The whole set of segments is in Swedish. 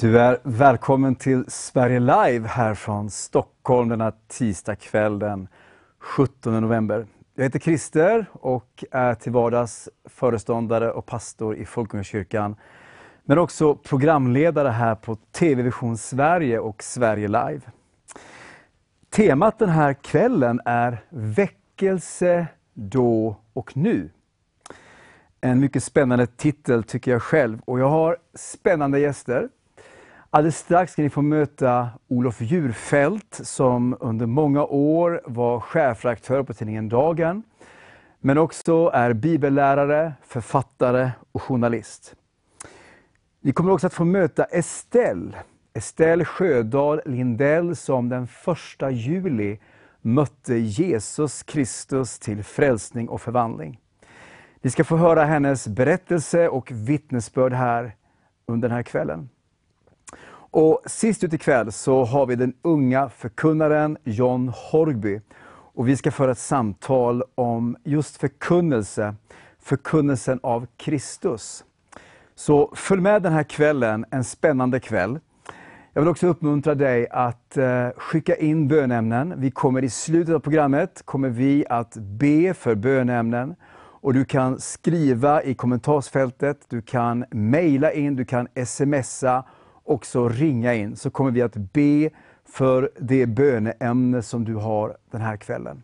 Du är välkommen till Sverige Live här från Stockholm denna tisdag kväll den 17 november. Jag heter Christer och är till vardags föreståndare och pastor i Folkungakyrkan. Men också programledare här på TV Vision Sverige och Sverige Live. Temat den här kvällen är Väckelse då och nu. En mycket spännande titel tycker jag själv och jag har spännande gäster. Alldeles strax ska ni få möta Olof Djurfält som under många år var chefredaktör på tidningen Dagen. Men också är bibellärare, författare och journalist. Ni kommer också att få möta Estelle, Estelle Sjödahl Lindell som den 1 juli mötte Jesus Kristus till frälsning och förvandling. Ni ska få höra hennes berättelse och vittnesbörd här under den här kvällen. Och sist ut ikväll så har vi den unga förkunnaren John Horgby. Och vi ska föra ett samtal om just förkunnelse, förkunnelsen av Kristus. Så följ med den här kvällen, en spännande kväll. Jag vill också uppmuntra dig att eh, skicka in bönämnen. Vi kommer i slutet av programmet kommer vi att be för bönämnen. Och du kan skriva i kommentarsfältet, du kan mejla in, du kan smsa också ringa in, så kommer vi att be för det böneämne som du har den här kvällen.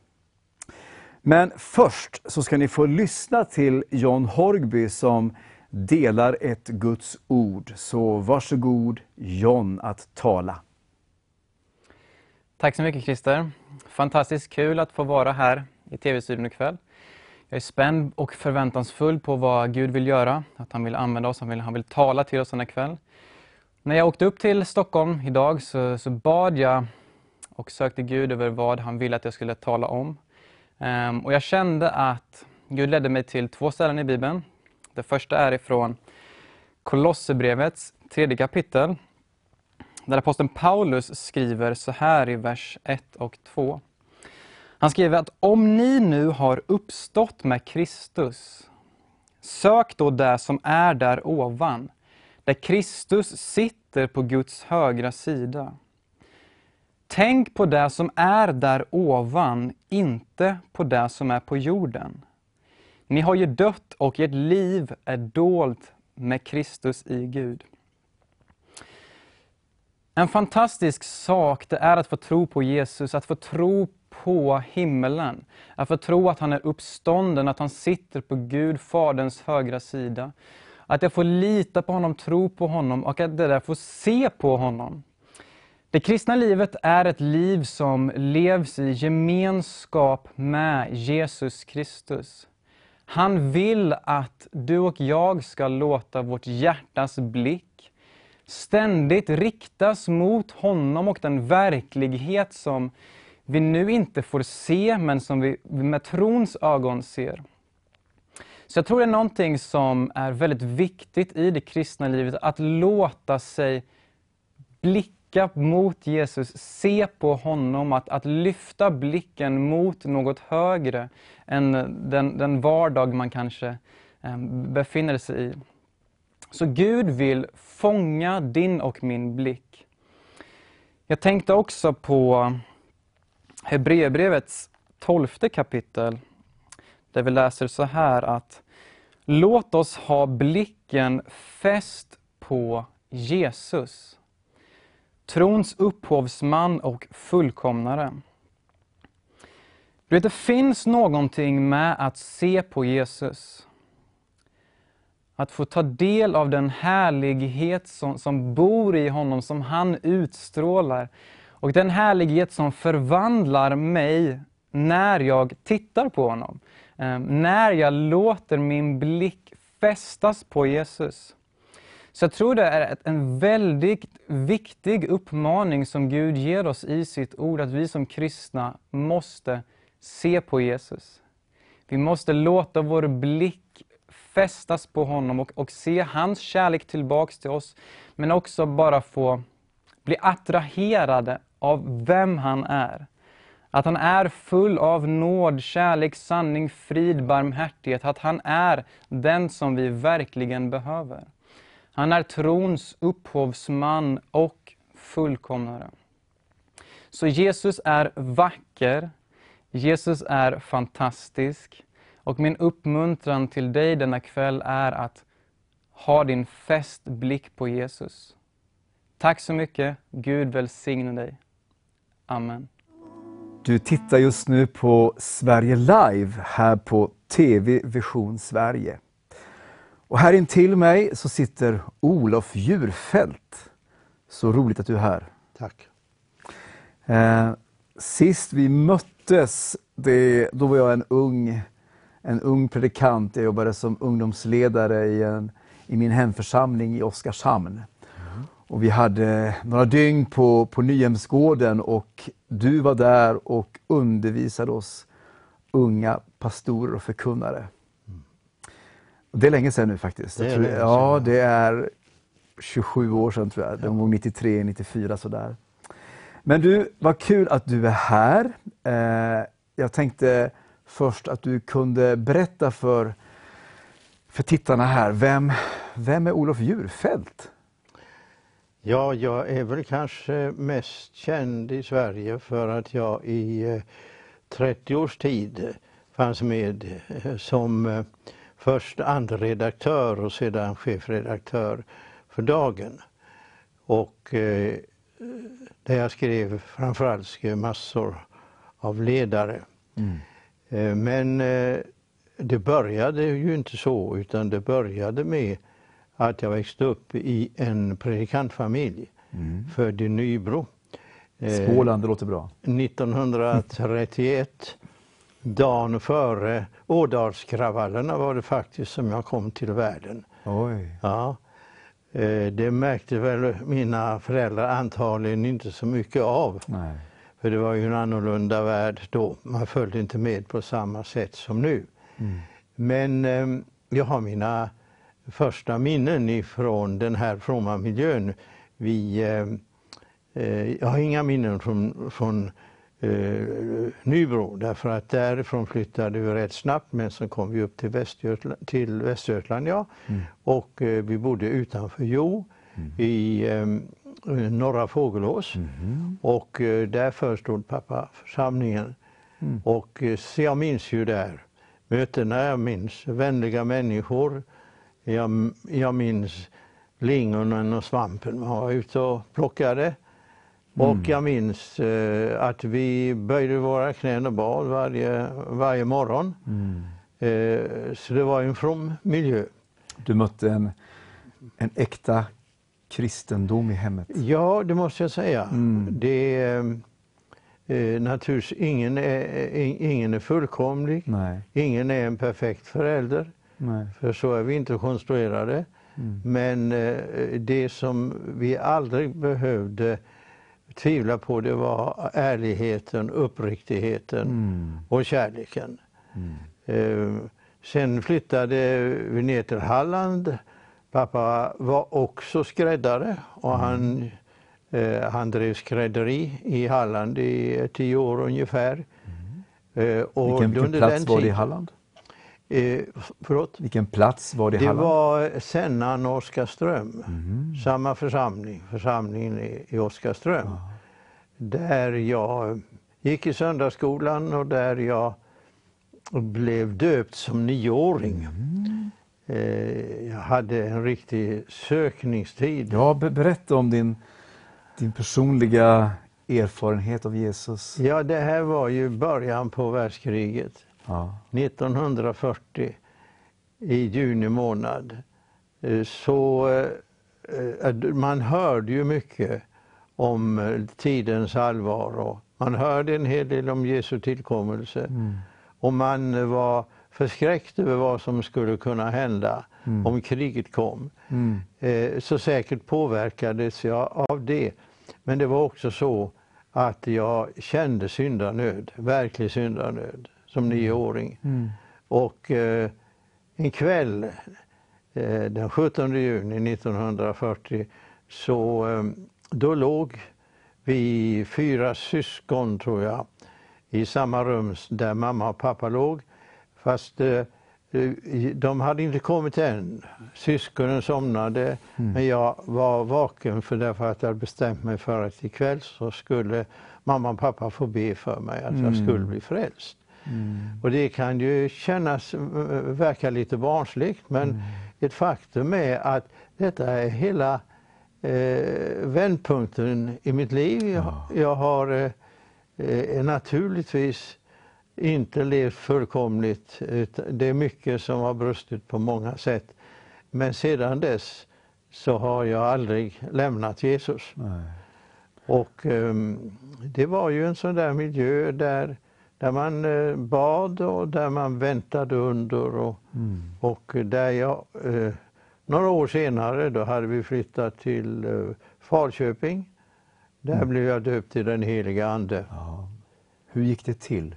Men först så ska ni få lyssna till John Horgby som delar ett Guds ord. Så varsågod John att tala. Tack så mycket Christer. Fantastiskt kul att få vara här i TV-studion ikväll. Jag är spänd och förväntansfull på vad Gud vill göra, att han vill använda oss, han vill, han vill tala till oss den här kväll. När jag åkte upp till Stockholm idag så, så bad jag och sökte Gud över vad han ville att jag skulle tala om. Um, och jag kände att Gud ledde mig till två ställen i Bibeln. Det första är ifrån Kolosserbrevets tredje kapitel. Där aposteln Paulus skriver så här i vers 1 och 2. Han skriver att om ni nu har uppstått med Kristus, sök då det som är där ovan, där Kristus sitter på Guds högra sida. Tänk på det som är där ovan, inte på det som är på jorden. Ni har ju dött och ert liv är dolt med Kristus i Gud. En fantastisk sak det är att få tro på Jesus, att få tro på himmelen. Att få tro att han är uppstånden, att han sitter på Gud, Faderns högra sida. Att jag får lita på honom, tro på honom och att jag där får se på honom. Det kristna livet är ett liv som levs i gemenskap med Jesus Kristus. Han vill att du och jag ska låta vårt hjärtas blick ständigt riktas mot honom och den verklighet som vi nu inte får se, men som vi med trons ögon ser. Så jag tror det är någonting som är väldigt viktigt i det kristna livet, att låta sig blicka mot Jesus, se på honom, att, att lyfta blicken mot något högre än den, den vardag man kanske eh, befinner sig i. Så Gud vill fånga din och min blick. Jag tänkte också på Hebreerbrevets tolfte kapitel där vi läser så här att Låt oss ha blicken fäst på Jesus, trons upphovsman och fullkomnare. Du vet, det finns någonting med att se på Jesus. Att få ta del av den härlighet som, som bor i honom, som han utstrålar. Och den härlighet som förvandlar mig när jag tittar på honom. Ehm, när jag låter min blick fästas på Jesus. Så jag tror det är en väldigt viktig uppmaning som Gud ger oss i sitt ord, att vi som kristna måste se på Jesus. Vi måste låta vår blick fästas på honom och, och se hans kärlek tillbaks till oss, men också bara få bli attraherade av vem han är. Att han är full av nåd, kärlek, sanning, frid, barmhärtighet. Att han är den som vi verkligen behöver. Han är trons upphovsman och fullkomnare. Så Jesus är vacker, Jesus är fantastisk och min uppmuntran till dig denna kväll är att ha din fäst blick på Jesus. Tack så mycket. Gud välsigne dig. Amen. Du tittar just nu på Sverige Live här på TV Vision Sverige. Och här intill mig så sitter Olof Djurfält. Så roligt att du är här. Tack. Eh, sist vi möttes, det, då var jag en ung, en ung predikant. Jag jobbade som ungdomsledare i, en, i min hemförsamling i Oskarshamn. Och vi hade några dygn på, på Nyhemsgården och du var där och undervisade oss unga pastorer och förkunnare. Det är länge sedan nu faktiskt. Det tror, sedan, ja, det är 27 år sedan tror jag. De var 93, 94 sådär. Men du, vad kul att du är här. Eh, jag tänkte först att du kunde berätta för, för tittarna här, vem, vem är Olof Djurfält? Ja, jag är väl kanske mest känd i Sverige för att jag i eh, 30 års tid fanns med eh, som eh, först andra redaktör och sedan chefredaktör för Dagen. Och eh, där jag skrev, framförallt skrev massor av ledare. Eh, Men eh, det började ju inte så, utan det började med att jag växte upp i en predikantfamilj, född i Nybro. Eh, Småland, det låter bra. 1931, dagen före Ådalskravallerna var det faktiskt som jag kom till världen. Oj. Ja. Eh, Det märkte väl mina föräldrar antagligen inte så mycket av. Nej. För det var ju en annorlunda värld då. Man följde inte med på samma sätt som nu. Men eh, jag har mina första minnen ifrån den här fromma miljön. Vi, eh, eh, jag har inga minnen från, från eh, Nybro därför att därifrån flyttade vi rätt snabbt men så kom vi upp till Västergötland, till Västergötland ja. och eh, vi bodde utanför Jo i eh, norra Fågelås och eh, där förestod pappa församlingen. Och eh, så jag minns ju där mötena, jag minns vänliga människor, jag, jag minns lingonen och svampen man var ute och plockade. Och jag minns eh, att vi böjde våra knän och bad varje, varje morgon. Eh, så det var en from miljö. Du mötte en, en äkta kristendom i hemmet. Ja, det måste jag säga. Det är eh, naturligtvis ingen är, eh, ingen är fullkomlig. Nej. Ingen är en perfekt förälder. Nej. För så är vi inte konstruerade. Men eh, det som vi aldrig behövde tvivla på det var ärligheten, uppriktigheten och kärleken. Eh, sen flyttade vi ner till Halland. Pappa var också skräddare och han, eh, han drev skrädderi i Halland i tio år ungefär. Eh, och Vilken, vilken plats var det i Halland? Eh, förlåt? Vilken plats var det i Det Halland? var Sennan och Oskarström, samma församling, församlingen i, i Oskarström. Där jag gick i söndagsskolan och där jag blev döpt som nioåring. Eh, jag hade en riktig sökningstid. Ja, be- berätta om din, din personliga erfarenhet av Jesus. Ja, det här var ju början på världskriget. Ja. 1940 i juni månad eh, så eh, eh, man hörde ju mycket om tidens allvar och man hörde en hel del om Jesu tillkommelse och man var förskräckt över vad som skulle kunna hända om kriget kom. Mm. Så säkert påverkades jag av det. Men det var också så att jag kände syndanöd, verklig syndanöd, som nioåring. Och eh, en kväll eh, den 17 juni 1940 så eh, då låg vi fyra syskon, tror jag, i samma rum där mamma och pappa låg. Fast eh, de hade inte kommit än. Syskonen somnade, men jag var vaken för därför att jag hade bestämt mig för att ikväll så skulle mamma och pappa få be för mig att jag skulle bli frälst. Och det kan ju kännas, eh, verka lite barnsligt, men ett faktum är att detta är hela eh, vändpunkten i mitt liv. Jag, jag har eh, eh, naturligtvis inte levt fullkomligt. Det är mycket som har brustit på många sätt. Men sedan dess så har jag aldrig lämnat Jesus. Nej. Och ehm, det var ju en sån där miljö där, där man eh, bad och där man väntade under och, och där jag eh, några år senare då hade vi flyttat till eh, Falköping. Där blev jag döpt till den heliga Ande. Ja. Hur gick det till?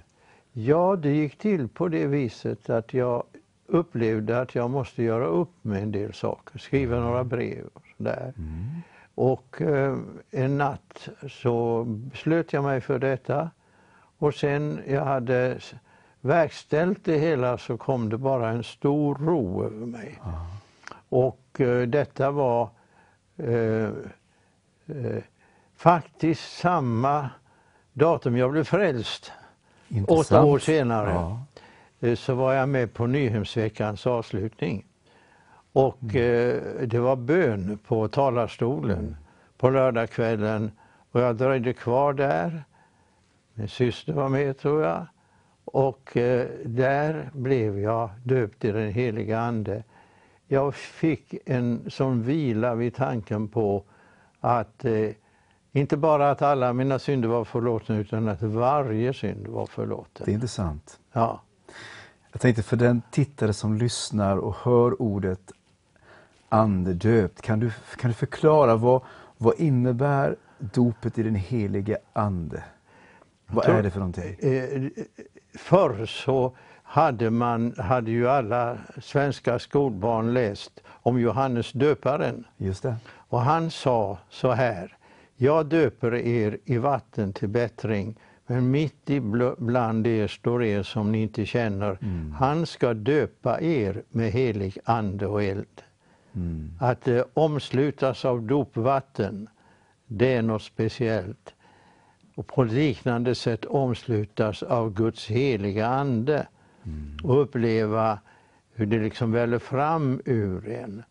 Ja, det gick till på det viset att jag upplevde att jag måste göra upp med en del saker, skriva några brev och sådär. Och eh, en natt så beslöt jag mig för detta och sen jag hade verkställt det hela så kom det bara en stor ro över mig. Och eh, detta var eh, eh, faktiskt samma datum jag blev frälst. Åtta Intressant. år senare Ja. eh, så var jag med på Nyhemsveckans avslutning. Och eh, det var bön på talarstolen på lördagskvällen och jag dröjde kvar där. Min syster var med tror jag. Och eh, där blev jag döpt i den heliga Ande. Jag fick en sån vila vid tanken på att eh, inte bara att alla mina synder var förlåtna utan att varje synd var förlåten. Det är intressant. Ja. Jag tänkte för den tittare som lyssnar och hör ordet andedöpt, kan du, kan du förklara vad, vad innebär dopet i den helige Ande? Vad är det för någonting? Eh, förr så hade, man, hade ju alla svenska skolbarn läst om Johannes döparen. Just det. Och han sa så här. Jag döper er i vatten till bättring, men mitt i bl- bland er står er som ni inte känner. Han ska döpa er med helig ande och eld. Att eh, omslutas av dopvatten, det är något speciellt. Och på liknande sätt omslutas av Guds heliga ande och uppleva hur det liksom väller fram ur en.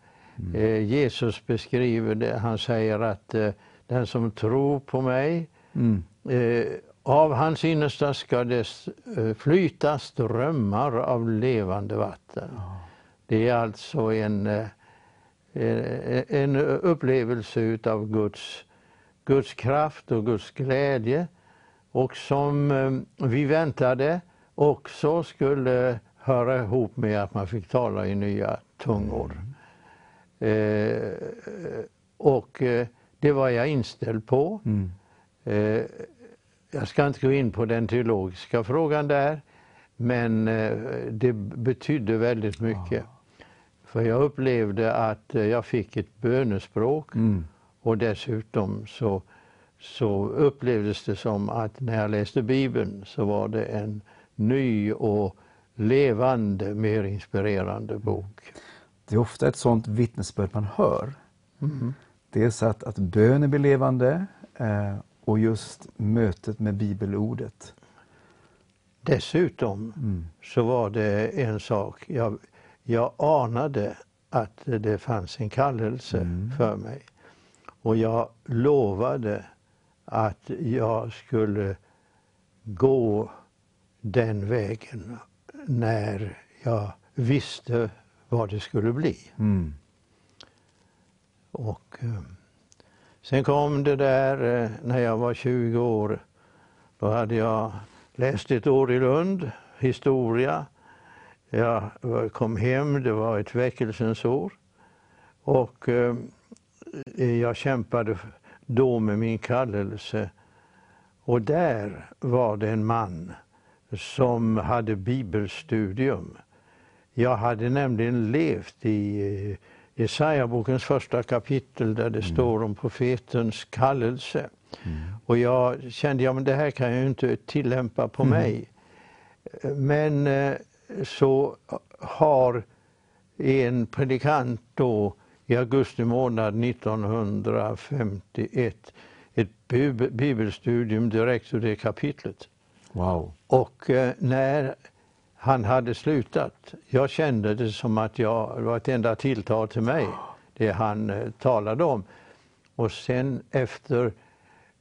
Eh, Jesus beskriver det, han säger att eh, den som tror på mig, Mm. eh, av hans innersta ska det eh, flyta strömmar av levande vatten. Det är alltså en, eh, eh, en upplevelse utav Guds, Guds kraft och Guds glädje och som eh, vi väntade också skulle höra ihop med att man fick tala i nya tungor. Eh, och eh, det var jag inställd på. Mm. Eh, jag ska inte gå in på den teologiska frågan där, men eh, det betydde väldigt mycket. För jag upplevde att jag fick ett bönespråk Mm. Och dessutom så, så upplevdes det som att när jag läste Bibeln så var det en ny och levande, mer inspirerande bok. Det är ofta ett sånt vittnesbörd man hör. Mm. Dels att, att bönen blir levande eh, och just mötet med bibelordet. Dessutom Mm. så var det en sak, jag, jag anade att det fanns en kallelse Mm. för mig. Och jag lovade att jag skulle gå den vägen när jag visste vad det skulle bli. Mm. Och eh, sen kom det där eh, när jag var 20 år. Då hade jag läst ett år i Lund, historia. Jag kom hem, det var ett väckelsens år. Och eh, jag kämpade då med min kallelse. Och där var det en man som hade bibelstudium. Jag hade nämligen levt i eh, Jesaja-bokens första kapitel där det står om profetens kallelse. Och jag kände, ja men det här kan jag inte tillämpa på mig. Men eh, så har en predikant då i augusti månad 1951 ett bib- bibelstudium direkt ur det kapitlet. Wow. Och eh, när han hade slutat, jag kände det som att jag, det var ett enda tilltal till mig, det han eh, talade om. Och sen efter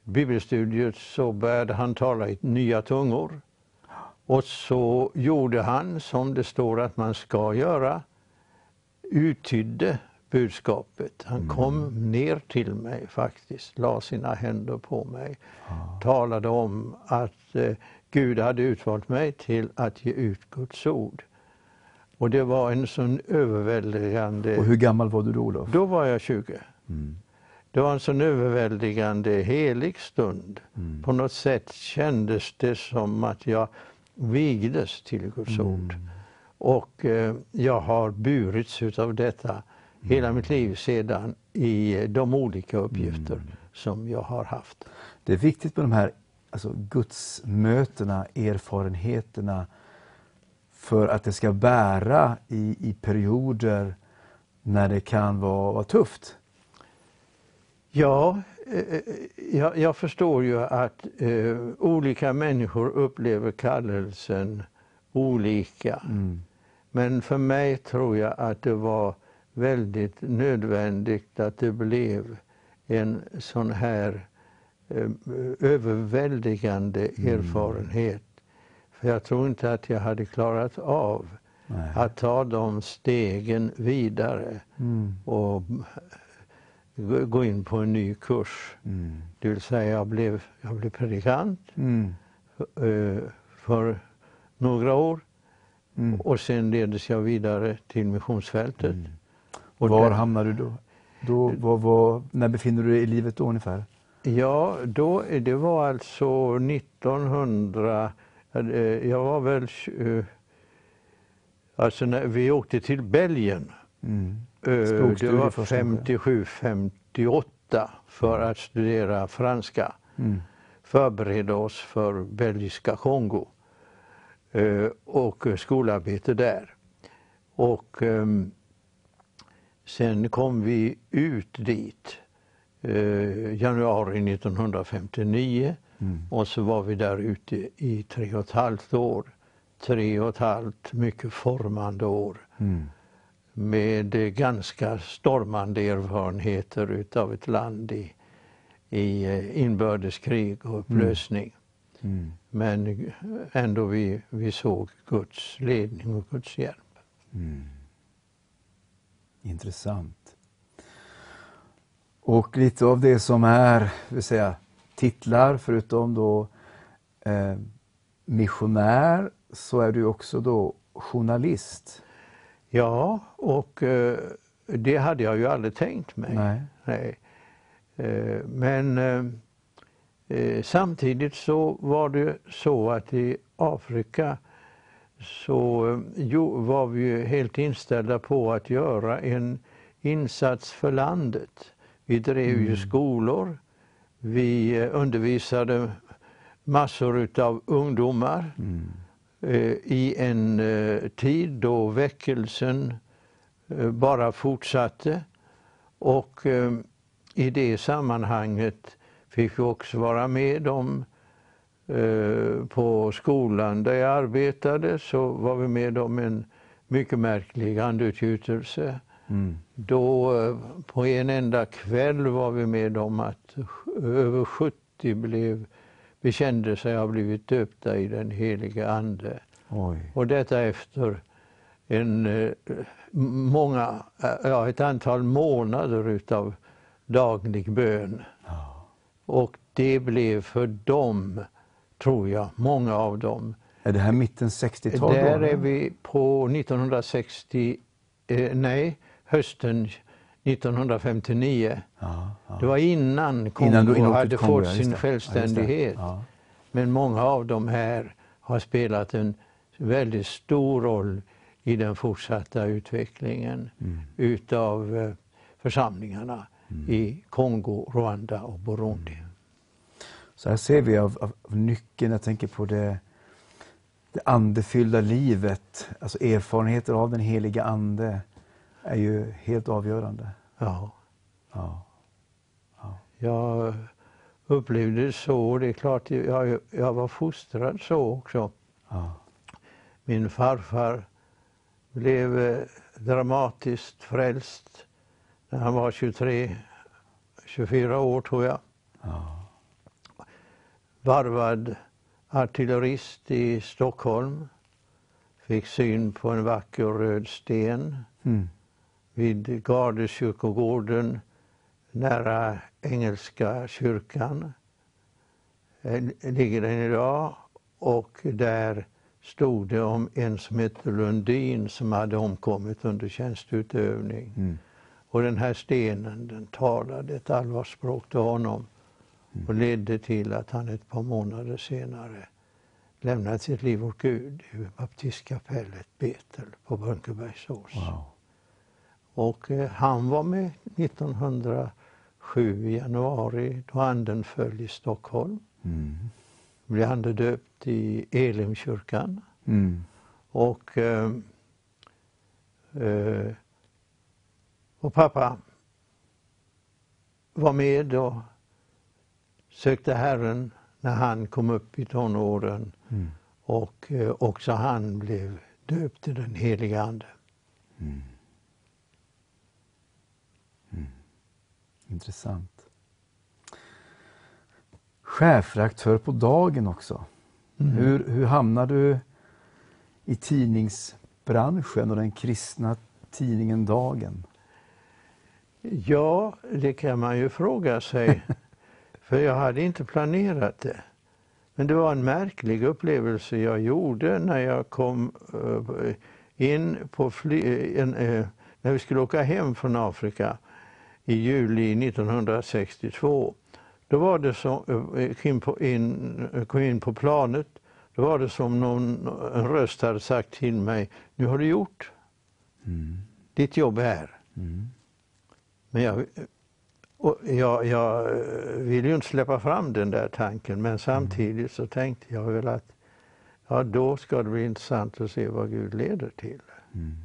bibelstudiet så började han tala i nya tungor. Och så gjorde han som det står att man ska göra, uttydde budskapet. Han kom ner till mig faktiskt, la sina händer på mig, talade om att eh, Gud hade utvalt mig till att ge ut Guds ord. Och det var en sån överväldigande... Och hur gammal var du då, Olof? Då var jag 20. Det var en sån överväldigande helig stund. På något sätt kändes det som att jag vigdes till Guds ord. Och eh, jag har burits utav detta hela mitt liv sedan i de olika uppgifter som jag har haft. Det är viktigt med de här alltså, gudsmötena, erfarenheterna för att det ska bära i, i perioder när det kan vara, vara tufft. Ja, eh, jag, jag förstår ju att eh, olika människor upplever kallelsen olika. Men för mig tror jag att det var väldigt nödvändigt att det blev en sån här eh, överväldigande erfarenhet. För jag tror inte att jag hade klarat av Nej. att ta de stegen vidare och gå- in på en ny kurs. Det vill säga jag blev, jag blev predikant Mm. eh, för några år Mm. och sen leddes jag vidare till missionsfältet. Och Var där- hamnar du då? då var, var, när befinner du dig i livet då ungefär? Ja, då, det var alltså 1900, eh, jag var väl, eh, alltså när vi åkte till Belgien, Mm. eh, det var först kanske? 57-58 för att studera franska. Mm. Förbereda oss för belgiska Kongo och skolarbete där. Och ehm, sen kom vi ut dit eh, januari 1959 och så var vi där ute i tre och ett halvt år. Tre och ett halvt mycket formande år Mm. med ganska stormande erfarenheter utav ett land i, i eh, inbördeskrig och upplösning. Mm. Men ändå vi, vi såg Guds ledning och Guds hjälp. Intressant. Och lite av det som är vill säga, titlar, förutom då eh, missionär, så är du också då journalist. Ja, och eh, det hade jag ju aldrig tänkt mig. Nej. Nej. Eh, Men eh, eh, samtidigt så var det så att i Afrika så eh, jo, var vi helt inställda på att göra en insats för landet. Vi drev ju skolor, vi eh, undervisade massor utav ungdomar eh, i en tid då väckelsen bara fortsatte. Och i det sammanhanget fick vi också vara med om på skolan där jag arbetade så var vi med om en mycket märklig andeutgjutelse. Då eh, på en enda kväll var vi med om att över 70 blev, bekände sig ha blivit döpta i den helige Ande. Oj. Och detta efter en, eh, många, eh, ja, ett antal månader utav daglig bön. Och det blev för dem, tror jag, många av dem. Är det här mitten 60-tal? då, Där är vi på 1960, eh, nej, hösten 1959. Ja, ja. Det var innan Kongo Innan innan hade Kongo, fått sin självständighet. Ja. Men många av dem här har spelat en väldigt stor roll i den fortsatta utvecklingen Mm. utav eh, församlingarna i Kongo, Rwanda och Burundi. Så här ser vi av, av, av nyckeln, jag tänker på det, det andefyllda livet, alltså erfarenheter av den heliga Ande, är ju helt avgörande. Ja. Ja. Jag upplevde det så. Det är klart, jag, jag var fostrad så också. Ja. Min farfar blev eh, dramatiskt frälst när han var 23, 24 år tror jag. Ja. Varvad artillerist i Stockholm. Fick syn på en vacker röd sten Mm. vid Gardeskyrkogården nära Engelska kyrkan. Eh, Ligger den idag och där stod det om en som hette Lundin som hade omkommit under tjänsteutövning. Mm. Och den här stenen den talade ett allvarsspråk till honom och ledde till att han ett par månader senare lämnade sitt liv åt Gud i baptistkapellet Betel på Brunkebergsås. Wow. Och eh, han var med 1907 i januari då anden föll i Stockholm. Mm. Blev andedöpt i Elimkyrkan. Mm. Och, eh, eh, och pappa var med och sökte Herren när han kom upp i tonåren. Mm. Och eh, också han blev döpt i den heliga Ande. Mm. Mm. Intressant. Chefredaktör på Dagen också. Hur, hur hamnade du i tidningsbranschen och den kristna tidningen Dagen? Ja, det kan man ju fråga sig. För jag hade inte planerat det. Men det var en märklig upplevelse jag gjorde när jag kom eh, in på fly- en, eh, när vi skulle åka hem från Afrika i juli 1962. Då var det som, eh, kom, på in, kom in på planet, då var det som någon en röst hade sagt till mig, nu har du gjort ditt jobb här. Mm. Men jag, och jag, jag vill ju inte släppa fram den där tanken men samtidigt så tänkte jag väl att ja, då ska det bli intressant att se vad Gud leder till. Mm.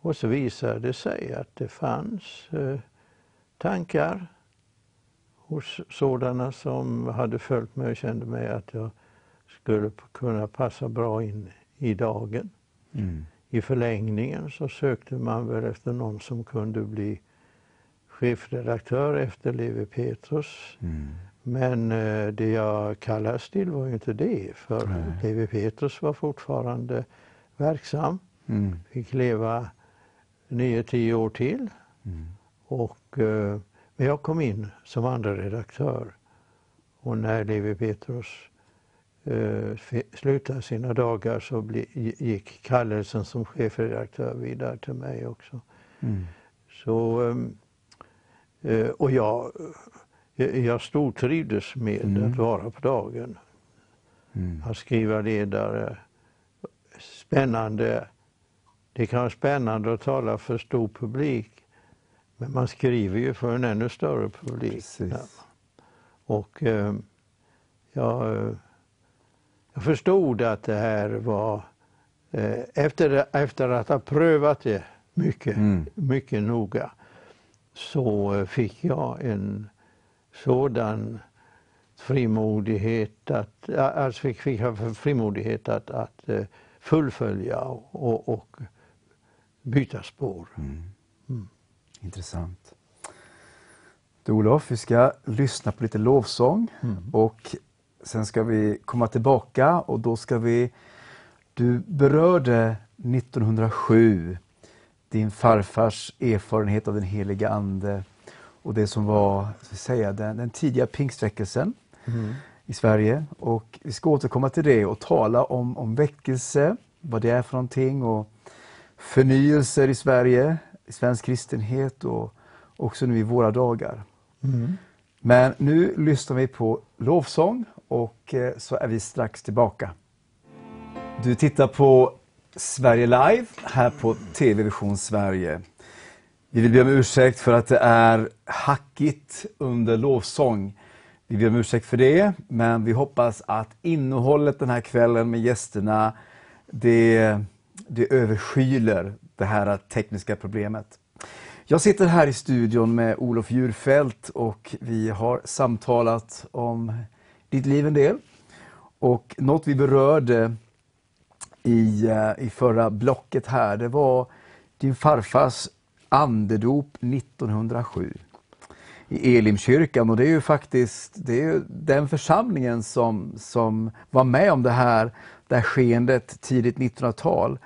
Och så visade det sig att det fanns eh, tankar hos sådana som hade följt mig och kände mig att jag skulle kunna passa bra in i dagen. Mm. I förlängningen så sökte man väl efter någon som kunde bli chefredaktör efter Levi Petrus. Mm. Men eh, det jag kallas till var ju inte det, för Nej. Levi Petrus var fortfarande verksam, Mm. fick leva nio, tio år till. Mm. Och, eh, men jag kom in som andra redaktör. Och när Levi Petrus eh, slutade sina dagar så bli, gick kallelsen som chefredaktör vidare till mig också. Mm. Så, ehm, eh, och jag, eh, jag stortrivdes med Mm. att vara på dagen. Mm. Att skriva ledare. Spännande. Det kan vara spännande att tala för stor publik. Men man skriver ju för en ännu större publik. Ja. Och eh, jag, eh, jag förstod att det här var, eh, efter, efter att ha prövat det mycket, Mm. mycket noga, så fick jag en sådan frimodighet att, alltså fick, fick jag frimodighet att, att eh, fullfölja och, och byta spår. Mm. Intressant. Du Olof, vi ska lyssna på lite lovsång och sen ska vi komma tillbaka och då ska vi... Du berörde 1907 din farfars erfarenhet av den heliga Ande och det som var vi säga, den, den tidiga pingstväckelsen i Sverige. Och vi ska återkomma till det och tala om, om väckelse, vad det är för någonting och förnyelser i Sverige, i svensk kristenhet och också nu i våra dagar. Men nu lyssnar vi på lovsång och eh, så är vi strax tillbaka. Du tittar på Sverige Live här på TV Vision Sverige. Vi vill be om ursäkt för att det är hackigt under lovsång. Vi ber om ursäkt för det, men vi hoppas att innehållet den här kvällen med gästerna, det, det överskyler det här tekniska problemet. Jag sitter här i studion med Olof Djurfält och vi har samtalat om ditt liv en del. Och något vi berörde i, eh, i förra blocket här, det var din farfars andedop 1907 i Elimkyrkan och det är ju faktiskt det är den församlingen som, som var med om det här, det här skeendet tidigt 1900-tal.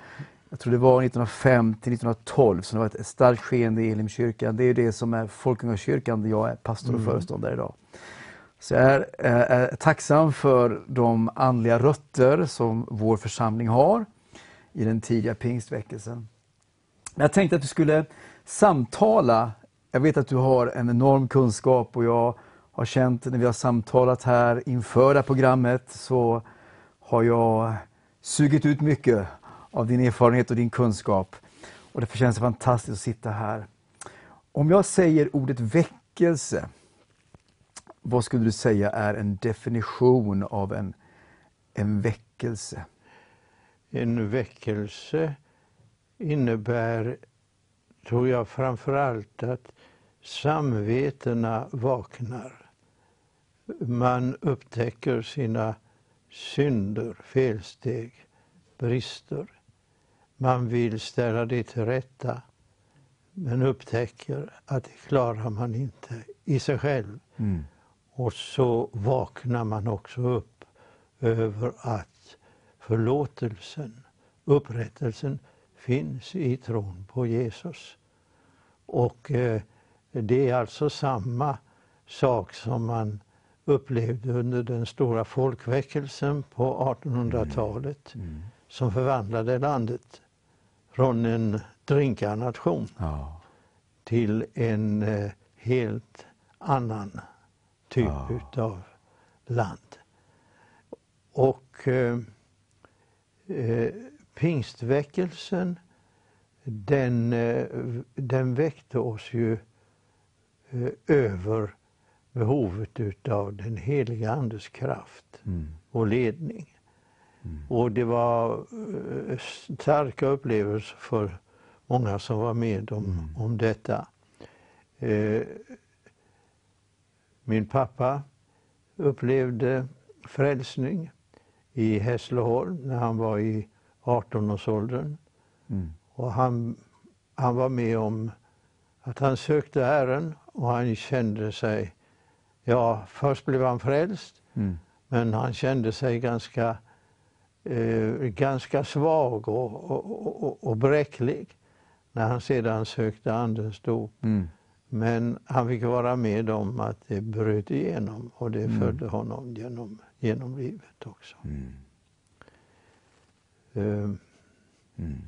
Jag tror det var 1905 till 1912 som det var ett starkt skeende i Elimkyrkan. Det är det som är Folkungakyrkan där jag är pastor och mm. föreståndare idag. Så jag är, eh, är, tacksam för de andliga rötter som vår församling har i den tidiga pingstväckelsen. Jag tänkte att du skulle samtala. Jag vet att du har en enorm kunskap och jag har känt när vi har samtalat här inför det här programmet så har jag sugit ut mycket av din erfarenhet och din kunskap. Och det känns fantastiskt att sitta här. Om jag säger ordet väckelse, vad skulle du säga är en definition av en, en väckelse? En väckelse innebär, tror jag, framför allt att samvetena vaknar. Man upptäcker sina synder, felsteg, brister. Man vill ställa det till rätta men upptäcker att det klarar man inte i sig själv. Mm. Och så vaknar man också upp över att förlåtelsen, upprättelsen finns i tron på Jesus. Och eh, det är alltså samma sak som man upplevde under den stora folkväckelsen på 1800-talet mm. mm. som förvandlade landet från en drinkarnation ja. till en eh, helt annan typ ja. utav land. Och eh, eh, pingstväckelsen den, eh, den väckte oss ju eh, över behovet utav den heliga Andes kraft mm. och ledning. Mm. Och det var starka upplevelser för många som var med om, mm. om detta. Min pappa upplevde frälsning i Hässleholm när han var i 18-årsåldern. Mm. Och han, han var med om att han sökte Herren och han kände sig, ja först blev han frälst mm. men han kände sig ganska, eh, ganska svag och, och, och, och, bräcklig när han sedan sökte Andens dop. Mm. Men han fick vara med om att det bröt igenom och det mm. följde honom genom, genom livet också. Mm. Uh, mm.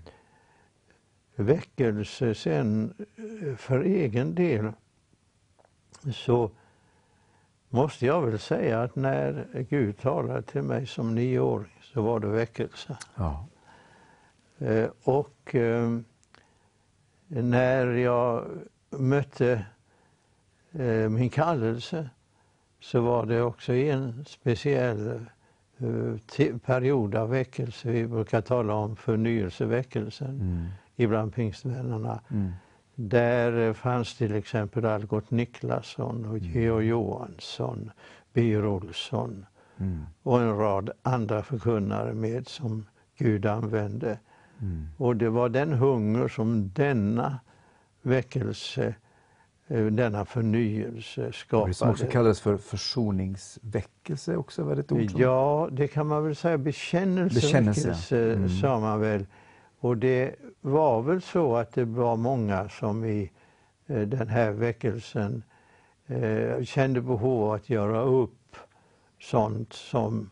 Väckelse sen eh, för egen del så måste jag väl säga att när Gud talade till mig som nioåring så var det väckelse. Ja. Uh, och uh, när jag mötte eh, min kallelse så var det också en speciell eh, period av väckelse. Vi brukar tala om förnyelseväckelsen mm. ibland pingstvännerna. Mm. Där fanns till exempel Algot Niklasson och mm. Georg Johansson, Birger Olsson mm. och en rad andra förkunnare med som Gud använde. Mm. Och det var den hunger som denna väckelse, eh, denna förnyelse skapade. Det som också kallades för försoningsväckelse också, var det ett ord. Ja, det kan man väl säga. Bekännelseväckelse Bekännelse. mm. sa man väl. Och det var väl så att det var många som i eh, den här väckelsen eh, kände behov av att göra upp sånt som,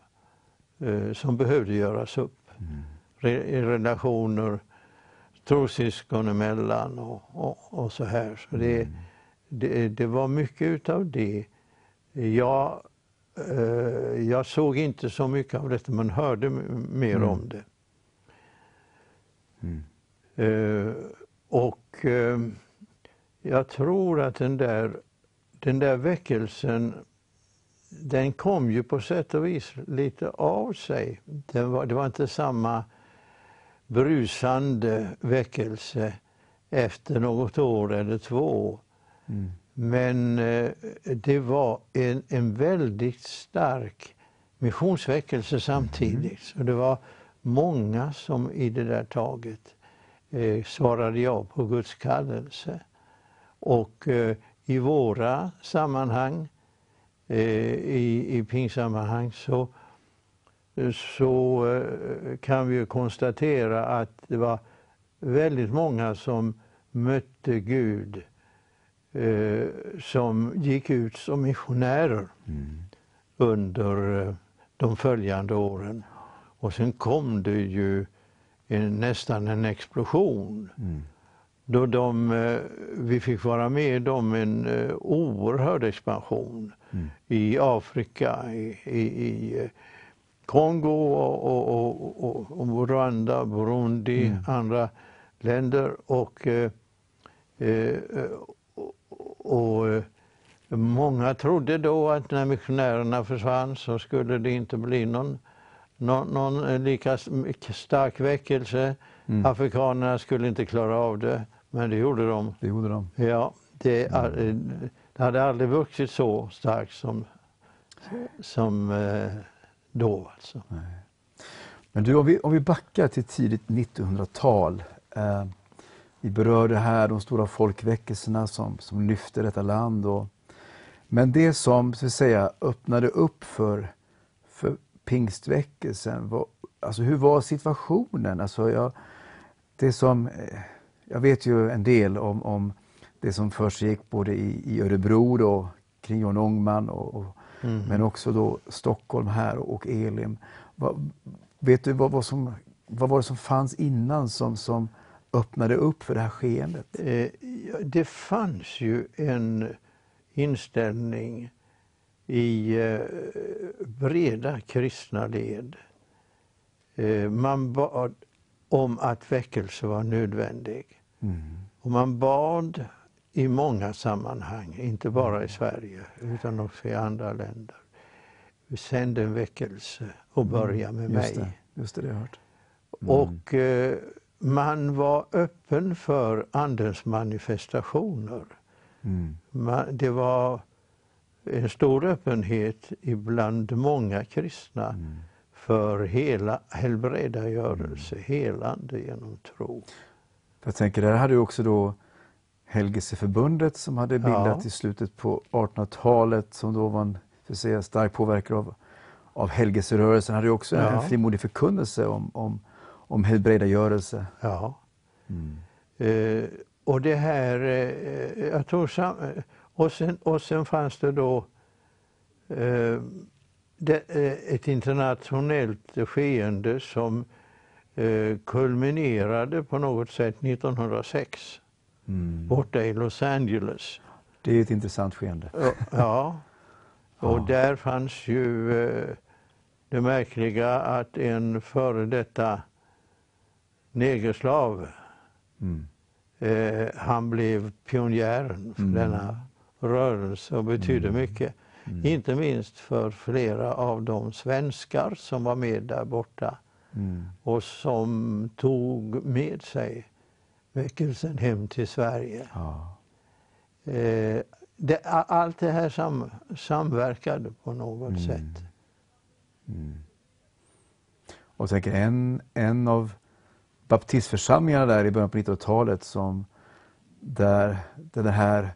som behövde göras upp. Mm i relationer trossyskon emellan och, och, och, så här. Så det, mm. det, det, var mycket utav det. Jag, eh, jag såg inte så mycket av detta men hörde mer mm. om det. Mm. Eh, och eh, jag tror att den där, den där väckelsen den kom ju på sätt och vis lite av sig. Var, det var inte samma brusande väckelse efter något år eller två. Mm. Men eh, det var en, en väldigt stark missionsväckelse samtidigt. Så det var många som i det där taget eh, svarade ja på Guds kallelse. Och eh, i våra sammanhang, eh, i, i pingsammanhang, så, så eh, kan vi konstatera att det var väldigt många som mötte Gud eh, som gick ut som missionärer Mm. under eh, de följande åren. Och sen kom det ju en, nästan en explosion Mm. då de, vi fick vara med om en oerhörd expansion Mm. i Afrika, i, i, Kongo och, och, och, och, Rwanda, Burundi, Mm. andra länder. Och, eh, eh, och, eh, många trodde då att när missionärerna försvann så skulle det inte bli någon, någon, någon lika stark väckelse. Mm. Afrikanerna skulle inte klara av det, men det gjorde de. Det gjorde de. Ja, det, det hade aldrig vuxit så starkt som, som då. Alltså. Men du, om vi, om vi backar till tidigt 1900-tal. Eh, vi berörde här de stora folkväckelserna som, som lyfte detta land. Och, men det som så att säga, öppnade upp för, för pingstväckelsen, var, alltså hur var situationen? Alltså jag, det som, eh, jag vet ju en del om, om det som försiggick både i, i Örebro då, kring John Ångman och, och Mm. men också då Stockholm här och Elim. Vad, vet du vad, vad, som, vad var det som fanns innan som, som öppnade upp för det här skeendet? Eh, det fanns ju en inställning i eh, breda kristna led. Eh, man bad om att väckelse var nödvändig. Mm. Och man bad i många sammanhang, inte bara i Sverige utan också i andra länder. Sänd en väckelse och börja med Mm. Just mig. det, just det, det hört. Och eh, man var öppen för Andens manifestationer. Mm. Man, det var en stor öppenhet ibland många kristna Mm. för hela helbrägdagörelse, helande genom tro. Jag tänker, där hade ju också då Helgelseförbundet som hade bildat Ja. i slutet på 1800-talet som då var en för att säga, stark påverkare av, av helgelserörelsen. hade också en, Ja. en frimodig förkunnelse om, om, om helbrägdagörelse. Ja. Mm. Eh, och det här, eh, jag tror sam, eh, och, sen, och sen fanns det då eh, det, eh, ett internationellt skeende som eh, kulminerade på något sätt 1906 Mm. borta i Los Angeles. Det är ett intressant skeende. Ja, och Ja. där fanns ju eh, det märkliga att en före detta negerslav Mm. Eh, han blev pionjären för Mm. denna rörelse och betydde Mm. mycket. Mm. Inte minst för flera av de svenskar som var med där borta Mm. och som tog med sig väckelsen hem till Sverige. Ja. Eh, det, allt det här sam, samverkade på något Mm. sätt. Mm. Och tänker en, en av baptistförsamlingarna där i början på 1900-talet som där, den här,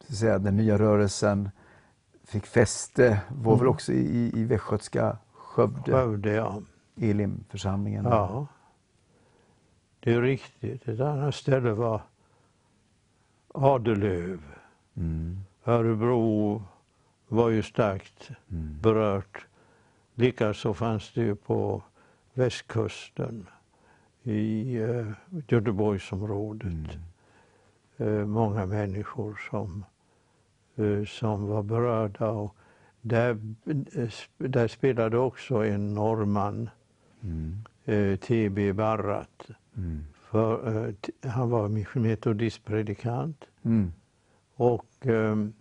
så att säga, den nya rörelsen fick fäste var väl Mm. också i, i västgötska Skövde, Skövde, ja. Elimförsamlingen. ja. Det är riktigt. Ett annat ställe var Adelöv. Mm. Örebro var ju starkt Mm. berört. Likaså fanns det ju på västkusten i eh, Göteborgsområdet Mm. eh, många människor som, eh, som var berörda. Och där, eh, där spelade också en norrman, Mm. eh, T.B. Barrat. Mm. För, t- han var metodistpredikant Mm. och ehm,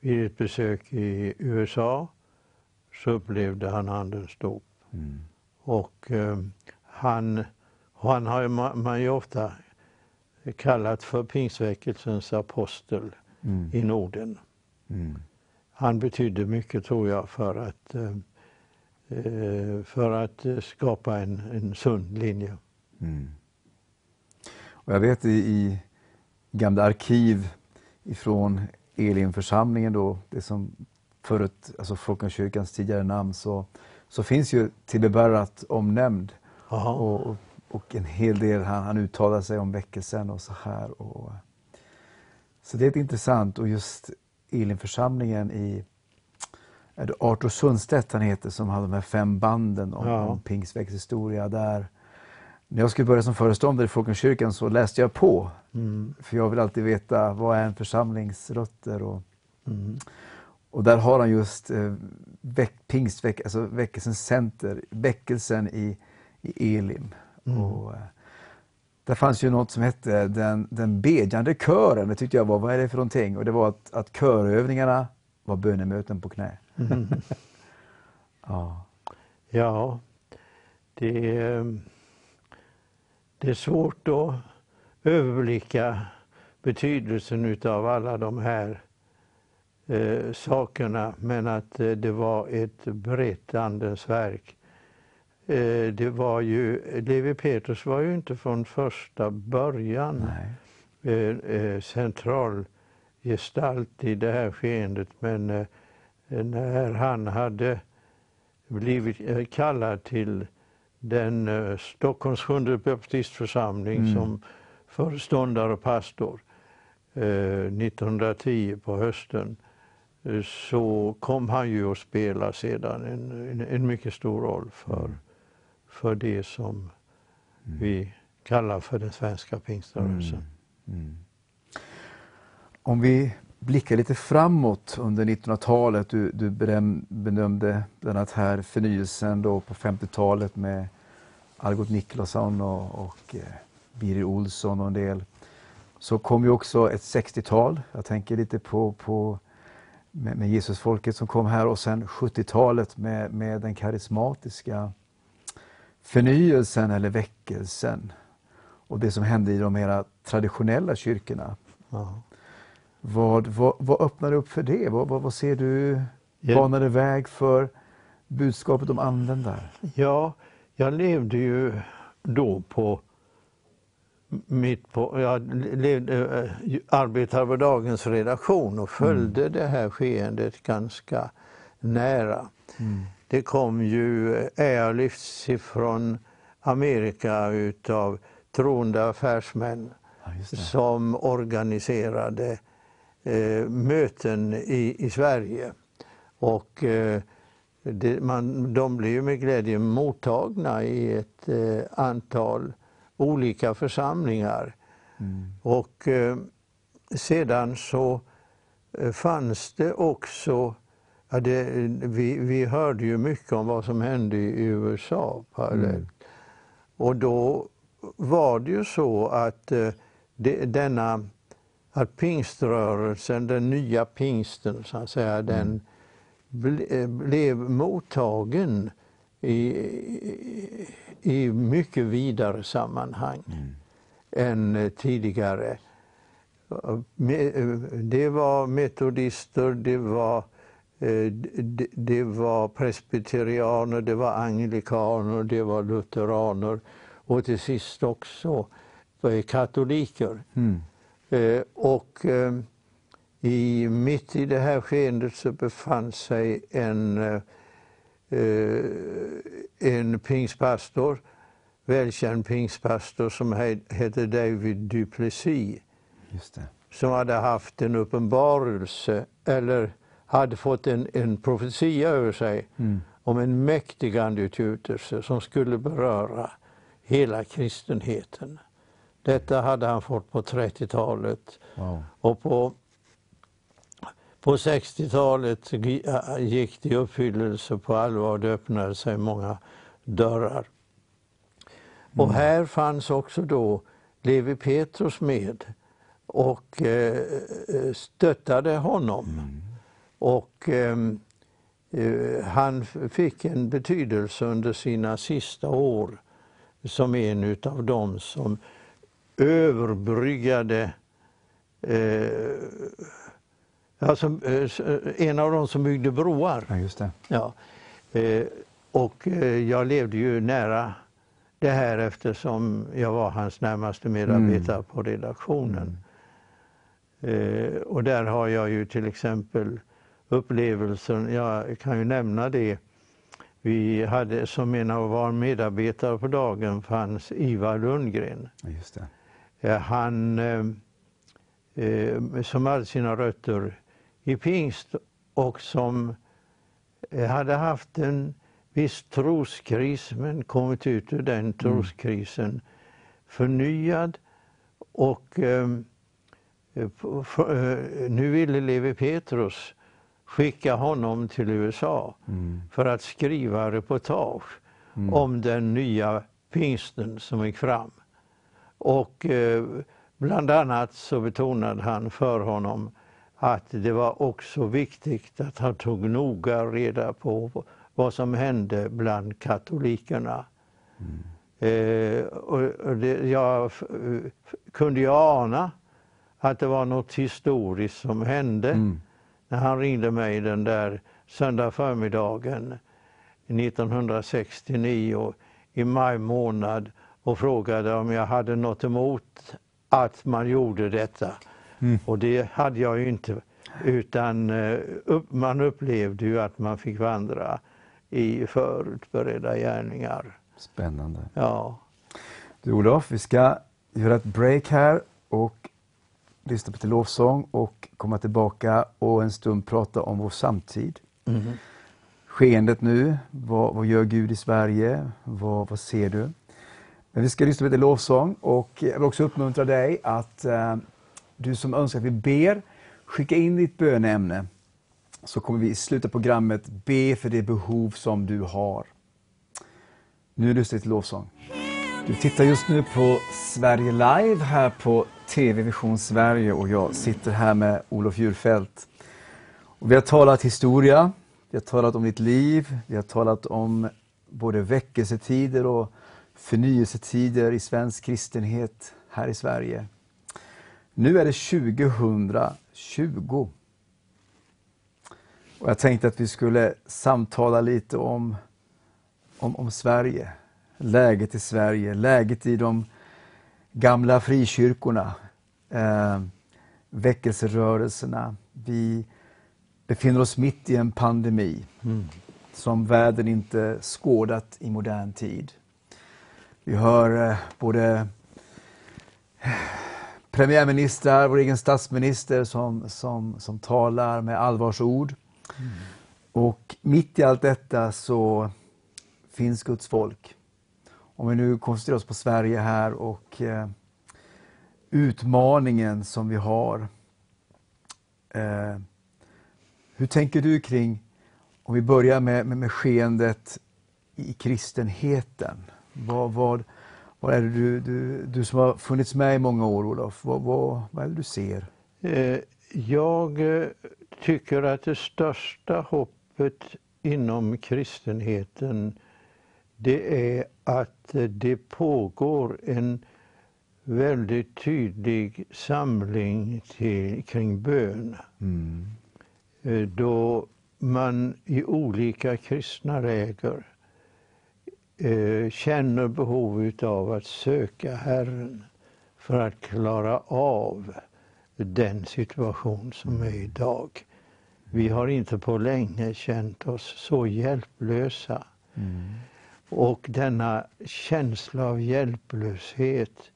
vid ett besök i USA så upplevde han andens dop. Mm. Och eh, han, han har ju, man, man ju ofta kallat för pingstväckelsens apostel Mm. i Norden. Mm. Han betydde mycket tror jag för att, eh, eh, för att skapa en, en sund linje. Mm. Och jag vet i, i gamla arkiv ifrån Elimförsamlingen då, det som förut, alltså Folkungakyrkans tidigare namn, så, så finns ju Tibbe Barrat omnämnd. Och, och, och en hel del, han, han uttalar sig om väckelsen och så här. Och, så det är intressant och just Elimförsamlingen i är det Artur Sundstedt han heter som hade de här fem banden om, Ja. om pingstväckshistoria där. När jag skulle börja som föreståndare i Folkungakyrkan så läste jag på. Mm. För jag vill alltid veta vad är en församlingsrötter och, Mm. och där har han just eh, väck, pingstväck, alltså väckelsens center, väckelsen i, i Elim. Mm. Och, eh, där fanns ju något som hette den, den bedjande kören. Det tyckte jag var, vad är det för någonting? Och det var att, att körövningarna var bönemöten på knä. Mm. Ja. Ja, det, är- det är svårt att överblicka betydelsen utav alla de här eh, sakerna men att eh, det var ett brett andens verk. Eh, det var ju, Levi Petrus var ju inte från första början eh, eh, central gestalt i det här skeendet men eh, när han hade blivit kallad till den eh, Stockholms sjunde baptistförsamling Mm. som föreståndare och pastor eh, 1910 på hösten eh, så kom han ju att spela sedan en, en, en mycket stor roll för, Mm. för det som vi kallar för den svenska pingströrelsen. Mm. Om vi blickar lite framåt under 1900-talet. Du, du benämnde bedömde bland annat här förnyelsen då på 50-talet med Algot Niklasson och, och eh, Birger Olsson och en del. Så kom ju också ett 60-tal. Jag tänker lite på, på med, med Jesusfolket som kom här och sen 70-talet med, med den karismatiska förnyelsen eller väckelsen och det som hände i de mera traditionella kyrkorna. Aha. Vad, vad, vad öppnar upp för det? Vad, vad, vad ser du banade väg för budskapet om anden där? Ja, jag levde ju då på mitt på, jag levde, eh, arbetade på dagens redaktion och följde det här skeendet ganska nära. Det kom ju airlifts ifrån Amerika utav troende affärsmän Ja, som organiserade eh, möten i, i Sverige. Och eh, det, man, de blev ju med glädje mottagna i ett eh, antal olika församlingar. Mm. Och eh, sedan så eh, fanns det också, ja, det, vi, vi hörde ju mycket om vad som hände i USA parallellt. Och då var det ju så att eh, det, denna, att pingströrelsen, den nya pingsten så att säga, den ble, blev mottagen i, i mycket vidare sammanhang än eh, tidigare. Det var metodister, det var, eh, det, det var presbyterianer, det var anglikaner, det var lutheraner och till sist också eh, katoliker. Mm. Eh, Och eh, i, mitt i det här skeendet så befann sig en, eh, en pingstpastor, välkänd pingstpastor som he- hette David Duplessis som hade haft en uppenbarelse eller hade fått en, en profetia över sig Mm. om en mäktig andeutgjutelse som skulle beröra hela kristenheten. Detta hade han fått på 30-talet Wow. och på, på 60-talet gick det i uppfyllelse på allvar. Det öppnade sig många dörrar. Och här fanns också då Levi Petrus med och eh, stöttade honom. Och ehm, eh, han fick en betydelse under sina sista år som en utav dem som överbryggade eh, alltså, eh, en av dem som byggde broar. Ja, just det. Ja. Eh, och eh, jag levde ju nära det här eftersom jag var hans närmaste medarbetare på redaktionen. Eh, och där har jag ju till exempel upplevelsen, jag kan ju nämna det, vi hade som en av våra medarbetare på dagen fanns Ivar Lundgren. Ja, just det. Eh, Han eh, eh, som hade sina rötter i pingst och som hade haft en viss troskris men kommit ut ur den troskrisen förnyad och nu ville Levi Petrus skicka honom till USA Mm. för att skriva reportage om den nya pingsten som gick fram. Och eh, bland annat så betonade han för honom att det var också viktigt att han tog noga reda på vad som hände bland katolikerna. Eh, och, det, jag kunde ju ana att det var något historiskt som hände Mm. när han ringde mig den där söndag förmiddagen 1969 i maj månad och frågade om jag hade något emot att man gjorde detta. Mm. Och det hade jag ju inte. Utan eh, upp, man upplevde ju att man fick vandra i förutberedda gärningar. Spännande. Ja. Du Olof, vi ska göra ett break här och lyssna på lite lovsång och komma tillbaka och en stund prata om vår samtid. Skeendet nu, vad, vad gör Gud i Sverige? Vad, vad ser du? Men vi ska lyssna på lite lovsång och jag vill också uppmuntra dig att eh, du som önskar att vi ber, skicka in ditt böneämne så kommer vi i slutet av programmet be för det behov som du har. Nu lyssnar vi till lovsång. Du tittar just nu på Sverige Live här på TV Vision Sverige och jag sitter här med Olof Djurfält. Och vi har talat historia, vi har talat om ditt liv, vi har talat om både väckelsetider och förnyelsetider i svensk kristenhet här i Sverige. Nu är det 2020. Och jag tänkte att vi skulle samtala lite om, om, om Sverige, läget i Sverige, läget i de gamla frikyrkorna, eh, väckelserörelserna. Vi befinner oss mitt i en pandemi som världen inte skådat i modern tid. Vi hör eh, både premiärministrar, vår egen statsminister som, som, som talar med allvarsord. Och mitt i allt detta så finns Guds folk. Om vi nu koncentrerar oss på Sverige här och eh, utmaningen som vi har. Eh, hur tänker du kring, om vi börjar med, med, med skeendet i kristenheten. Vad, vad, vad är det du, du, du som har funnits med i många år, Olof, vad, vad, vad är det du ser? Eh, Jag eh, tycker att det största hoppet inom kristenheten det är att eh, det pågår en väldigt tydlig samling till, kring bön. Mm. Då man i olika kristna läger känner behov av att söka Herren för att klara av den situation som är idag. Vi har inte på länge känt oss så hjälplösa. Mm. Och denna känsla av hjälplöshet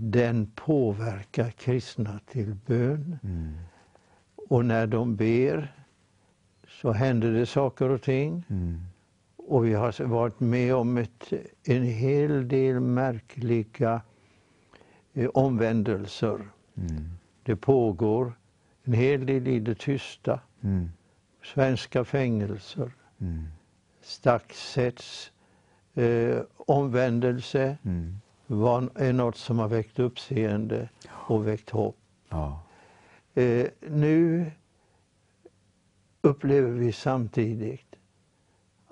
den påverkar kristna till bön. Mm. Och när de ber så händer det saker och ting. Mm. Och vi har varit med om ett, en hel del märkliga eh, omvändelser. Mm. Det pågår en hel del i det tysta. Mm. Svenska fängelser, Mm. stacksätts, eh, omvändelse Mm. var, är något som har väckt uppseende och väckt hopp. Ja. Eh, nu upplever vi samtidigt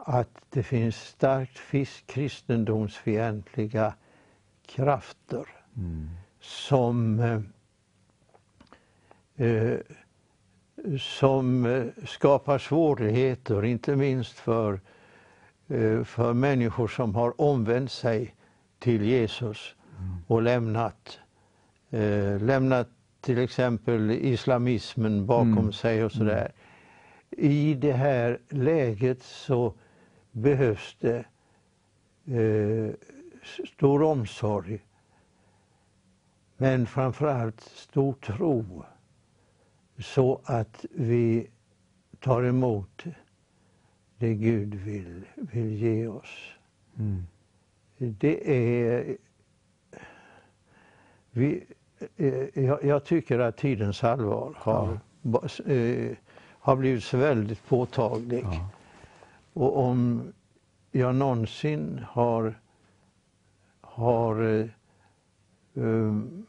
att det finns starkt kristendomsfientliga krafter som, eh, eh, som eh, skapar svårigheter, inte minst för, eh, för människor som har omvänt sig till Jesus och lämnat, eh, lämnat till exempel islamismen bakom Mm. sig och sådär. I det här läget så behövs det eh, stor omsorg men framförallt stor tro så att vi tar emot det Gud vill, vill ge oss. Mm. Det är... Vi, eh, jag, jag tycker att tidens allvar har, ba- eh, har blivit så väldigt påtaglig. Ja. Och om jag någonsin har, har eh, um,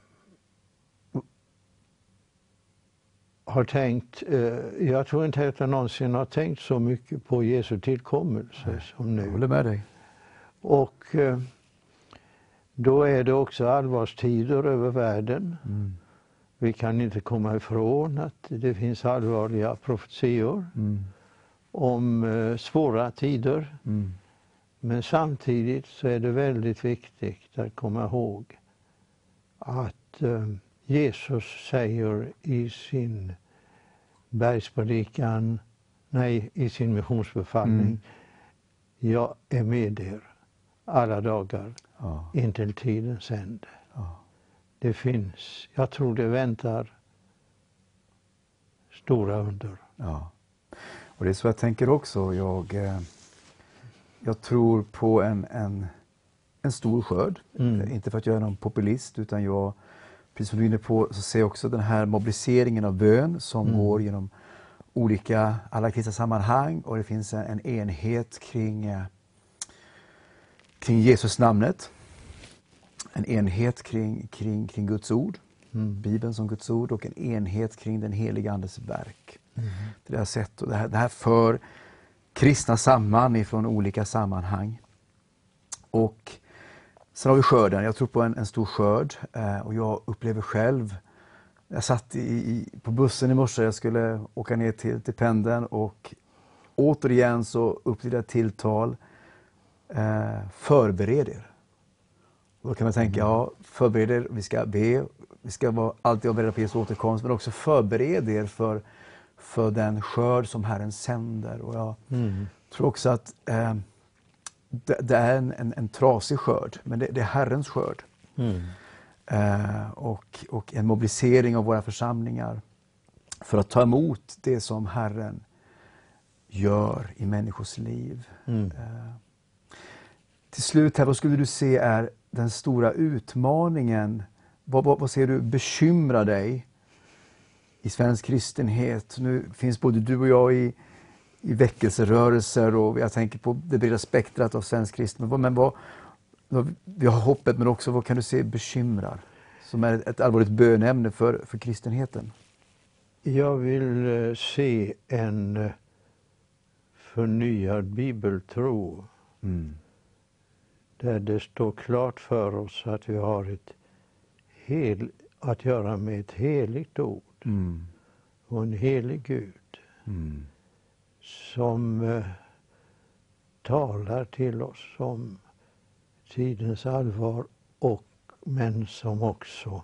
har tänkt, eh, jag tror inte att jag någonsin har tänkt så mycket på Jesu tillkommelse som Jag nu. håller med dig. Och eh, då är det också allvarstider över världen. Mm. Vi kan inte komma ifrån att det finns allvarliga profetior Mm. Om eh, svåra tider. Mm. Men samtidigt så är det väldigt viktigt att komma ihåg att eh, Jesus säger i sin bergspredikan, nej, i sin missionsbefallning, Mm. jag är med er alla dagar Ja. intill tidens ände. Ja. Det finns, jag tror det väntar stora under. Ja. Och det är så jag tänker också. Jag, eh, jag tror på en, en, en stor skörd. Mm. Eh, Inte för att jag är någon populist utan jag, precis som du är inne på, så ser jag också den här mobiliseringen av bön som Mm. går genom olika, alla kristna sammanhang och det finns en, en enhet kring, eh, kring Jesus namnet. En enhet kring, kring, kring Guds ord, Mm. Bibeln som Guds ord och en enhet kring den heliga Andes verk. Mm. Det jag sett och det här, det här för kristna samman ifrån olika sammanhang. Och sen har vi skörden. Jag tror på en, en stor skörd eh, och jag upplever själv jag satt i, i, på bussen i morse, jag skulle åka ner till, till pendeln och återigen så upplevde jag ett tilltal. Eh, förbered er. Och då kan man tänka, ja, förbered er, vi ska be, vi ska vara, alltid vara beredda på Jesu återkomst, men också förbered er för, för den skörd som Herren sänder. Och jag Mm. tror också att eh, det, det är en, en, en trasig skörd, men det, det är Herrens skörd. Mm. Eh, och, och en mobilisering av våra församlingar för att ta emot det som Herren gör i människors liv. Mm. Eh, till slut, här, vad skulle du se är den stora utmaningen? Vad, vad, vad ser du bekymrar dig i svensk kristenhet? Nu finns både du och jag i, i väckelserörelser och jag tänker på det breda spektrat av svensk kristen. Men vad- vi har hoppet, men också vad kan du se bekymrar? Som är ett, ett allvarligt bönämne för, för kristenheten. Jag vill eh, se en eh, förnyad bibeltro Mm. där det står klart för oss att vi har ett hel, att göra med ett heligt ord Mm. och en helig Gud Mm. som eh, talar till oss om tidens allvar och men som också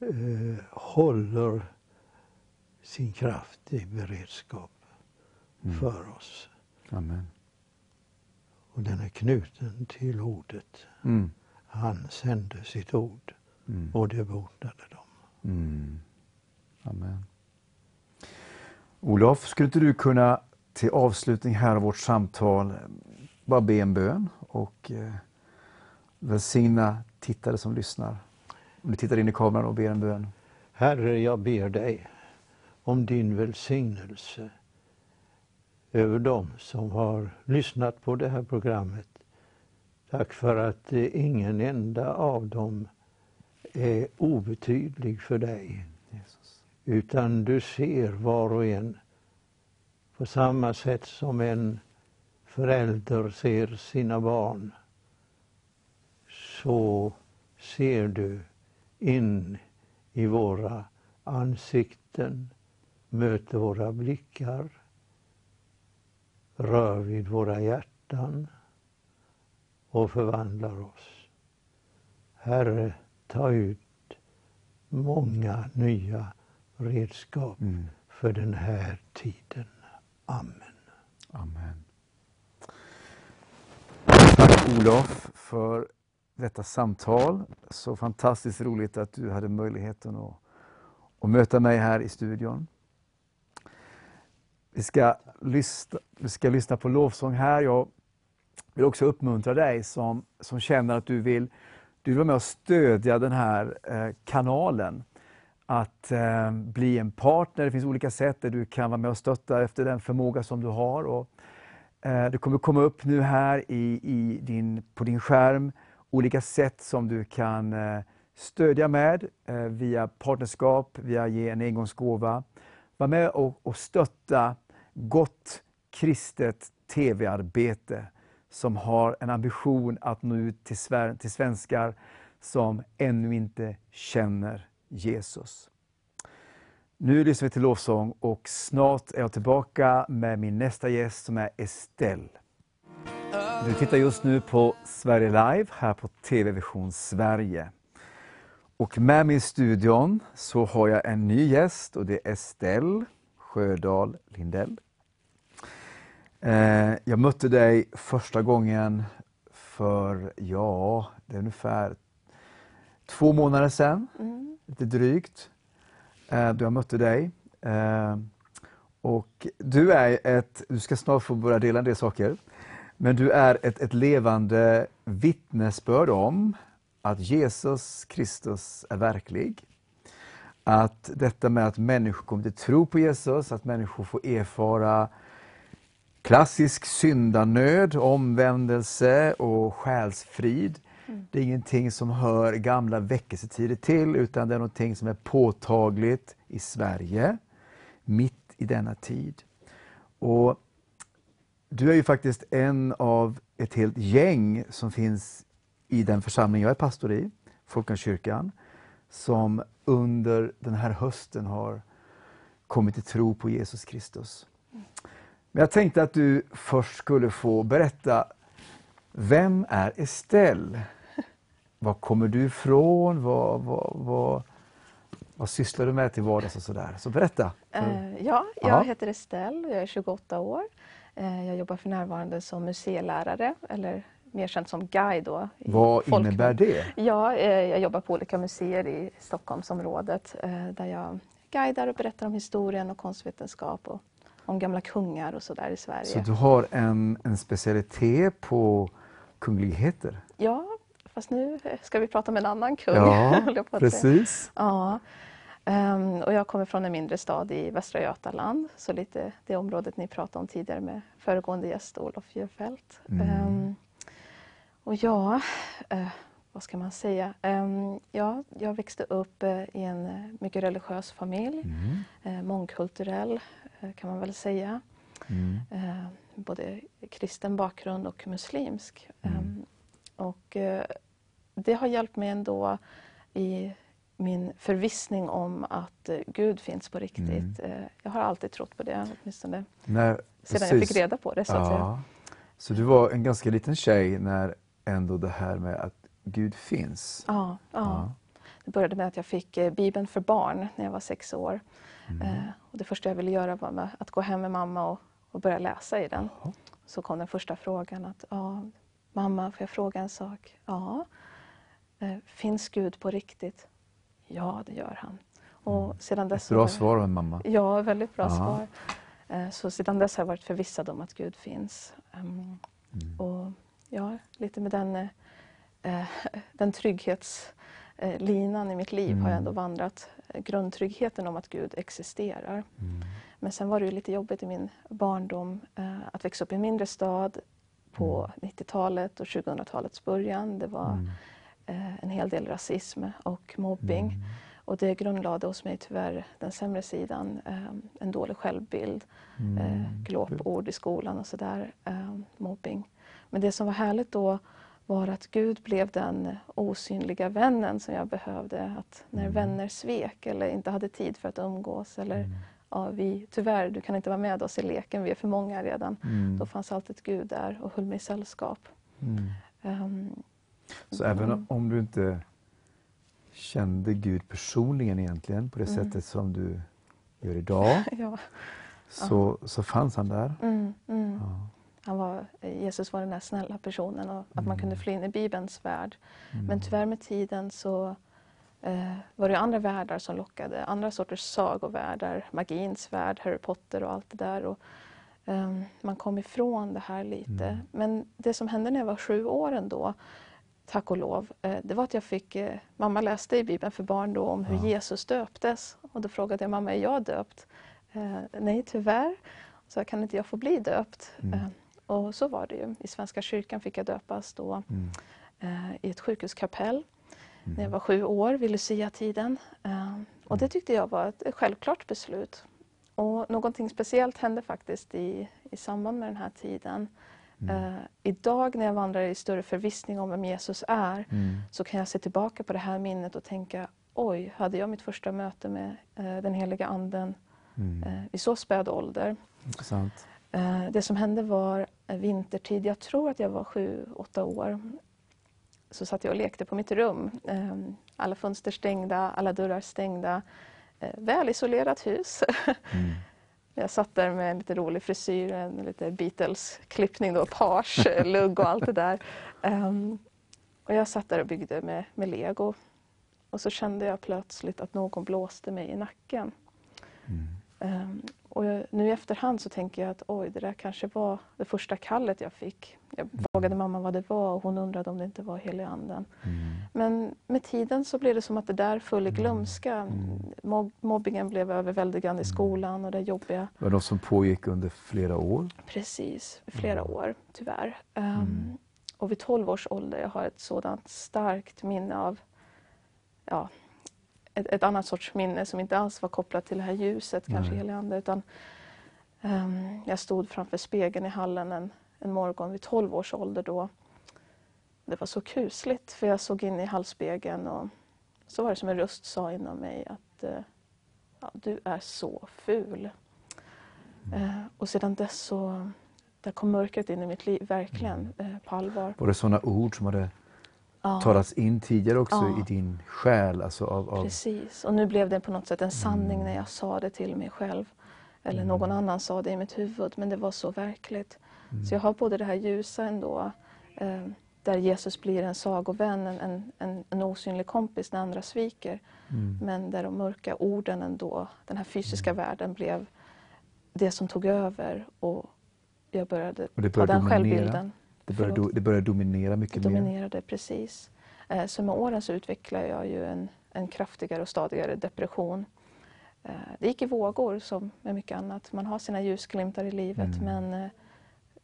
eh, håller sin kraft i beredskap Mm. för oss. Amen. Och den är knuten till ordet. Mm. Han sände sitt ord Mm. och det botade dem. Mm. Amen. Olof, skulle inte du kunna till avslutning här av vårt samtal bara be en bön och eh, välsigna tittare som lyssnar? Om du tittar in i kameran och ber en bön. Herre, jag ber dig om din välsignelse över dem som har lyssnat på det här programmet. Tack för att eh, ingen enda av dem är obetydlig för dig. Jesus. Utan du ser var och en På samma sätt som en förälder ser sina barn så ser du in i våra ansikten, möter våra blickar, rör vid våra hjärtan och förvandlar oss. Herre, ta ut många nya redskap Mm. för den här tiden. Amen. Amen. Tack Olof för detta samtal. Så fantastiskt roligt att du hade möjligheten att, att möta mig här i studion. Vi ska, lyssna, vi ska lyssna på lovsång här. Jag vill också uppmuntra dig som, som känner att du vill, du vill vara med och stödja den här eh, kanalen. Att eh, bli en partner. Det finns olika sätt där du kan vara med och stötta efter den förmåga som du har. Och, eh, det kommer komma upp nu här i, i din, på din skärm olika sätt som du kan eh, stödja med eh, via partnerskap, via ge en engångsgåva. Var med och, och stötta gott kristet tv-arbete som har en ambition att nå ut till, till svenskar som ännu inte känner Jesus. Nu lyssnar vi till lovsång och snart är jag tillbaka med min nästa gäst som är Estelle. Du tittar just nu på Sverige Live här på TV Vision Sverige. Och med mig i studion så har jag en ny gäst och det är Estelle Sjödahl Lindell. Eh, jag mötte dig första gången för, ja, det är ungefär två månader sedan, Mm. lite drygt, eh, då jag mötte dig. Eh, Och du är ett, du ska snart få börja dela en del saker, men du är ett, ett levande vittnesbörd om att Jesus Kristus är verklig. Att detta med att människor kommer till tro på Jesus, att människor får erfara klassisk syndanöd, omvändelse och själsfrid. Det är ingenting som hör gamla väckelsetider till, utan det är någonting som är påtagligt i Sverige, mitt i denna tid. Och du är ju faktiskt en av ett helt gäng som finns i den församling jag är pastor i, Folkungakyrkan, som under den här hösten har kommit till tro på Jesus Kristus. Men jag tänkte att du först skulle få berätta, vem är Estelle? Var kommer du ifrån? Vad, vad, vad, vad sysslar du med till vardags och sådär? Så berätta. Eh, ja, jag Ja. heter Estelle, jag är 28 år. Eh, jag jobbar för närvarande som museilärare, eller mer känt som guide. Då, i Vad folkmun. innebär det? Ja, eh, jag jobbar på olika museer i Stockholmsområdet där jag guidar och berättar om historien och konstvetenskap och om gamla kungar och sådär i Sverige. Så du har en, en specialitet på kungligheter? Ja, fast nu ska vi prata om en annan kung. Ja, precis. Ja. Ehm, och jag kommer från en mindre stad i Västra Götaland, så lite det området ni pratade om tidigare med föregående gäst Olof Djurfelt. Mm. Ehm, och ja, eh, vad ska man säga? Ehm, ja, jag växte upp eh, i en eh, mycket religiös familj, Mm. eh, mångkulturell kan man väl säga. Mm. Eh, både kristen bakgrund och muslimsk. Mm. Ehm, och eh, det har hjälpt mig ändå i min förvissning om att eh, Gud finns på riktigt. Mm. Eh, jag har alltid trott på det, åtminstone När, sedan jag fick reda på det. Så att säga. Ja. Så du var en ganska liten tjej när ändå det här med att Gud finns? Ja, ja. Det började med att jag fick Bibeln för barn när jag var sex år. Mm. Eh, och det första jag ville göra var att gå hem med mamma och, och börja läsa i den. Jaha. Så kom den första frågan att ja, mamma, får jag fråga en sak? Ja. Eh, finns Gud på riktigt? Ja, det gör han. Och sedan dess Ett bra svar av en mamma. Ja, väldigt bra Ja. svar. Eh, Så sedan dess har jag varit förvissad om att Gud finns. Ehm, Mm. Och ja, lite med den, eh, eh, den trygghetslinan i mitt liv har jag ändå Mm. vandrat. Eh, Grundtryggheten om att Gud existerar. Mm. Men sen var det ju lite jobbigt i min barndom eh, att växa upp i en mindre stad på 90-talet och 2000-talets början. Det var Mm. eh, en hel del rasism och mobbing. Mm. Och det grundlade hos mig tyvärr den sämre sidan, eh, en dålig självbild, eh, glåpord i skolan och sådär, eh, mobbing. Men det som var härligt då var att Gud blev den osynliga vännen som jag behövde. Att när vänner svek eller inte hade tid för att umgås eller ja, vi, tyvärr, du kan inte vara med oss i leken, vi är för många redan. Mm. Då fanns alltid Gud där och höll mig i sällskap. Mm. Ehm, Så även om du inte kände Gud personligen egentligen på det Mm. sättet som du gör idag, ja. så, så fanns han där. Mm, mm. Ja. Han var, Jesus var den där snälla personen och att man Mm. kunde fly in i Bibelns värld. Mm. Men tyvärr med tiden så eh, var det andra världar som lockade. Andra sorters sagovärldar, magins värld, Harry Potter och allt det där. Och, ehm, man kom ifrån det här lite. Mm. Men det som hände när jag var sju år ändå, tack och lov, eh, det var att jag fick... Eh, mamma läste i Bibeln för barn då om hur Ja. Jesus döptes. Och då frågade jag mamma, är jag döpt? Eh, nej, tyvärr. Så kan inte jag få bli döpt? Mm. Och så var det ju. I Svenska kyrkan fick jag döpas då Mm. eh, i ett sjukhuskapell när jag Mm. var sju år, vid Lucia-tiden. Eh, och det tyckte jag var ett självklart beslut. Och någonting speciellt hände faktiskt i, i samband med den här tiden. Mm. Eh, idag när jag vandrar i större förvissning om vem Jesus är Mm. så kan jag se tillbaka på det här minnet och tänka oj, hade jag mitt första möte med eh, den heliga anden Mm. eh, i så späd ålder. Intressant. Eh, det som hände var vintertid, jag tror att jag var sju, åtta år. Så satt jag och lekte på mitt rum. Eh, alla fönster stängda, alla dörrar stängda. Eh, väl isolerat hus. Mm. Jag satt där med en lite rolig frisyr, en lite Beatles-klippning då, page, lugg och allt det där. Ehm, och jag satt där och byggde med, med lego. Och så kände jag plötsligt att någon blåste mig i nacken. Mm. Och nu i efterhand så tänker jag att oj, det där kanske var det första kallet jag fick. Jag frågade mamma vad det var och hon undrade om det inte var heliga anden. Mm. Men med tiden så blev det som att det där föll i glömska. Mm. Mob- mobbingen blev överväldigande i skolan och det jobbiga. Det var något som pågick under flera år. Precis, flera Mm. år tyvärr. Mm. Och vid 12 års ålder, jag har ett sådant starkt minne av ja, ett, ett annat sorts minne som inte alls var kopplat till det här ljuset, kanske Nej. heliga ande, utan ehm, jag stod framför spegeln i hallen en, en morgon vid 12 års ålder då. Det var så kusligt för jag såg in i hallspegeln och så var det som en röst sa inom mig att eh, ja, du är så ful. Eh, och sedan dess så där kom mörkret in i mitt liv, verkligen, eh, på allvar. Var det sådana ord som hade Ja, talats in tidigare också Ja. i din själ? Alltså av, av, precis. Och nu blev det på något sätt en sanning Mm. när jag sa det till mig själv. Eller Mm. någon annan sa det i mitt huvud, men det var så verkligt. Mm. Så jag har både det här ljusa ändå, eh, där Jesus blir en sagovän, en, en, en, osynlig kompis när andra sviker. Mm. Men där de mörka orden ändå, den här fysiska Mm. världen blev det som tog över och jag började Och det ta började den dominera. självbilden. Det började, do, det började dominera mycket mer. dominerade precis. Eh, Så med åren så utvecklade jag ju en, en kraftigare och stadigare depression. Eh, Det gick i vågor som med mycket annat. Man har sina ljusglimtar i livet Mm. men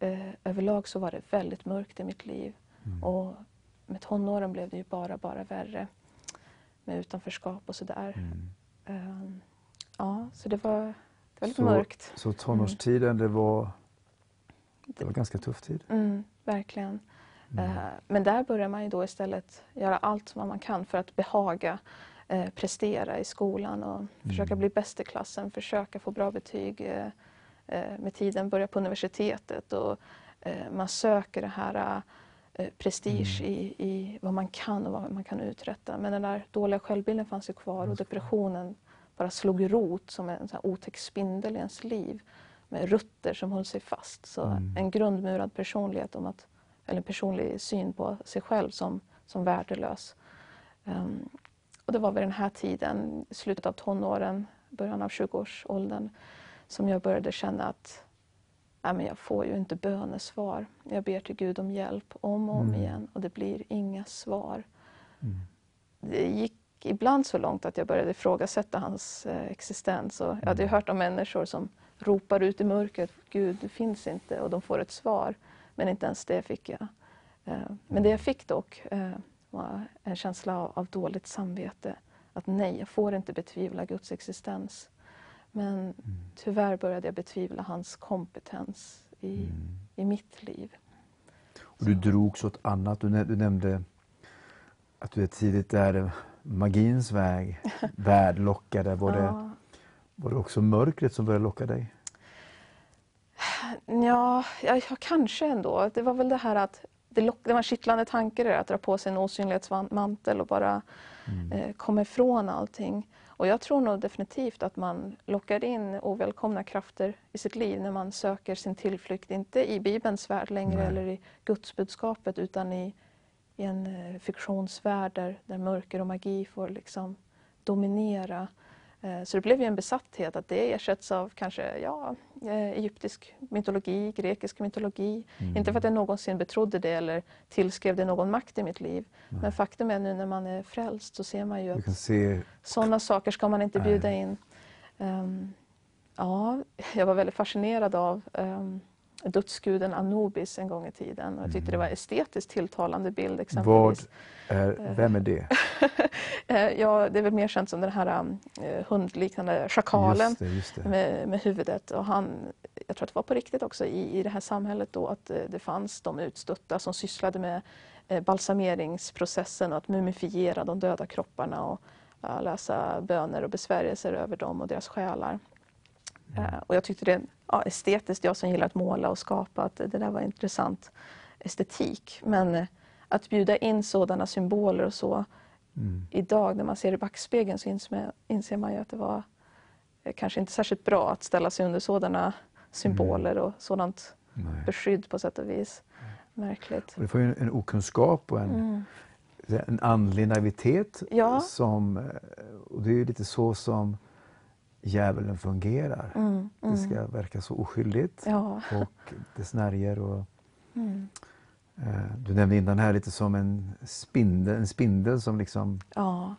eh, eh, överlag så var det väldigt mörkt i mitt liv. Mm. Och med tonåren blev det ju bara, bara värre. Med utanförskap och sådär. Mm. Eh, Ja, så det var, det var lite Så- mörkt. Så tonårstiden, det var, det var en ganska tuff tid. Mm, verkligen. Mm. Eh, Men där börjar man ju då istället göra allt vad man kan för att behaga eh, prestera i skolan och försöka Mm. bli bäst i klassen, försöka få bra betyg. eh, eh, Med tiden börja på universitetet och eh, man söker det här eh, prestige Mm. i, i vad man kan och vad man kan uträtta. Men den där dåliga självbilden fanns ju kvar och depressionen bara slog rot som en sån otäck spindel i ens liv med rutter som höll sig fast. Så Mm. en grundmurad personlighet om att, eller en personlig syn på sig själv som, som värdelös. Ehm, och det var vid den här tiden, slutet av tonåren, början av 20-årsåldern, som jag började känna att nej, men jag får ju inte bönesvar. Jag ber till Gud om hjälp om och om Mm. igen och det blir inga svar. Mm. Det gick ibland så långt att jag började ifrågasätta hans eh, existens. Och jag hade ju Mm. hört om människor som ropar ut i mörkret, Gud du finns inte, och de får ett svar. Men inte ens det fick jag. Eh, Men det jag fick dock eh, var en känsla av, dåligt samvete. att nej, jag får inte betvivla Guds existens. Men Mm. tyvärr började jag betvivla hans kompetens i, Mm. i mitt liv. Och du drogs åt annat. Du, nä- du nämnde att du är tidigt där magins väg, värld lockade. Var det, Ja. Var det också mörkret som började locka dig? Ja, ja, kanske ändå. Det var väl det här att det, lock, det var en kittlande tanke det där, att dra på sig en osynlighetsmantel och bara Mm. eh, komma ifrån allting. Och jag tror nog definitivt att man lockar in ovälkomna krafter i sitt liv när man söker sin tillflykt, inte i Bibelns värld längre Nej. eller i Gudsbudskapet utan i, i en eh, fiktionsvärld där, där mörker och magi får liksom dominera. Eh, Så det blev ju en besatthet att det ersätts av kanske ja, eh, egyptisk mytologi, grekisk mytologi. Mm. Inte för att jag någonsin betrodde det eller tillskrev det någon makt i mitt liv. Men faktum är nu när man är frälst så ser man ju att se sådana saker ska man inte bjuda Nej. in. Ehm, ja, jag var väldigt fascinerad av um, dödsguden Anubis en gång i tiden. Och jag tyckte det var estetiskt tilltalande bild vad exempelvis. är, vem är det? Eh, ja, det är väl mer känt som den här um, eh, hundliknande schakalen Just det, just det. med, med huvudet. Och han, jag tror att det var på riktigt också i, i det här samhället då att eh, det fanns de utstötta som sysslade med eh, balsameringsprocessen och att mumifiera de döda kropparna och läsa böner och besvärjelser över dem och deras själar. Eh, och jag tyckte det ja, estetiskt, jag som gillar att måla och skapa, att det där var intressant estetik. Men att bjuda in sådana symboler och så Mm. idag när man ser i backspegeln så inser, man ju att det var eh, kanske inte särskilt bra att ställa sig under sådana symboler och sådant Nej. beskydd på sätt och vis. Märkligt. Och det var ju en, en okunskap och en, Mm. en andlig naivitet. Ja. Som, eh, och det är ju lite så som djävulen fungerar. Mm, Det mm. ska verka så oskyldigt Ja. och det snärjer. Och, Mm. eh, du nämnde innan här lite som en spindel, en spindel som liksom ja.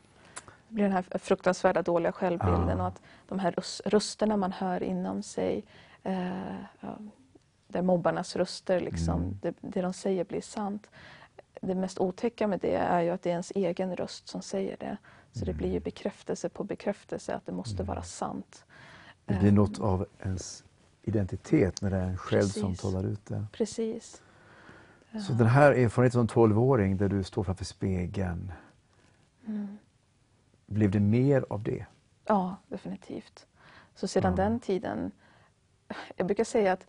Det blir den här fruktansvärda dåliga självbilden Ja. och att de här rös- rösterna man hör inom sig eh, där mobbarnas röster, liksom, Mm. det, det de säger blir sant. Det mest otäcka med det är ju att det är ens egen röst som säger det. Så det blir ju bekräftelse på bekräftelse att det måste vara sant. Det blir Eh, något av ens identitet när det är en själv som Precis. talar ut det. Precis. Så den här erfarenheten som 12-åring där du står framför spegeln, Mm. blev det mer av det? Ja, definitivt. Så sedan Ja. den tiden, jag brukar säga att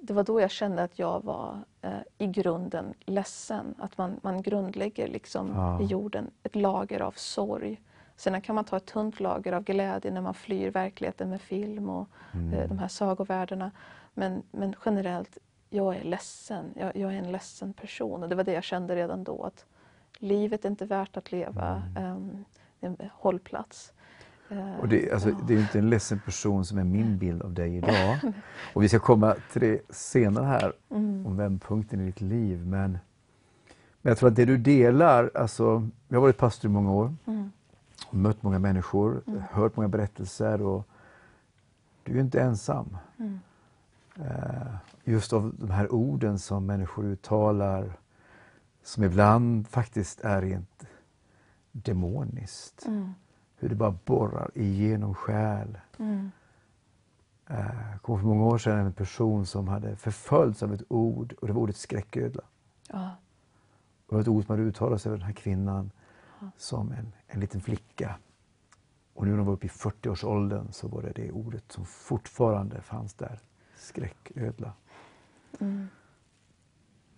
det var då jag kände att jag var eh, i grunden ledsen. Att man, man grundlägger liksom Ja. i jorden ett lager av sorg. Sen kan man ta ett tunt lager av glädje när man flyr verkligheten med film och Mm. eh, de här sagovärldarna. Men, men generellt, jag är ledsen. Jag, jag är en ledsen person. Och det var det jag kände redan då. Att livet är inte värt att leva. ehm, det är en hållplats. Eh. Och det, alltså, det är ju inte en ledsen person som är min bild av dig idag. Och vi ska komma till det senare här, Mm. om vändpunkten i ditt liv. Men, men jag tror att det du delar, alltså, jag har varit pastor i många år, Mm. och mött många människor, Mm. hört många berättelser och du är inte ensam. Mm. Eh, just av de här orden som människor uttalar som ibland faktiskt är rent demoniskt. Mm. Hur det bara borrar igenom själ. Mm. Eh, Jag kommer för många år sedan en person som hade förföljts av ett ord och det var ordet skräcködla. Ja. Och det var ett ord som hade uttalats över den här kvinnan Ja. som en, en liten flicka. Och nu när hon var uppe i 40-årsåldern så var det det ordet som fortfarande fanns där. Skräcködla. Mm.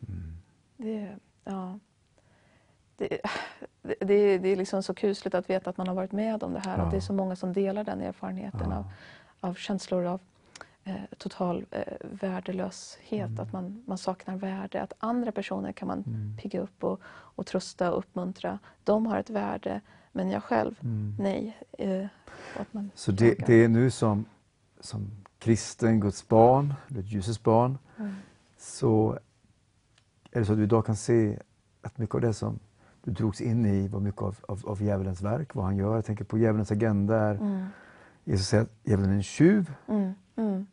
Mm. Det, ja. Det, det, det, är- liksom så kusligt att veta att man har varit med om det här. Ja. Att det är så många som delar den erfarenheten Ja. av, av känslor av eh, total eh, värdelöshet. Mm. Att man, man saknar värde. Att andra personer kan man Mm. pigga upp och, och trösta och uppmuntra. De har ett värde, men jag själv, Mm. nej. Eh, att man Så det, det är nu som, som kristen Guds barn, ljusets barn, Mm. så är det så att du idag kan se att mycket av det som du drogs in i var mycket av, av, av djävulens verk, vad han gör. Jag tänker på djävulens agenda. Är, Mm. Jesus säger att djävulen är en tjuv Mm. Mm.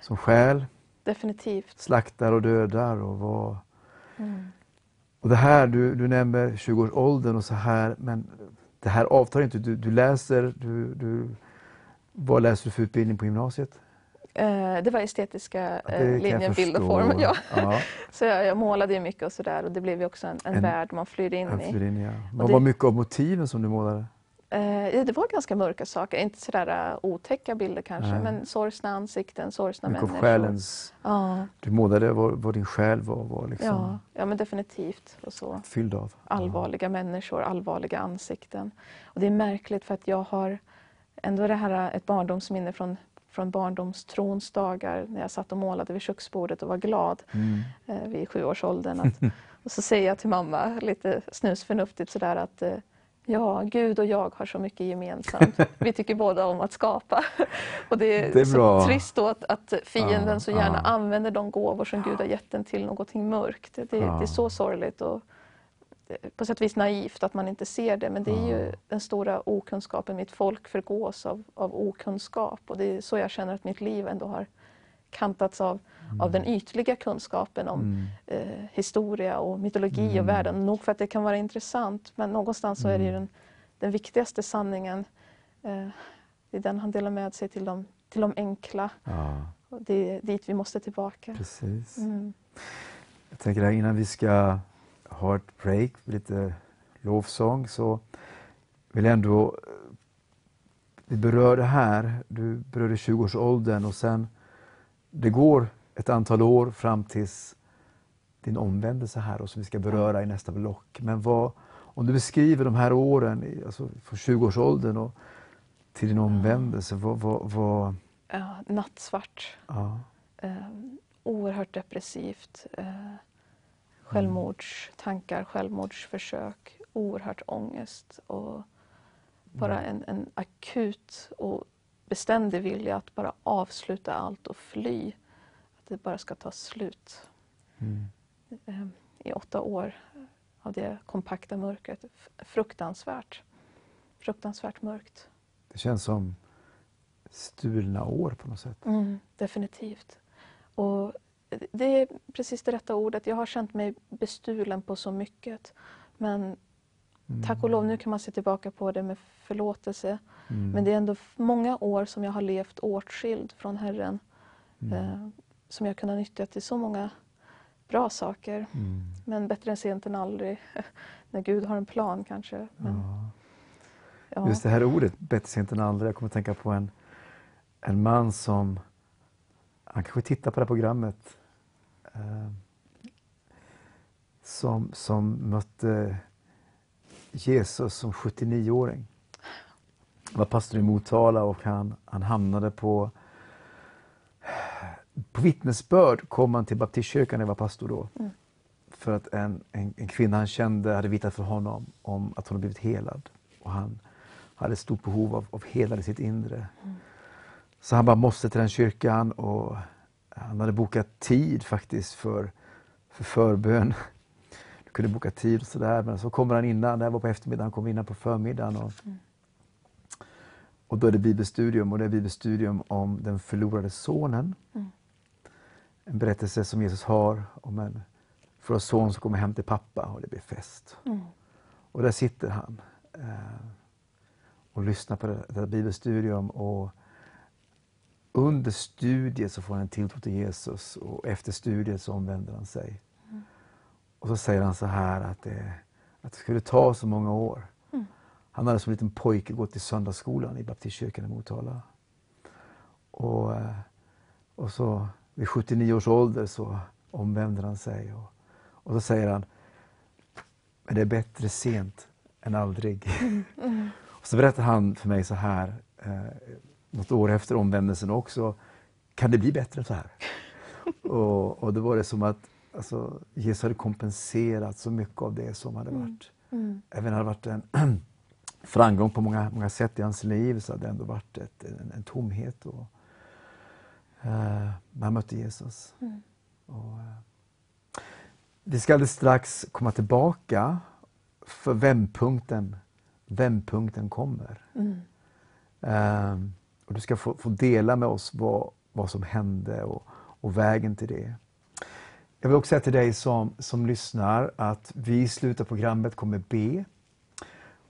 som stjäl, Definitivt. slaktar och dödar. Och, vad... Mm. och det här, du, du nämner 20-årsåldern och så här, men det här avtar inte. Du, du läser, du, du, vad läser du för utbildning på gymnasiet? Eh, det var estetiska Ja, det eh, linjen bild och form. Ja. Ja, Så jag, jag målade ju mycket och sådär och det blev ju också en, en, En- värld man flyr in i. flyr ja. Vad det- var mycket av motiven som du målade? Eh, ja, det var ganska mörka saker, inte sådär uh, otäcka bilder kanske, Nej. men sorgsna ansikten, sorgsna Mycket människor. själens... Ja, Du målade vad, vad din själ var, var liksom ja, ja, men definitivt. Och så. fylld av. Allvarliga människor, allvarliga ansikten. Och det är märkligt för att jag har ändå det här, ett barndomsminne från, från barndomstrons dagar när jag satt och målade vid köksbordet och var glad Mm. eh, vid sjuårsåldern. Att, och så säger jag till mamma lite snusförnuftigt sådär att eh, ja, Gud och jag har så mycket gemensamt. Vi tycker båda om att skapa. och det är, Det är så bra. trist då att, att fienden Ja, så gärna ja. använder de gåvor som Gud har gett den till någonting mörkt. Det, det, det Ja. är så sorgligt och på sätt och vis naivt att man inte ser det. Men det är ju den stora okunskapen. Mitt folk förgås av, av okunskap. Och det är så jag känner att mitt liv ändå har kantats av, av den ytliga kunskapen om Mm. eh, historia och mytologi Mm. och världen. Nog för att det kan vara intressant men någonstans så är det ju Mm. den, den viktigaste sanningen. Eh, det är den han delar med sig till de, till de enkla. Ja, Och det är dit vi måste tillbaka. precis. Mm. Jag tänker här innan vi ska ha ett break, lite lovsång, så vill jag ändå... Vi berör det här, du berörde 20-årsåldern och sen det går ett antal år fram tills din omvändelse här och som vi ska beröra i nästa block. Men vad, om du beskriver de här åren, alltså från 20-årsåldern och till din omvändelse, vad, vad, vad Ja, nattsvart. ja, Eh, oerhört depressivt. Eh, självmordstankar, självmordsförsök. Oerhört ångest. Och bara en, en akut och beständig vilja att bara avsluta allt och fly. Att det bara ska ta slut. mm, eh, i åtta år av det kompakta mörkret. Fruktansvärt. Fruktansvärt mörkt. det känns som stulna år på något sätt. Mm, definitivt. Och det är precis det rätta ordet. Jag har känt mig bestulen på så mycket. Men Mm. tack och lov, nu kan man se tillbaka på det med förlåtelse. Mm. Men det är ändå många år som jag har levt åtskild från Herren. Mm. Eh, som jag kunnat nyttja till så många bra saker. Mm. Men bättre än sent än aldrig. När Gud har en plan kanske. Men, Ja. ja. Just det här ordet, bättre sent än aldrig. Jag kommer att tänka på en, en man som, han kanske tittar på det här programmet, eh, som, som mötte Jesus som 79-åring. Han var pastor i Motala och han, han hamnade på på vittnesbörd kom han till baptistkyrkan när jag var pastor då. Mm. För att en, en, en kvinna han kände hade vittnat för honom om att hon blivit helad. Och han hade ett stort behov av, av helad i sitt inre. Så han bara måste till den kyrkan och han hade bokat tid faktiskt för, för förbön. Du kunde boka tid och sådär. Men så kommer han innan, det här var på eftermiddagen, han kom innan på förmiddagen. Och, och då är det bibelstudium och det är bibelstudium om den förlorade sonen. Mm. En berättelse som Jesus har om en förlorad son som kommer hem till pappa och det blir fest. Mm. Och där sitter han eh, och lyssnar på det, det här bibelstudium. Och under studiet så får han en tilltro till Jesus och efter studiet så omvänder han sig. Mm. Och så säger han så här att det, att det skulle ta så många år. Mm. Han hade som liten pojke gått i söndagsskolan i baptistkyrkan i Motala. Och, eh, och så vid 79 års ålder så omvänder han sig. Och, och så säger han, men det är bättre sent än aldrig. Mm. Och så berättar han för mig så här, eh, något år efter omvändelsen också, kan det bli bättre än så här? och, och då var det som att alltså, Jesus hade kompenserat så mycket av det som hade Mm. varit, Mm. även hade varit en framgång på många, många sätt i hans liv, så hade det ändå varit ett, en, en tomhet. Och, men han mötte Jesus. Mm. Och, eh, vi ska alldeles strax komma tillbaka för vändpunkten, vändpunkten kommer. Mm. Ehm, och du ska få, få dela med oss vad, vad som hände och, och vägen till det. Jag vill också säga till dig som, som lyssnar att vi i slutet av programmet kommer be.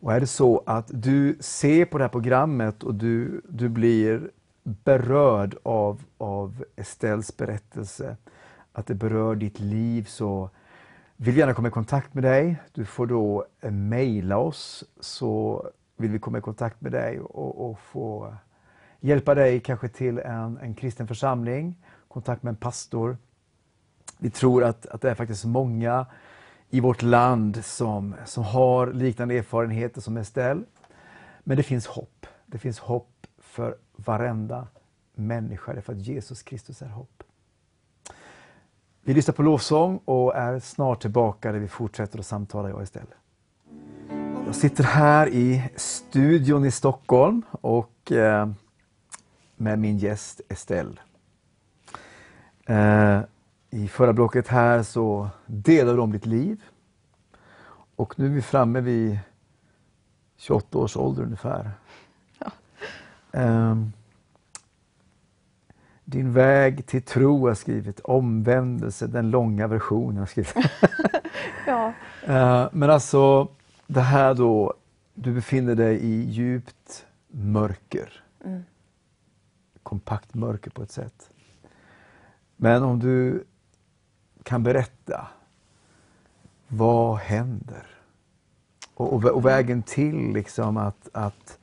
Och är det så att du ser på det här programmet och du, du blir berörd av, av Estelles berättelse, att det berör ditt liv, så vill vi gärna komma i kontakt med dig. Du får då eh, mejla oss så vill vi komma i kontakt med dig och, och få hjälpa dig kanske till en, en kristen församling, kontakt med en pastor. Vi tror att, att det är faktiskt många i vårt land som, som har liknande erfarenheter som Estelle. Men det finns hopp. Det finns hopp för varenda människa, därför att Jesus Kristus är hopp. Vi lyssnar på lovsång och är snart tillbaka där vi fortsätter att samtala, jag och Estelle. Jag sitter här i studion i Stockholm och eh, med min gäst Estelle. Eh, I förra blocket här så delade du om ditt liv. Och nu är vi framme vid 28 års ålder ungefär. Ja. Eh, din väg till tro har jag skrivit, omvändelse, den långa versionen har skrivit. Ja, Eh, Men alltså, det här då, du befinner dig i djupt mörker. Mm. Kompakt mörker på ett sätt. Men om du kan berätta, vad händer? Och, och, och vägen till liksom att, att,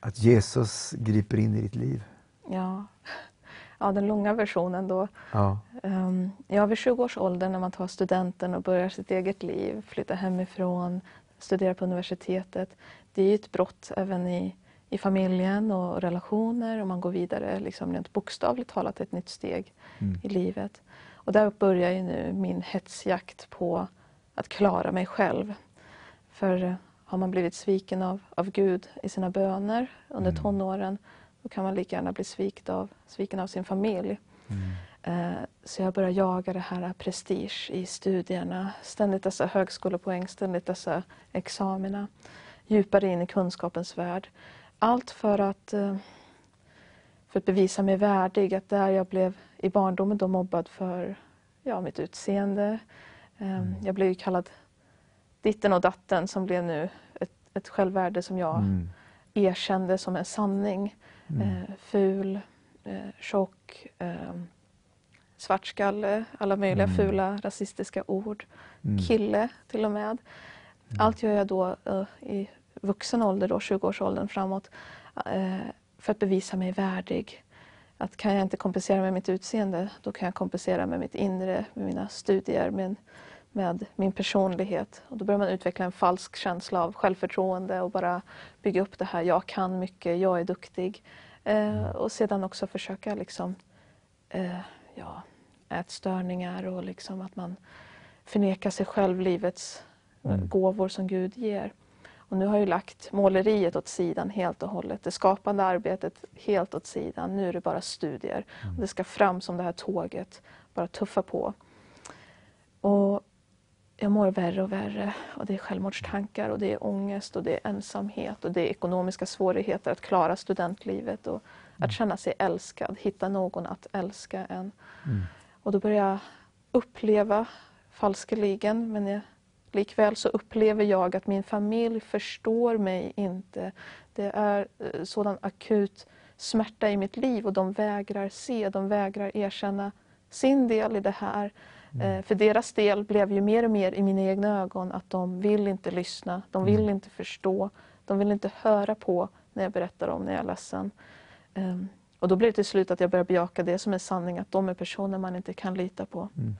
att Jesus griper in i ditt liv. ja. ja, den långa versionen då. Ja. Um, ja, vid 20 års ålder när man tar studenten och börjar sitt eget liv, flyttar hemifrån, studerar på universitetet. Det är ju ett brott även i, i familjen och relationer och man går vidare, liksom rent bokstavligt talat ett nytt steg Mm. i livet. Och där börjar ju nu min hetsjakt på att klara mig själv. För eh, har man blivit sviken av, av Gud i sina böner under Mm. tonåren, då kan man lika gärna bli svikt av, sviken av sin familj. Mm. Eh, Så jag börjar jaga det här prestige i studierna. Ständigt dessa högskolepoäng, ständigt dessa examina. Djupare in i kunskapens värld. Allt för att, eh, för att bevisa mig värdig. Att där jag blev i barndomen då mobbad för ja, mitt utseende. Eh, Jag blev kallad ditten och datten som blev nu ett, ett självvärde som jag Mm. erkände som en sanning. Mm. Eh, ful, eh, tjock, eh, svartskalle, alla möjliga Mm. fula rasistiska ord. Mm. Kille till och med. Allt gör jag då eh, i vuxen ålder, då, 20-årsåldern framåt, eh, för att bevisa mig värdig. Att kan jag inte kompensera med mitt utseende, då kan jag kompensera med mitt inre, med mina studier, med, med min personlighet. Och då börjar man utveckla en falsk känsla av självförtroende och bara bygga upp det här, jag kan mycket, jag är duktig. Eh, och sedan också försöka liksom, eh, ja, ätstörningar och liksom att man förnekar sig själv livets eh, Mm. gåvor som Gud ger. Och nu har jag lagt måleriet åt sidan helt och hållet. Det skapande arbetet helt åt sidan. Nu är det bara studier. Och det ska fram som det här tåget, bara tuffa på. Och jag mår värre och värre. Och det är självmordstankar och det är ångest och det är ensamhet och det är ekonomiska svårigheter att klara studentlivet och att känna sig älskad, hitta någon att älska en. Mm. Och då börjar jag uppleva, falskeligen, men jag, likväl så upplever jag att min familj förstår mig inte. Det är eh, sådan akut smärta i mitt liv och de vägrar se, de vägrar erkänna sin del i det här. Eh, För deras del blev ju mer och mer i mina egna ögon att de vill inte lyssna, de vill inte förstå, de vill inte höra på när jag berättar om när jag är ledsen. Ehm, Och då blir det till slut att jag börjar bejaka det som en sanning, att de är personer man inte kan lita på. Mm.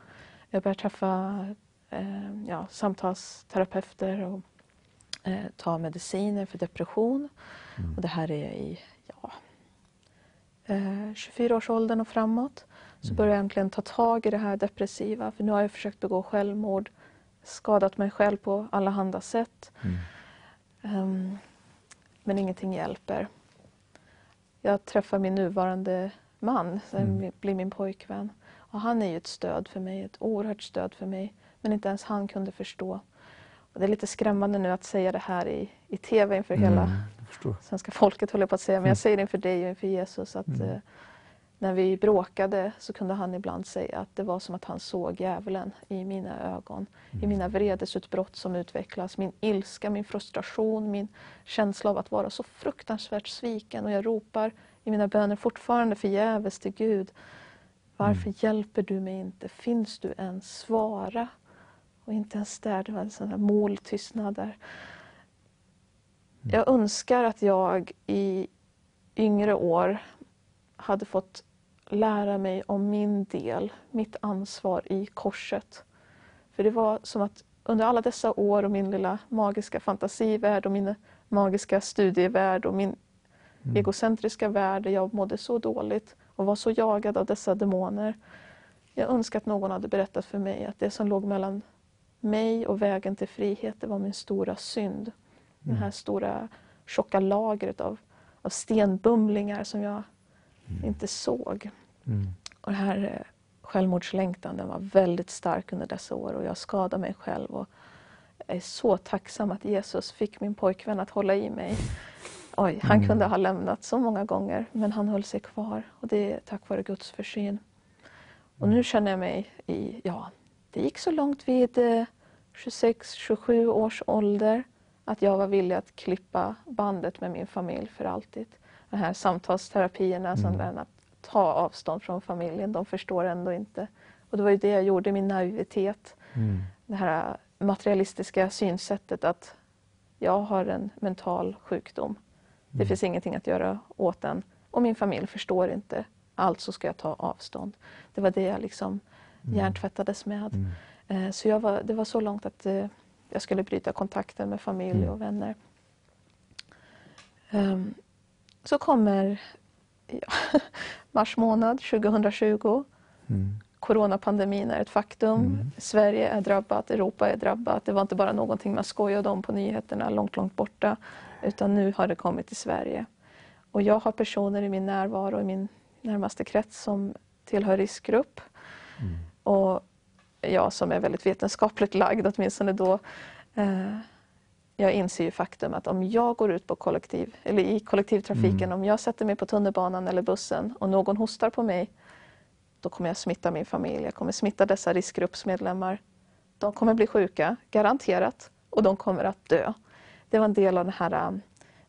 Jag börjar träffa eh, ja, samtalsterapeuter och eh, ta mediciner för depression. Mm. Och det här är i ja, eh, 24-årsåldern och framåt. Så Mm. börjar jag äntligen ta tag i det här depressiva. För nu har jag försökt begå självmord, skadat mig själv på alla handa sätt. Mm. Ehm, men ingenting hjälper. Jag träffar min nuvarande man, som Mm. blir min pojkvän. Och han är ju ett stöd för mig, ett oerhört stöd för mig. Men inte ens han kunde förstå. Och det är lite skrämmande nu att säga det här i, i tv inför hela Mm, förstår. svenska folket, håller jag på att säga. Men Mm. jag säger det inför dig och inför Jesus. Att, Mm. eh, när vi bråkade så kunde han ibland säga att det var som att han såg djävulen i mina ögon. I mina vredesutbrott som utvecklas, min ilska, min frustration, min känsla av att vara så fruktansvärt sviken. Och jag ropar i mina böner fortfarande förgäves till Gud. Varför hjälper du mig inte? Finns du än? Svara. Och inte ens där, det var en sån här måltystnad där. Jag önskar att jag i yngre år hade fått lära mig om min del, mitt ansvar i korset. För det var som att under alla dessa år och min lilla magiska fantasivärld och min magiska studievärld och min mm. egocentriska värld där jag mådde så dåligt och var så jagad av dessa demoner. Jag önskar att någon hade berättat för mig att det som låg mellan mig och vägen till frihet, det var min stora synd. Mm. Det här stora tjocka lagret av, av stenbumlingar som jag mm. inte såg. Mm. Och det här eh, självmordslängtan den var väldigt stark under dessa år och jag skadade mig själv. Och jag är så tacksam att Jesus fick min pojkvän att hålla i mig. Oj, han mm. kunde ha lämnat så många gånger men han höll sig kvar och det är tack vare Guds försyn. Och nu känner jag mig i, ja, det gick så långt vid 26-27 eh, års ålder att jag var villig att klippa bandet med min familj för alltid. De här samtalsterapierna mm. som att ta avstånd från familjen, de förstår ändå inte. Och det var ju det jag gjorde, min naivitet. Mm. Det här materialistiska synsättet att jag har en mental sjukdom. Mm. Det finns ingenting att göra åt den och min familj förstår inte. Alltså ska jag ta avstånd. Det var det jag liksom mm. hjärntvättades med. Mm. Eh, så jag var, det var så långt att eh, jag skulle bryta kontakten med familj mm. och vänner. Um, så kommer ja, mars månad 2020. Mm. Coronapandemin är ett faktum. Mm. Sverige är drabbat, Europa är drabbat. Det var inte bara någonting man skojade om på nyheterna långt, långt borta. Utan nu har det kommit till Sverige. Och jag har personer i min närvaro, i min närmaste krets som tillhör riskgrupp. Mm. Och jag som är väldigt vetenskapligt lagd, åtminstone då, eh, jag inser ju faktum att om jag går ut på kollektiv, eller i kollektivtrafiken, mm. om jag sätter mig på tunnelbanan eller bussen och någon hostar på mig, då kommer jag smitta min familj, jag kommer smitta dessa riskgruppsmedlemmar. De kommer bli sjuka, garanterat, och de kommer att dö. Det var en del av den här um,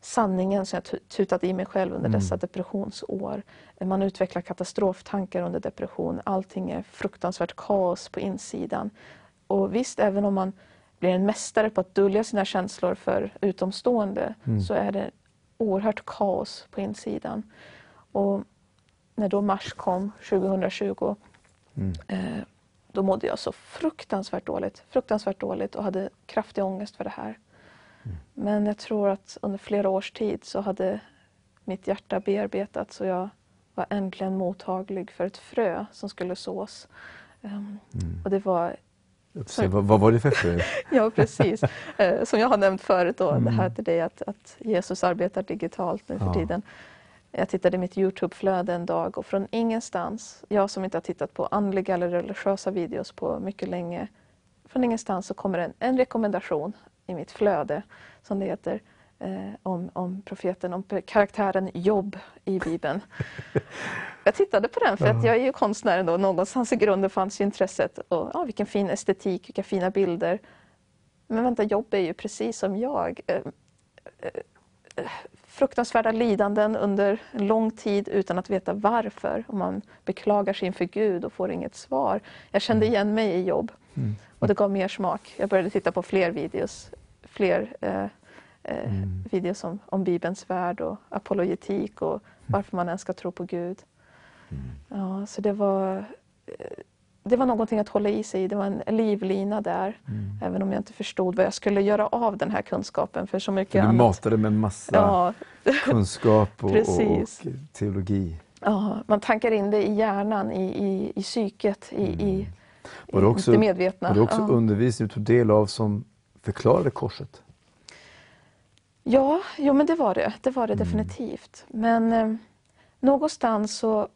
sanningen som jag tutat i mig själv under mm. dessa depressionsår. Man utvecklar katastroftankar under depression, allting är fruktansvärt kaos på insidan. Och visst, även om man blir en mästare på att dölja sina känslor för utomstående mm. så är det oerhört kaos på insidan. Och när då mars kom 2020 mm. eh, då mådde jag så fruktansvärt dåligt, fruktansvärt dåligt och hade kraftig ångest för det här. Mm. Men jag tror att under flera års tid så hade mitt hjärta bearbetats och jag var äntligen mottaglig för ett frö som skulle sås. Um, och det var Se, vad, vad, var det för frö? ja, precis. Eh, som jag har nämnt förut, då, mm. det här till dig att, att Jesus arbetar digitalt nu för ja. tiden. Jag tittade i mitt Youtube-flöde en dag och från ingenstans, jag som inte har tittat på andliga eller religiösa videos på mycket länge, från ingenstans så kommer en, en rekommendation i mitt flöde som det heter eh, om, om profeten, om karaktären Jobb i Bibeln. jag tittade på den för att jag är ju konstnär ändå. Någonstans i grunden fanns ju intresset. Och, ja, vilken fin estetik, vilka fina bilder. Men vänta, Jobb är ju precis som jag. Eh, eh, fruktansvärda lidanden under lång tid utan att veta varför. Och man beklagar sig inför Gud och får inget svar. Jag kände mm. igen mig i Jobb. Mm. Och det gav mer smak. Jag började titta på fler videos. Fler eh, eh, mm. videos om, om Bibelns värld och apologetik och mm. varför man ens ska tro på Gud. Mm. Ja, så det var, eh, det var någonting att hålla i sig i. Det var en livlina där. Mm. Även om jag inte förstod vad jag skulle göra av den här kunskapen. För så mycket du annat. matade med en massa ja. kunskap och, och, teologi. Ja, man tankar in det i hjärnan, i, i, i psyket, i, mm. i, var det också, det medvetna. Var det också ja. undervisning du tog del av som förklarade korset? Ja, jo men det var det. Det var det mm. definitivt. Men eh, någonstans så,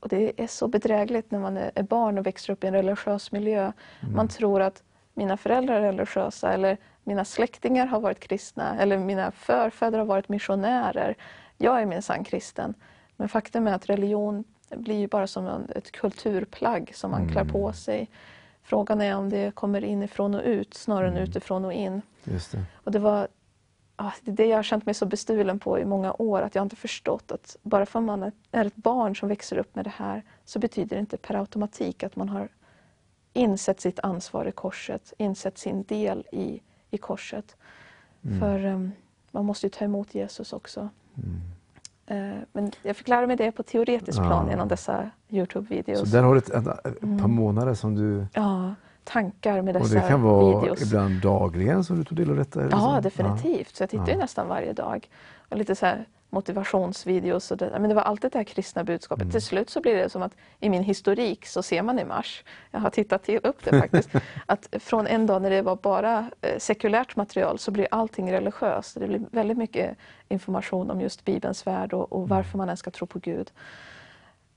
och det är så bedrägligt när man är barn och växer upp i en religiös miljö. Mm. Man tror att mina föräldrar är religiösa eller mina släktingar har varit kristna eller mina förfäder har varit missionärer. Jag är minsann kristen. Men faktum är att religion Det blir ju bara som en, ett kulturplagg som man klär på sig. Frågan är om det kommer inifrån och ut snarare än utifrån och in. Just det. Och det var det jag har känt mig så bestulen på i många år, att jag inte förstått att bara för att man är- ett barn som växer upp med det här så betyder det inte per automatik att man har insett sitt ansvar i korset, insett sin del i, i korset. För em, man måste ju ta emot Jesus också. Eh, men jag fick lära mig det på teoretisk plan Ja. genom dessa Så Youtube-videos. där har du ett, ett, par månader som du... Ja, tankar med Och dessa det kan vara videos. ibland dagligen som du tog del av detta? Ja, så? definitivt. Så jag tittar ju Ja. nästan varje dag. Och lite så här motivationsvideos. Och det, men det var alltid det här kristna budskapet. Mm. Till slut så blir det som att i min historik så ser man i mars, jag har tittat till, upp det faktiskt, att från en dag när det var bara eh, sekulärt material så blir allting religiöst. Det blir väldigt mycket information om just Bibelns värld och, och varför Mm. man ens ska tro på Gud.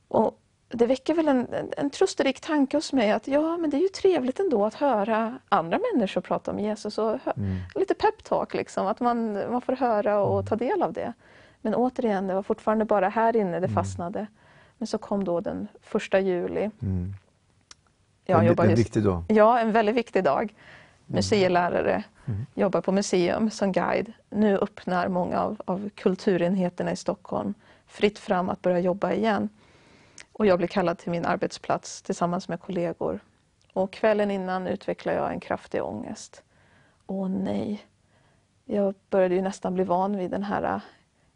Och det väcker väl en, en, en trösterik tanke hos mig att ja, men det är ju trevligt ändå att höra andra människor prata om Jesus och hö- Mm. lite peptalk liksom, att man, man får höra och ta del av det. Men återigen, det var fortfarande bara här inne det fastnade. Men så kom då den första juli. Mm. Jag en, jobbar en viktig dag. ja, en väldigt viktig dag. Museilärare, jobbar på museum som guide. Nu öppnar många av, av kulturenheterna i Stockholm fritt fram att börja jobba igen. Och jag blir kallad till min arbetsplats tillsammans med kollegor. Och kvällen innan utvecklar jag en kraftig ångest. Åh nej. Jag började ju nästan bli van vid den här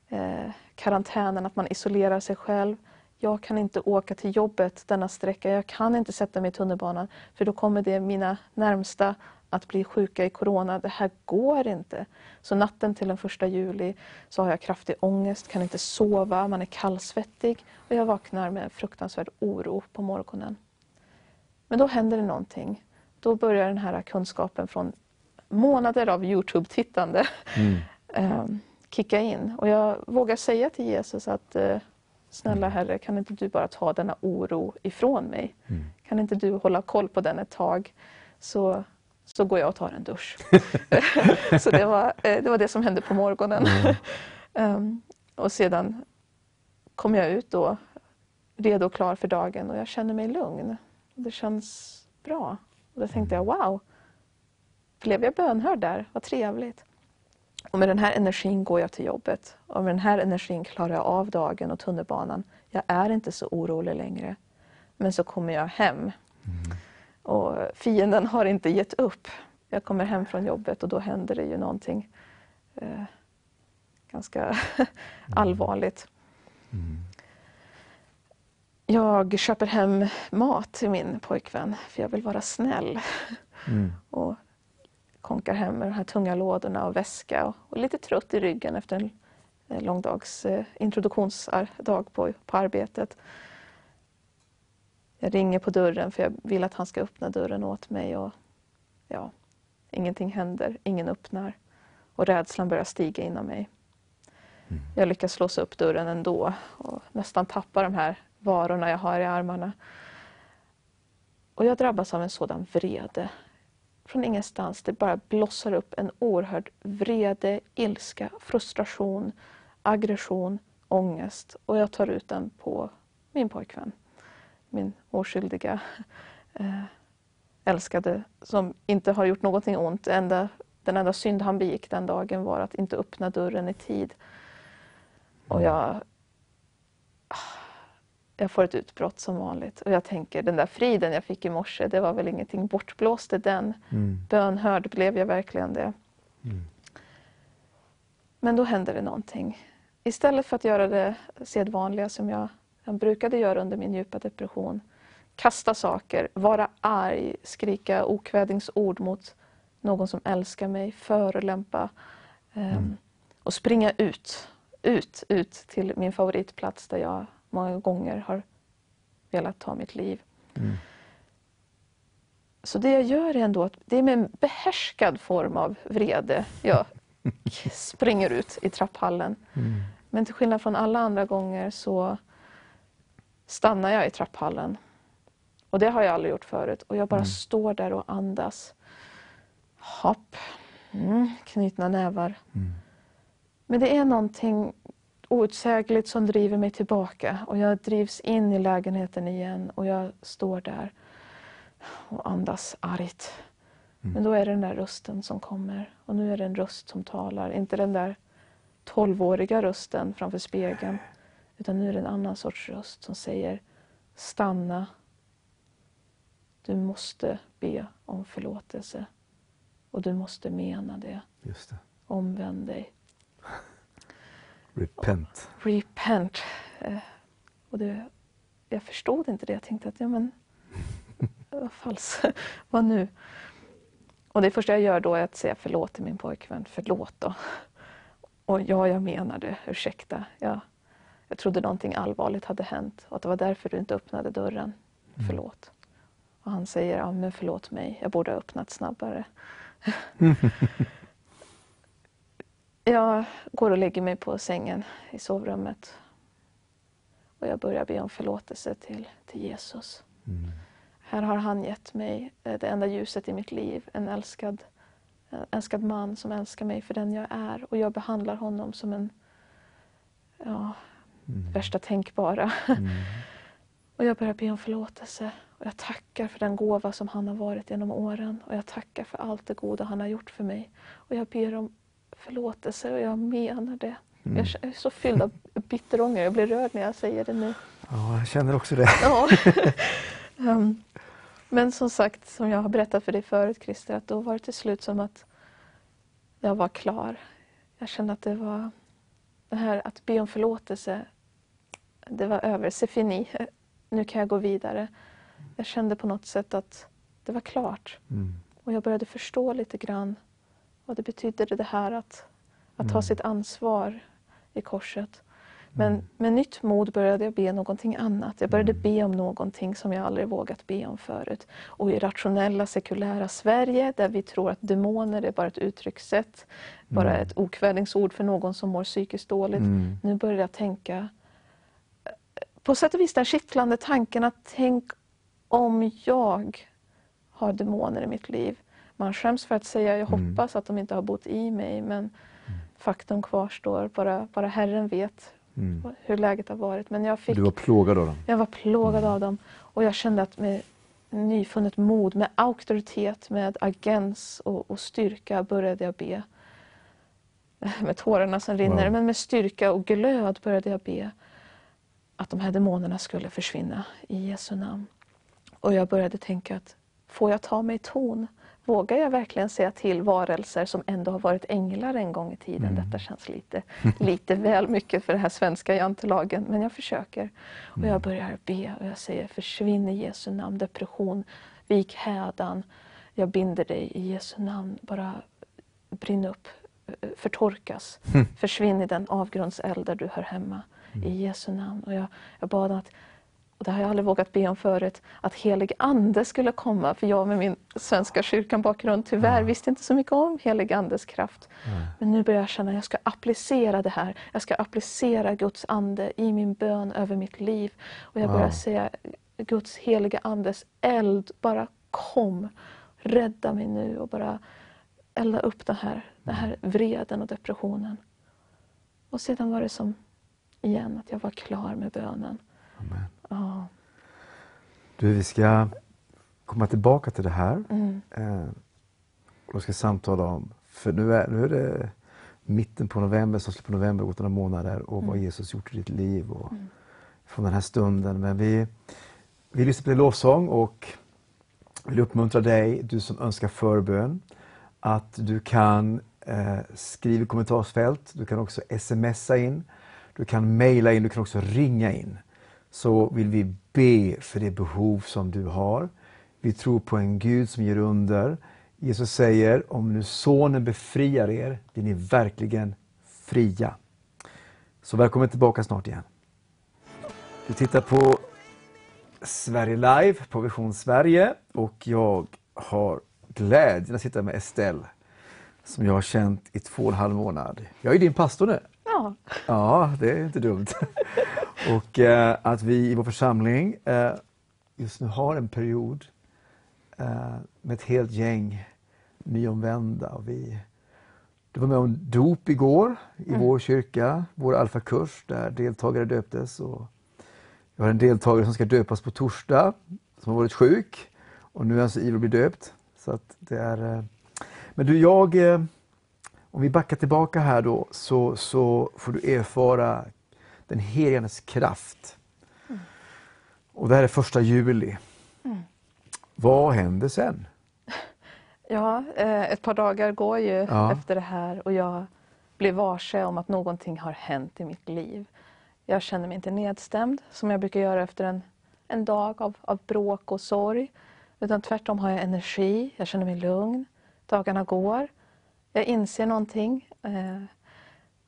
eh, karantänen, att man isolerar sig själv. Jag kan inte åka till jobbet denna sträcka. Jag kan inte sätta mig i tunnelbanan för då kommer det mina närmsta att bli sjuka i corona. Det här går inte. Så natten till den första juli så har jag kraftig ångest, kan inte sova, man är kallsvettig och jag vaknar med fruktansvärd oro på morgonen. Men då händer det någonting. Då börjar den här kunskapen från månader av Youtube-tittande Mm. eh, kicka in. Och jag vågar säga till Jesus att eh, snälla Herre, kan inte du bara ta denna oro ifrån mig? Kan inte du hålla koll på den ett tag? Så, så går jag och tar en dusch. så det var, eh, det var det som hände på morgonen. Ehm, och sedan kom jag ut då, redo och klar för dagen och jag känner mig lugn. Det känns bra. Och då tänkte jag, wow, blev jag bönhörd där? Vad trevligt. Och med den här energin går jag till jobbet. Och med den här energin klarar jag av dagen och tunnelbanan. Jag är inte så orolig längre. Men så kommer jag hem. Och fienden har inte gett upp. Jag kommer hem från jobbet och då händer det ju någonting eh, ganska allvarligt. Jag köper hem mat till min pojkvän för jag vill vara snäll. Mm. Och konkar hem med de här tunga lådorna och väska och, och lite trött i ryggen efter en lång dags eh, introduktionsdag på, på arbetet. Jag ringer på dörren för jag vill att han ska öppna dörren åt mig och ja, ingenting händer, ingen öppnar och rädslan börjar stiga inom mig. Jag lyckas låsa upp dörren ändå och nästan tappar de här varorna jag har i armarna. Och jag drabbas av en sådan vrede. Från ingenstans, det bara blossar upp en oerhörd vrede, ilska, frustration, aggression, ångest. Och jag tar ut den på min pojkvän. Min oskyldiga eh, älskade som inte har gjort någonting ont. Enda, den enda synd han begick den dagen var att inte öppna dörren i tid. Och jag, ah, jag får ett utbrott som vanligt. Och jag tänker, den där friden jag fick i morse, det var väl ingenting bortblåst i den. Mm. Bönhörd blev jag verkligen det. Men då hände det någonting. Istället för att göra det sedvanliga som jag, jag brukade göra under min djupa depression, kasta saker, vara arg, skrika okvädingsord mot någon som älskar mig, förolämpa ehm, och springa ut, ut, ut till min favoritplats där jag många gånger har velat ta mitt liv. Mm. Så det jag gör är ändå att det är med en behärskad form av vrede jag springer ut i trapphallen. Mm. Men till skillnad från alla andra gånger så stannar jag i trapphallen. Och det har jag aldrig gjort förut. Och jag bara står där och andas. Hopp. Mm, knutna nävar. Men det är någonting outsägligt som driver mig tillbaka och jag drivs in i lägenheten igen och jag står där och andas argt. Men då är det den där rösten som kommer och nu är det en röst som talar, inte den där tolvåriga rösten framför spegeln utan nu är det en annan sorts röst som säger stanna. Du måste be om förlåtelse och du måste mena det. Just det. Omvänd dig. Repent. Repent. Eh, Och det, jag förstod inte det. Jag tänkte att ja, men, vad falskt. vad nu? Och det första jag gör då är att säga förlåt till min pojkvän. Förlåt då. Och ja, jag menar det. Ursäkta. Jag, jag trodde någonting allvarligt hade hänt och att det var därför du inte öppnade dörren. Förlåt. Och han säger, ja men förlåt mig. Jag borde ha öppnat snabbare. Jag går och lägger mig på sängen i sovrummet. Och jag börjar be om förlåtelse till, till Jesus. Här har han gett mig eh, det enda ljuset i mitt liv. En älskad, en älskad man som älskar mig för den jag är. Och jag behandlar honom som en ja, värsta tänkbara. Och jag börjar be om förlåtelse. Och jag tackar för den gåva som han har varit genom åren. Och jag tackar för allt det goda han har gjort för mig. Och jag ber om förlåtelse och jag menar det. Jag är så fylld av bitterånger. Jag blir rörd när jag säger det nu. Ja, jag känner också det. Ja. Ehm, Men som sagt, som jag har berättat för dig förut Christer, att då var det till slut som att jag var klar. Jag kände att det var det här att be om förlåtelse, det var över. C'est fini. Nu kan jag gå vidare. Jag kände på något sätt att det var klart. Mm. Och jag började förstå lite grann vad det betydde det här att, att ta sitt ansvar i korset. Men med nytt mod började jag be någonting annat. Jag började be om någonting som jag aldrig vågat be om förut. Och i rationella, sekulära Sverige, där vi tror att demoner är bara ett uttryckssätt, bara ett okvädingsord för någon som mår psykiskt dåligt. Mm. Nu började jag tänka, på sätt och vis den kittlande tanken att tänk om jag har demoner i mitt liv. Man skäms för att säga, jag Mm. hoppas att de inte har bott i mig, men faktum kvarstår. Bara, bara Herren vet Mm. hur läget har varit. Men jag, fick, Du var plågad av dem. jag var plågad av dem och jag kände att med nyfunnet mod, med auktoritet, med agens och, och styrka började jag be. Med tårarna som rinner, Wow. men med styrka och glöd började jag be att de här demonerna skulle försvinna i Jesu namn. Och jag började tänka att får jag ta mig ton? Vågar jag verkligen säga till varelser som ändå har varit änglar en gång i tiden? Detta känns lite, lite väl mycket för den här svenska jantelagen, men jag försöker. Och jag börjar be och jag säger försvinn i Jesu namn, depression, vik hädan. Jag binder dig i Jesu namn, bara brinn upp, förtorkas. Försvinn i den avgrundseld där du hör hemma. I Jesu namn. Och jag, jag bad att det har jag aldrig vågat be om förut, att helig ande skulle komma. För jag med min svenska kyrkan bakgrund tyvärr visste inte så mycket om helig andes kraft. Men nu börjar jag känna att jag ska applicera det här. Jag ska applicera Guds ande i min bön över mitt liv. Och jag börjar Wow. säga Guds heliga andes eld, bara kom. Rädda mig nu och bara elda upp den här, den här vreden och depressionen. Och sedan var det som igen att jag var klar med bönen. Amen. Ja. Du, vi ska komma tillbaka till det här. Mm. Eh, och då ska samtala om, för nu är, nu är det mitten på november, så slutet på november, gått några månader och vad Jesus gjort i ditt liv och från den här stunden. Men vi, vi lyssnar på din lovsång och vill uppmuntra dig, du som önskar förbön, att du kan eh, skriva i kommentarsfält, du kan också smsa in, du kan mejla in, du kan också ringa in. Så vill vi be för det behov som du har. Vi tror på en Gud som ger under. Jesus säger, om nu Sonen befriar er, blir ni verkligen fria. Så välkommen tillbaka snart igen. Du tittar på Sverige Live på Vision Sverige och jag har glädjen att sitta med Estelle som jag har känt i två och en halv månad. Jag är din pastor nu. Ja. Ja, det är inte dumt. och eh, att vi i vår församling eh, just nu har en period eh, med ett helt gäng nyomvända. Och vi Du var med om dop igår i mm. vår kyrka, vår alfakurs där deltagare döptes. Och jag har en deltagare som ska döpas på torsdag som har varit sjuk och nu är han så ivrig att bli döpt. Så att det är, eh, men du, jag, eh, om vi backar tillbaka här då så, så får du erfara den heliganes kraft. Mm. Och det här är första juli. Mm. Vad händer sen? Ja, eh, ett par dagar går ju ja. efter det här och jag blir varse om att någonting har hänt i mitt liv. Jag känner mig inte nedstämd som jag brukar göra efter en, en dag av, av bråk och sorg. Utan tvärtom har jag energi, jag känner mig lugn. Dagarna går. Jag inser någonting. Eh,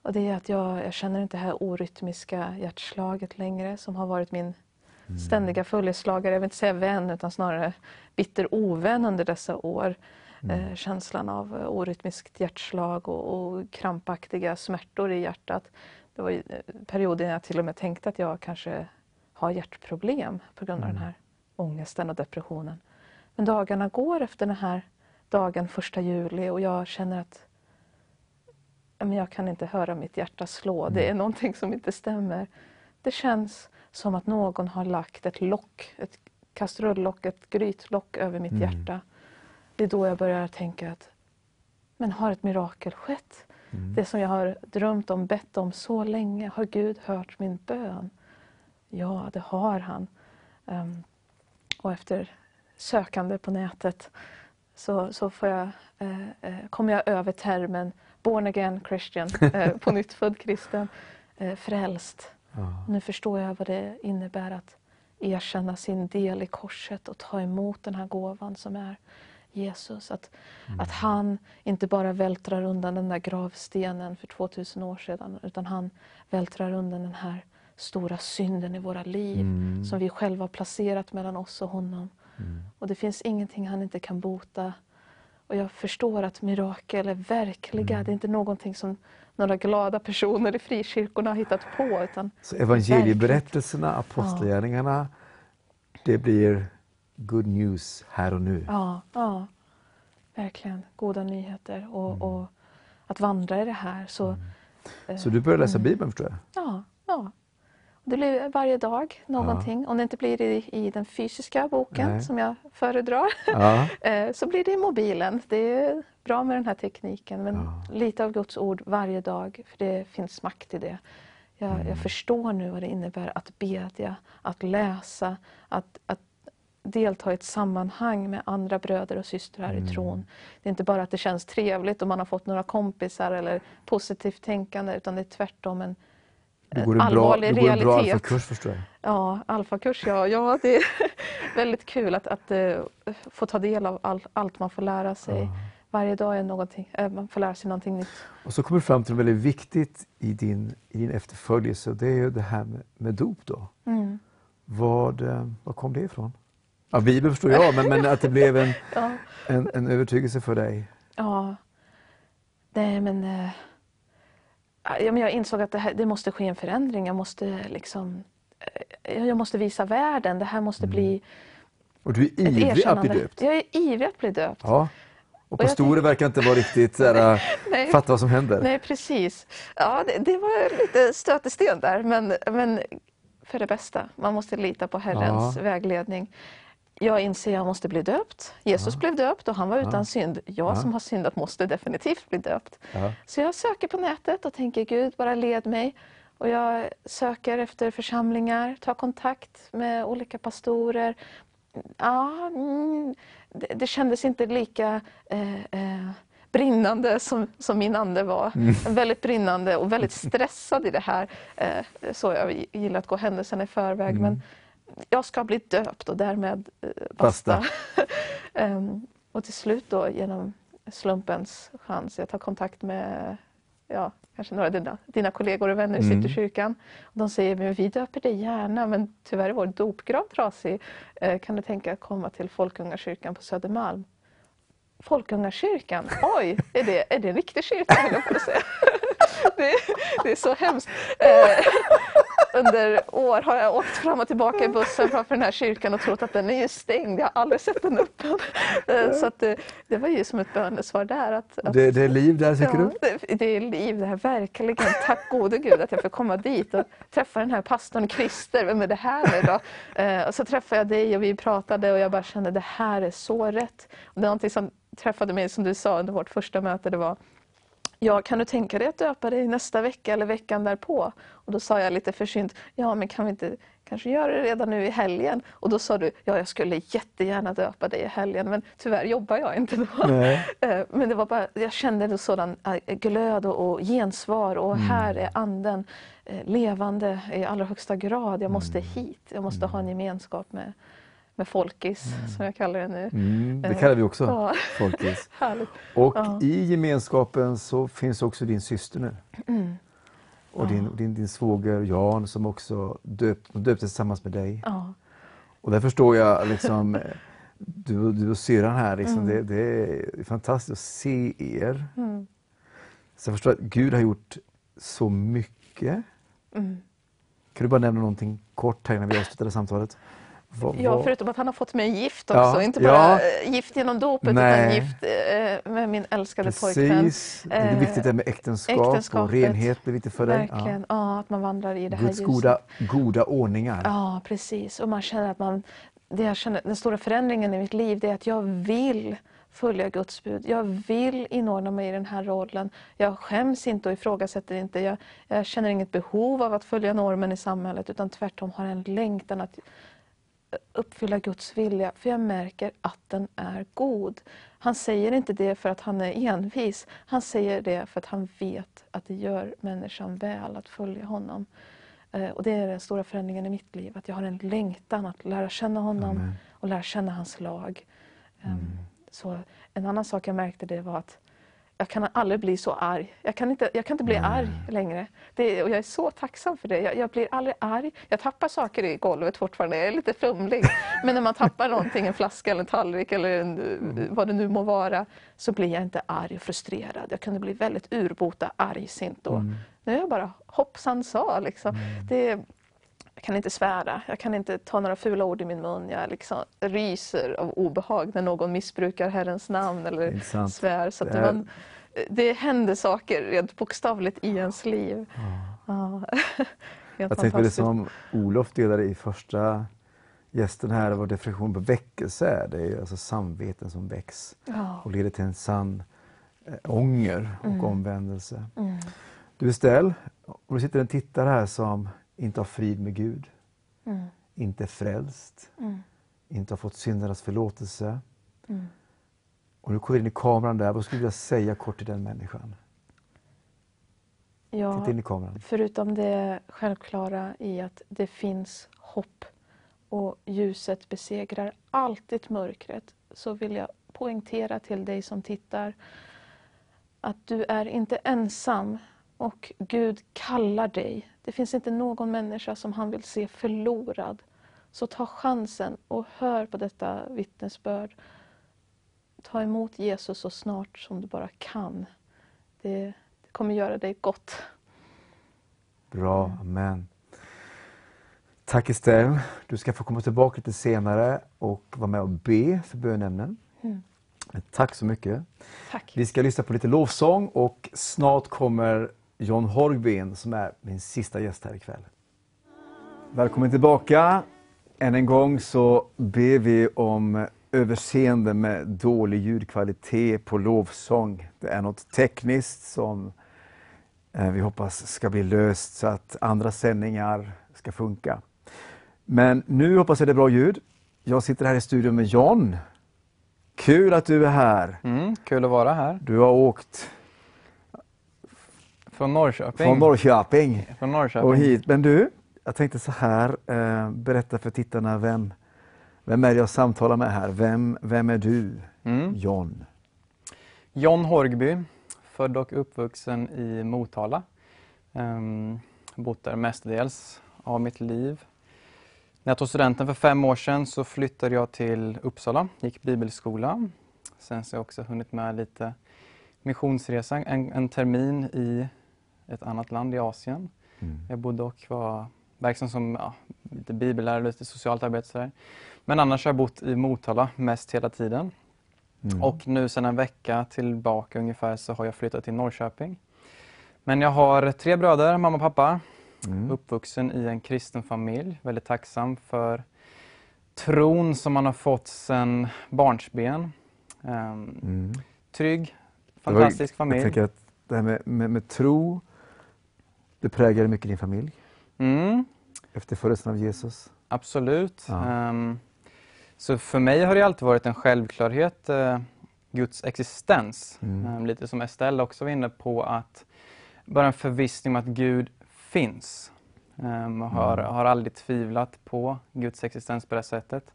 och det är att jag, jag känner inte det här orytmiska hjärtslaget längre som har varit min mm. ständiga följeslagare. Jag vill inte säga vän utan snarare bitter ovän under dessa år. Mm. Eh, känslan av orytmiskt hjärtslag och, och krampaktiga smärtor i hjärtat. Det var eh, perioder när jag till och med tänkte att jag kanske har hjärtproblem på grund av mm. den här ångesten och depressionen. Men dagarna går efter den här dagen, första juli, och jag känner att jag kan inte höra mitt hjärta slå. Mm. Det är någonting som inte stämmer. Det känns som att någon har lagt ett lock, ett kastrullock, ett grytlock över mitt mm. hjärta. Det är då jag börjar tänka att men har ett mirakel skett? Mm. Det som jag har drömt om, bett om så länge, har Gud hört min bön? Ja, det har han. Um, och efter sökande på nätet så, så jag, eh, eh, kommer jag över termen born again Christian, eh, på nytt född kristen, eh, frälst. Ja. Nu förstår jag vad det innebär att erkänna sin del i korset och ta emot den här gåvan som är Jesus. Att, mm. att han inte bara vältrar undan den där gravstenen för 2000 år sedan utan han vältrar undan den här stora synden i våra liv mm. som vi själva har placerat mellan oss och honom. Mm. Och det finns ingenting han inte kan bota. Och jag förstår att mirakel är verkliga. Mm. Det är inte någonting som några glada personer i frikyrkorna har hittat på. Utan Så evangelieberättelserna, apostlagärningarna, ja. det blir good news här och nu? Ja, ja verkligen. Goda nyheter. Och, mm. och att vandra i det här. Så, mm. eh, så du börjar läsa mm. Bibeln förstår jag? Ja, ja. Det blir varje dag någonting. Ja. Om det inte blir i, i den fysiska boken Nej. som jag föredrar ja. Eh, så blir det i mobilen. Det är bra med den här tekniken men ja. lite av Guds ord varje dag för det finns makt i det. Jag, mm. jag förstår nu vad det innebär att bedja, att läsa, att, att delta i ett sammanhang med andra bröder och systrar mm. i tron. Det är inte bara att det känns trevligt och man har fått några kompisar eller positivt tänkande utan det är tvärtom en du går en allvarlig bra, du realitet. går en bra alfakurs förstår jag. Ja, alfakurs ja. ja det är väldigt kul att, att uh, få ta del av all, allt man får lära sig. Ja. Varje dag är någonting, uh, man får lära sig någonting nytt. Och så kommer du fram till något väldigt viktigt i din, i din efterföljelse och det är ju det här med, med dop. Då. Mm. Vad, uh, var kom det ifrån? Ja, Bibeln förstår jag, men, men att det blev en, ja. en, en övertygelse för dig? Ja. Nej, men jag insåg att det, här, det måste ske en förändring. Jag måste, liksom, eh, jag måste visa världen. Det här måste mm. bli Och du är ivrig att bli döpt? Jag är ivrig att bli döpt. Ja. Och pastorer verkar inte vara riktigt såhär, nej, fatta vad som händer. Nej, precis. Ja, det, det var lite stötesten där, men, men för det bästa. Man måste lita på Herrens ja. vägledning jag inser att jag måste bli döpt. Jesus ja. blev döpt och han var utan ja. synd. Jag ja. som har syndat måste definitivt bli döpt. Så jag söker på nätet och tänker Gud bara led mig. Och jag söker efter församlingar, tar kontakt med olika pastorer. Ja, mm, det, det kändes inte lika eh, eh, brinnande som, som min ande var. Mm. Väldigt brinnande och väldigt stressad i det här. Eh, så jag gillar att gå händelserna i förväg. Mm. Men jag ska bli döpt och därmed eh, basta. um, och till slut då genom slumpens chans, jag tar kontakt med ja, kanske några av dina, dina kollegor och vänner i mm. Citykyrkan. de säger att vi döper dig gärna men tyvärr är vår dopgrav trasig. Eh, kan du tänka att komma till Folkungakyrkan på Södermalm? Folkungakyrkan, oj, är det, är det en riktig kyrka? det, det är så hemskt. Eh, under år har jag åkt fram och tillbaka i bussen framför den här kyrkan och trott att den är stängd. Jag har aldrig sett den öppen. Eh, så att det, det var ju som ett bönesvar där. Att, att Det, det är liv där, tycker ja, du? det, det är liv det här, verkligen. Tack gode Gud att jag får komma dit och träffa den här pastorn Christer. Vem är det här nu då? Eh, och så träffade jag dig och vi pratade och jag bara kände det här är så rätt. Och det är någonting som träffade mig, som du sa under vårt första möte, det var Ja, kan du tänka dig att döpa dig nästa vecka eller veckan därpå? Och då sa jag lite försynt, ja men kan vi inte kanske göra det redan nu i helgen? Och då sa du, ja jag skulle jättegärna döpa dig i helgen men tyvärr jobbar jag inte då. Nej. Eh, Men det var bara, jag kände en sådan eh, glöd och, gensvar och här är anden eh, levande i allra högsta grad. Jag måste hit, jag måste ha en gemenskap med, med folkis som jag kallar det nu. Mm, det Eh, kallar vi också ja. folkis. Och Ja. i gemenskapen så finns också din syster nu. Mm. Och din, din, din svåger Jan som också döpt, döptes tillsammans med dig. Ja. Och där förstår jag liksom, eh, du, du och syrran här, liksom, Mm. det, det är fantastiskt att se er. Mm. Så jag förstår att Gud har gjort så mycket. Mm. Kan du bara nämna någonting kort här innan vi avslutar det samtalet? Ja, förutom att han har fått mig gift Ja, också. Inte bara ja. eh, gift genom dopet Nej. utan gift eh, med min älskade pojkvän. Precis, det är viktigt det med äktenskap och renhet är viktigt för dig. Verkligen, ja. att man vandrar i det här Guds ljuset. goda, goda ordningar. Ja, precis. Och man känner att man, det jag känner, den stora förändringen i mitt liv det är att jag vill följa Guds bud. Jag vill inordna mig i den här rollen. Jag skäms inte och ifrågasätter inte. Jag, jag känner inget behov av att följa normen i samhället utan tvärtom har en längtan att uppfylla Guds vilja, för jag märker att den är god. Han säger inte det för att han är envis, han säger det för att han vet att det gör människan väl att följa honom. Eh, Och det är den stora förändringen i mitt liv, att jag har en längtan att lära känna honom Amen. och lära känna hans lag. Ehm, Så en annan sak jag märkte det var att jag kan aldrig bli så arg. Jag kan inte, jag kan inte bli arg längre. Det, och jag är så tacksam för det. Jag, jag blir aldrig arg. Jag tappar saker i golvet fortfarande. Jag är lite fumlig. Men när man tappar någonting, en flaska eller en tallrik eller en, vad det nu må vara, så blir jag inte arg och frustrerad. Jag kunde bli väldigt urbota argsint då. Nu är jag bara hoppsan sa liksom. Det, jag kan inte svära, jag kan inte ta några fula ord i min mun. Jag liksom ryser av obehag när någon missbrukar Herrens namn eller Intressant. svär. Så Det här- var, det händer saker rent bokstavligt i ens liv. Ja. Helt Jag tänkte på det som Olof delade i första gästen här, var definition på väckelse är. Det är alltså samveten som väcks Ja. och leder till en sann eh, ånger och Mm. omvändelse. Mm. Du Estelle, om du sitter en tittare här som inte har frid med Gud, Mm. inte är frälst, Mm. inte har fått syndernas förlåtelse. Mm. Och du kollar in i kameran där, vad skulle du vilja säga kort till den människan? Ja, Titta in i kameran. förutom det självklara i att det finns hopp och ljuset besegrar alltid mörkret så vill jag poängtera till dig som tittar att du är inte ensam och Gud kallar dig. Det finns inte någon människa som han vill se förlorad. Så ta chansen och hör på detta vittnesbörd. Ta emot Jesus så snart som du bara kan. Det, det kommer göra dig gott. Bra, amen. Tack Estelle. Du ska få komma tillbaka lite senare och vara med och be för bönämnen. Mm. Tack så mycket. Tack. Vi ska lyssna på lite lovsång och snart kommer John Horgbin som är min sista gäst här ikväll. Välkommen tillbaka. Än en gång så ber vi om överseende med dålig ljudkvalitet på lovsång. Det är något tekniskt som eh, vi hoppas ska bli löst så att andra sändningar ska funka. Men nu hoppas jag det är bra ljud. Jag sitter här i studion med John. Kul att du är här. Mm, kul att vara här. Du har åkt Från Norrköping. från Norrköping Från Norrköping. och hit. Men du, jag tänkte så här, eh, berätta för tittarna vem, vem är det jag samtalar med här? Vem, vem är du, Mm. John? John Horgby, född och uppvuxen i Motala. Um, bott där mestadels av mitt liv. När jag tog studenten för fem år sedan så flyttade jag till Uppsala, gick bibelskola. Sen så har jag också hunnit med lite missionsresa, en, en termin i ett annat land i Asien. Mm. Jag bodde och var verksam som ja, lite bibellärare, lite socialt arbete. Så Men annars har jag bott i Motala mest hela tiden. Mm. Och nu sedan en vecka tillbaka ungefär så har jag flyttat till Norrköping. Men jag har tre bröder, mamma och pappa. Mm. Uppvuxen i en kristen familj. Väldigt tacksam för tron som man har fått sedan barnsben. Um, mm. Trygg, fantastisk jag, familj. Jag tänker att det här med, med, med tro, det präglar mycket din familj. Mm. Efter födelsen av Jesus. Absolut. Ja. Um, så för mig har det alltid varit en självklarhet, uh, Guds existens. Mm. Um, lite som Estelle också var inne på, att bara en förvissning om att Gud finns. Um, och har, mm. har aldrig tvivlat på Guds existens på det sättet.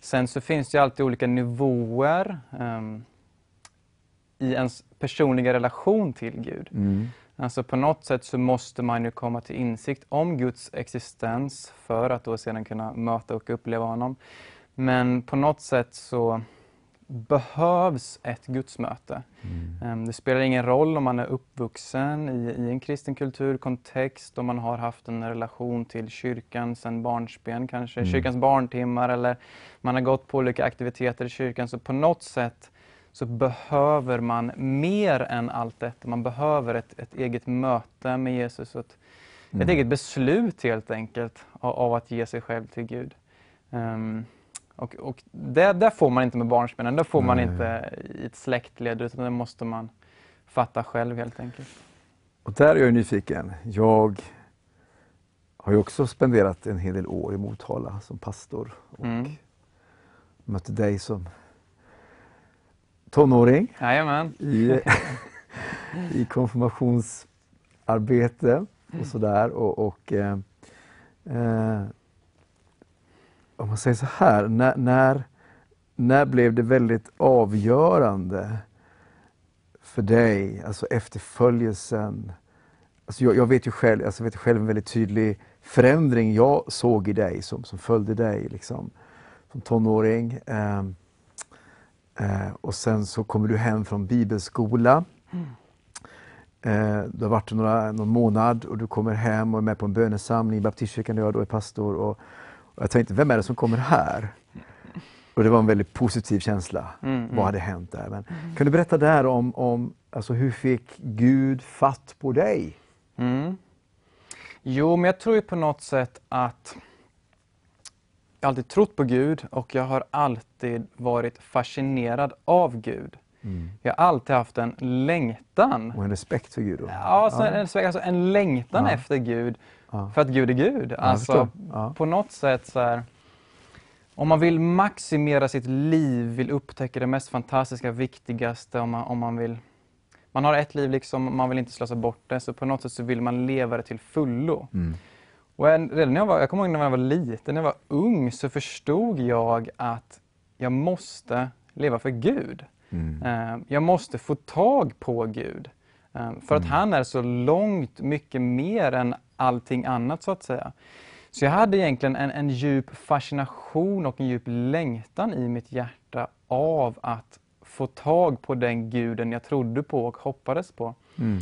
Sen så finns det alltid olika nivåer i ens personliga relation till Gud. Mm. Alltså på något sätt så måste man ju komma till insikt om Guds existens för att då sedan kunna möta och uppleva honom. Men på något sätt så behövs ett gudsmöte. Mm. Ehm, det spelar ingen roll om man är uppvuxen i, i, en kristen kulturkontext, om man har haft en relation till kyrkan sedan barnsben, kanske mm. kyrkans barntimmar eller man har gått på olika aktiviteter i kyrkan. Så på något sätt så behöver man mer än allt detta. Man behöver ett, ett eget möte med Jesus, ett, mm. ett eget beslut helt enkelt av, av, att ge sig själv till Gud. Um, och, och det, det, får man inte med barnsbenen, det får Nej. man inte i ett släktled utan det måste man fatta själv helt enkelt. Och där är jag nyfiken. Jag har ju också spenderat en hel del år i Motala som pastor och mm. mötte dig som tonåring Jajamän. i, i konfirmationsarbete och sådär. Och, och eh, eh, om man säger så här, när, när, när blev det väldigt avgörande för dig, alltså efterföljelsen? Alltså jag, jag vet ju själv, alltså jag vet själv en väldigt tydlig förändring jag såg i dig som, som följde dig liksom, som tonåring. Eh, eh, och sen så kommer du hem från bibelskola. Mm. Eh, du har varit några, någon månad och du kommer hem och är med på en bönesamling i baptistkyrkan där jag då är pastor. Och, och jag tänkte, vem är det som kommer här? Och det var en väldigt positiv känsla. Mm, mm. Vad hade hänt där? Men, mm. Kan du berätta där om, om alltså, hur fick Gud fatt på dig? Mm. Jo, men jag tror ju på något sätt att jag har alltid trott på Gud och jag har alltid varit fascinerad av Gud. Mm. Jag har alltid haft en längtan. Och en respekt för Gud? Då. Ja, alltså ja. En, alltså en längtan ja. efter Gud Ja. För att Gud är Gud. Alltså. På något sätt så här, om man vill maximera sitt liv, vill upptäcka det mest fantastiska, viktigaste, om man, om man vill man har ett liv, liksom, man vill inte slösa bort det, så på något sätt så vill man leva det till fullo. Mm. Och redan när jag, var, jag kommer ihåg när jag var liten, när jag var ung, så förstod jag att jag måste leva för Gud. Mm. Eh, jag måste få tag på Gud. Eh, för att mm. han är så långt mycket mer än allting annat så att säga. Så jag hade egentligen en, en djup fascination och en djup längtan i mitt hjärta av att få tag på den guden jag trodde på och hoppades på. Mm.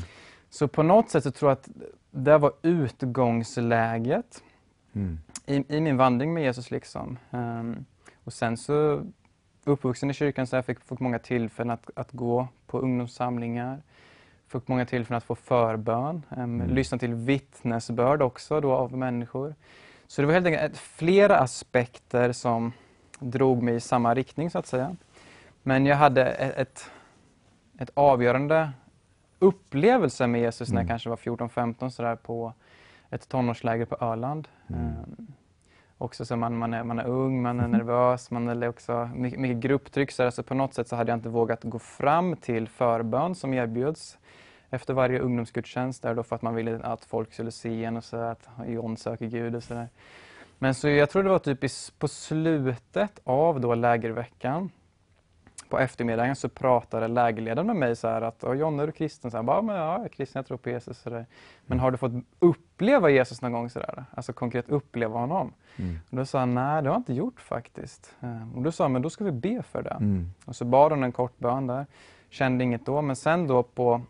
Så på något sätt så tror jag att det var utgångsläget mm. i, i, min vandring med Jesus. liksom. Um, och sen så uppvuxen i kyrkan så jag fick, fick många tillfällen att, att gå på ungdomssamlingar fick många tillfällen att få förbön, um, mm. lyssna till vittnesbörd också då av människor. Så det var helt enkelt flera aspekter som drog mig i samma riktning så att säga. Men jag hade ett, ett, ett avgörande upplevelse med Jesus när jag mm. kanske var 14-15 sådär på ett tonårsläger på Öland. Um, också så man, man, är, man är ung, man är nervös, man är också mycket, mycket grupptryck. Så, så på något sätt så hade jag inte vågat gå fram till förbön som erbjuds efter varje ungdomsgudstjänst där då för att man ville att folk skulle se en och så att John söker Gud och sådär. Men så jag tror det var typ på slutet av då lägerveckan på eftermiddagen så pratade lägerledaren med mig så här att John är du kristen? Så här, bara, men ja, jag är kristen, jag tror på Jesus. Så där. Men har du fått uppleva Jesus någon gång? Så där? Alltså konkret uppleva honom? Mm. Och då sa han, nej det har jag inte gjort faktiskt. Eh, och då sa han, men då ska vi be för det. Mm. Och så bad hon en kort bön där. Kände inget då, men sen då på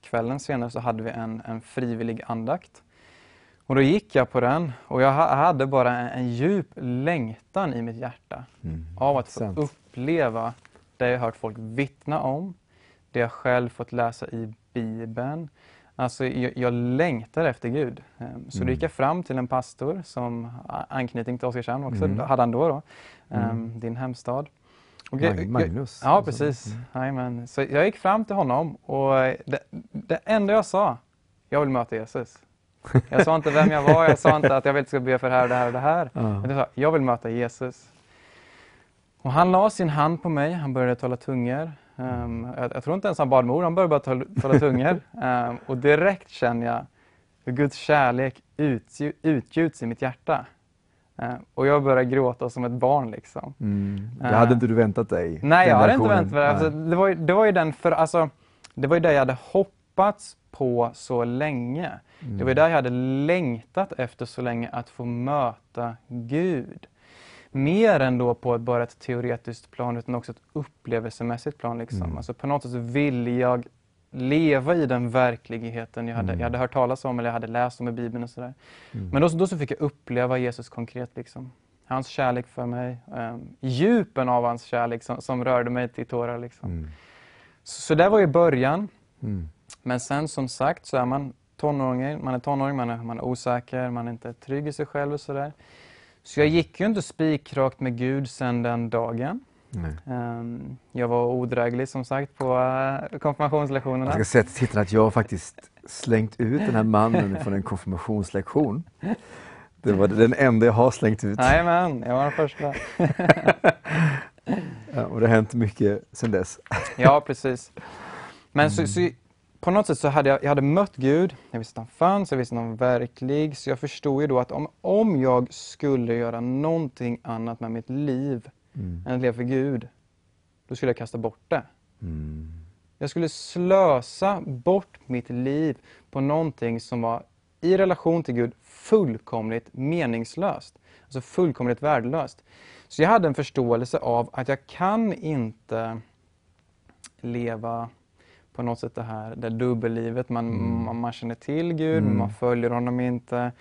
kvällen senare så hade vi en, en frivillig andakt. Och då gick jag på den och jag ha- hade bara en, en djup längtan i mitt hjärta av att få uppleva det jag hört folk vittna om, det jag själv fått läsa i Bibeln. Alltså, jag, jag längtar efter Gud. Ehm, Så då gick jag fram till en pastor som anknytning till Oskarshamn också, Mm. hade han då, då ehm, din hemstad. Och jag- Mag- jag- Magnus. Ja, precis. Jajamän. Så jag gick fram till honom och det, det enda jag sa, jag vill möta Jesus. Jag sa inte vem jag var, jag sa inte att jag vill ska be för det här och det här och det här. Ja. Jag sa, jag vill möta Jesus. Och han la sin hand på mig, han började tala tungor. Ehm, jag, jag tror inte ens han bad med ord, han började bara tala, tala tungor. Ehm, och direkt känner jag hur Guds kärlek utgju- utgjuts i mitt hjärta. Ehm, och jag börjar gråta som ett barn liksom. Mm. Det hade inte du väntat dig? Nej, jag hade inte väntat mig det. Alltså, det. Var det var ju den för, alltså, det var ju det jag hade hoppats på så länge. Det var ju där jag hade längtat efter så länge att få möta Gud. Mer än då på bara ett teoretiskt plan utan också ett upplevelsemässigt plan. Liksom. Alltså på något sätt så ville jag leva i den verkligheten jag hade, jag hade hört talas om eller jag hade läst om i Bibeln och sådär. Men då, då så fick jag uppleva Jesus konkret. Liksom. Hans kärlek för mig, um, djupen av hans kärlek som, som rörde mig till tårar. Liksom. Mm. Så, så det var ju början. Mm. Men sen som sagt så är man tonåring, man är tonåring, man är, man är osäker, man är inte trygg i sig själv och sådär. Så jag gick ju inte spikrakt med Gud sen den dagen. Ehm, jag var odräglig som sagt på uh, konfirmationslektionerna. Jag ska säga till tittarna att jag faktiskt slängt ut den här mannen från en konfirmationslektion. Det var den enda jag har slängt ut. Jajamän, jag var den första. Ja, och det har hänt mycket sedan dess. Ja, precis. Men så, så, på något sätt så hade jag, jag hade mött Gud, jag visste att han fanns, jag visste att han var verklig. Så jag förstod ju då att om, om jag skulle göra någonting annat med mitt liv än att leva för Gud, då skulle jag kasta bort det. Mm. Jag skulle slösa bort mitt liv på någonting som var i relation till Gud fullkomligt meningslöst. Alltså fullkomligt värdelöst. Så jag hade en förståelse av att jag kan inte leva på något sätt det här det dubbellivet. Man, man, man känner till Gud, men man följer honom inte.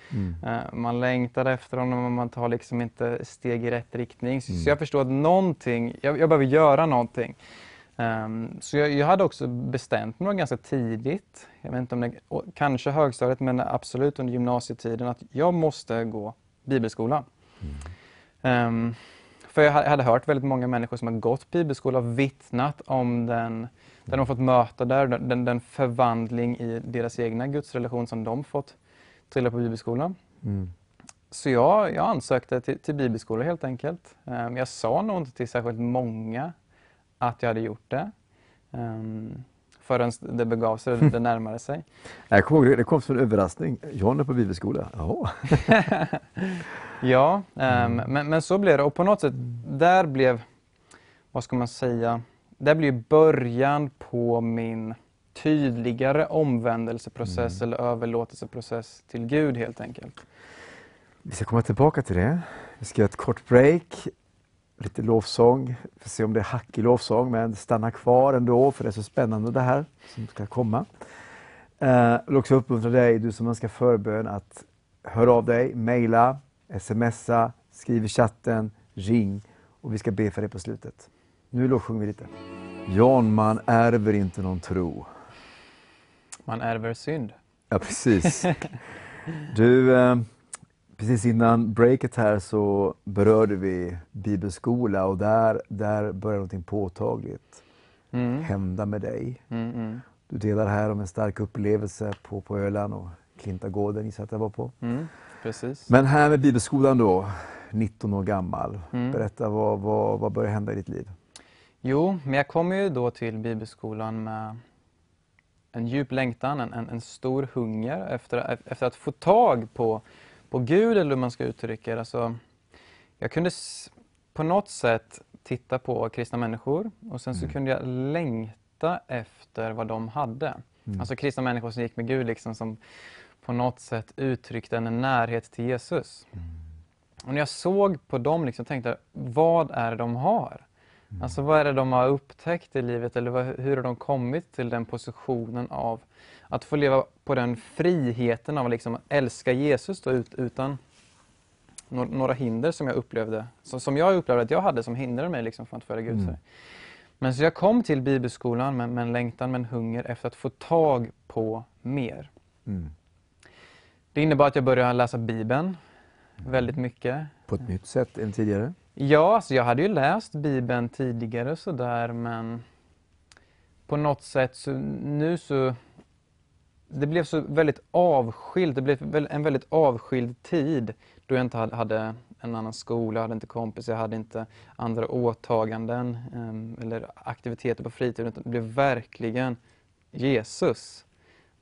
Eh, man längtar efter honom, men man tar liksom inte steg i rätt riktning. Så, så jag förstod att någonting, jag, jag behöver göra någonting. Ehm, så jag, jag hade också bestämt mig ganska tidigt, jag vet inte om det, kanske högstadiet men absolut under gymnasietiden, att jag måste gå bibelskola. Ehm, för jag ha- hade hört väldigt många människor som har gått bibelskola och vittnat om den, där de har fått möta där, den- den, förvandling i deras egna gudsrelation som de fått trilla på bibelskolan. Mm. Så jag, jag ansökte till, till bibelskola helt enkelt. Ehm, jag sa nog inte till särskilt många att jag hade gjort det. Um, förrän det begav sig, det närmade sig. Jag kommer ihåg, det kom som en överraskning. John är på bibelskola. Jaha. Ja, ehm, men, men så blev det. Och på något sätt, där blev, vad ska man säga, där blev början på min tydligare omvändelseprocess eller överlåtelseprocess till Gud helt enkelt. Vi ska komma tillbaka till det. Vi ska göra ett kort break. Lite lovsång. Vi får se om det är hackig lovsång, men stanna kvar ändå för det är så spännande det här som ska komma. Eh, Jag vill också uppmuntra dig, du som önskar förbön, att höra av dig, mejla, smsa, skriv i chatten, ring och vi ska be för dig på slutet. Nu lovsjunger vi lite. John, man ärver inte någon tro. Man ärver synd. Ja, precis. Du, eh, precis innan breaket här så berörde vi bibelskola och där, där börjar någonting påtagligt Mm. hända med dig. Mm, mm, Du delar här om en stark upplevelse på, på Öland och Klintagården gissar jag att jag var på. mm, precis. Men här med bibelskolan då, 19 år gammal. Mm. Berätta, vad, vad, vad börjar hända i ditt liv? Jo, men jag kom ju då till bibelskolan med en djup längtan, en, en, en stor hunger efter, efter att få tag på, på Gud, eller hur man ska uttrycka det. Alltså, jag kunde på något sätt titta på kristna människor och sen så kunde jag längta efter vad de hade. Alltså kristna människor som gick med Gud, liksom, som på något sätt uttryckte en närhet till Jesus. Och när jag såg på dem liksom, tänkte jag, vad är det de har? Alltså vad är det de har upptäckt i livet eller vad, hur har de kommit till den positionen av att få leva på den friheten av att liksom älska Jesus då, ut, utan några hinder som jag upplevde, som, som jag upplevde att jag hade som hindrade mig liksom från att följa Gud. Mm. Men så jag kom till bibelskolan med, med en längtan, med en hunger efter att få tag på mer. Mm. Det innebar att jag började läsa Bibeln väldigt mycket. På ett nytt sätt än tidigare? Ja, alltså jag hade ju läst Bibeln tidigare sådär men på något sätt så nu så det blev så väldigt avskilt, det blev en väldigt avskild tid då jag inte hade en annan skola, jag hade inte kompisar, jag hade inte andra åtaganden ehm, eller aktiviteter på fritiden. Det blev verkligen Jesus.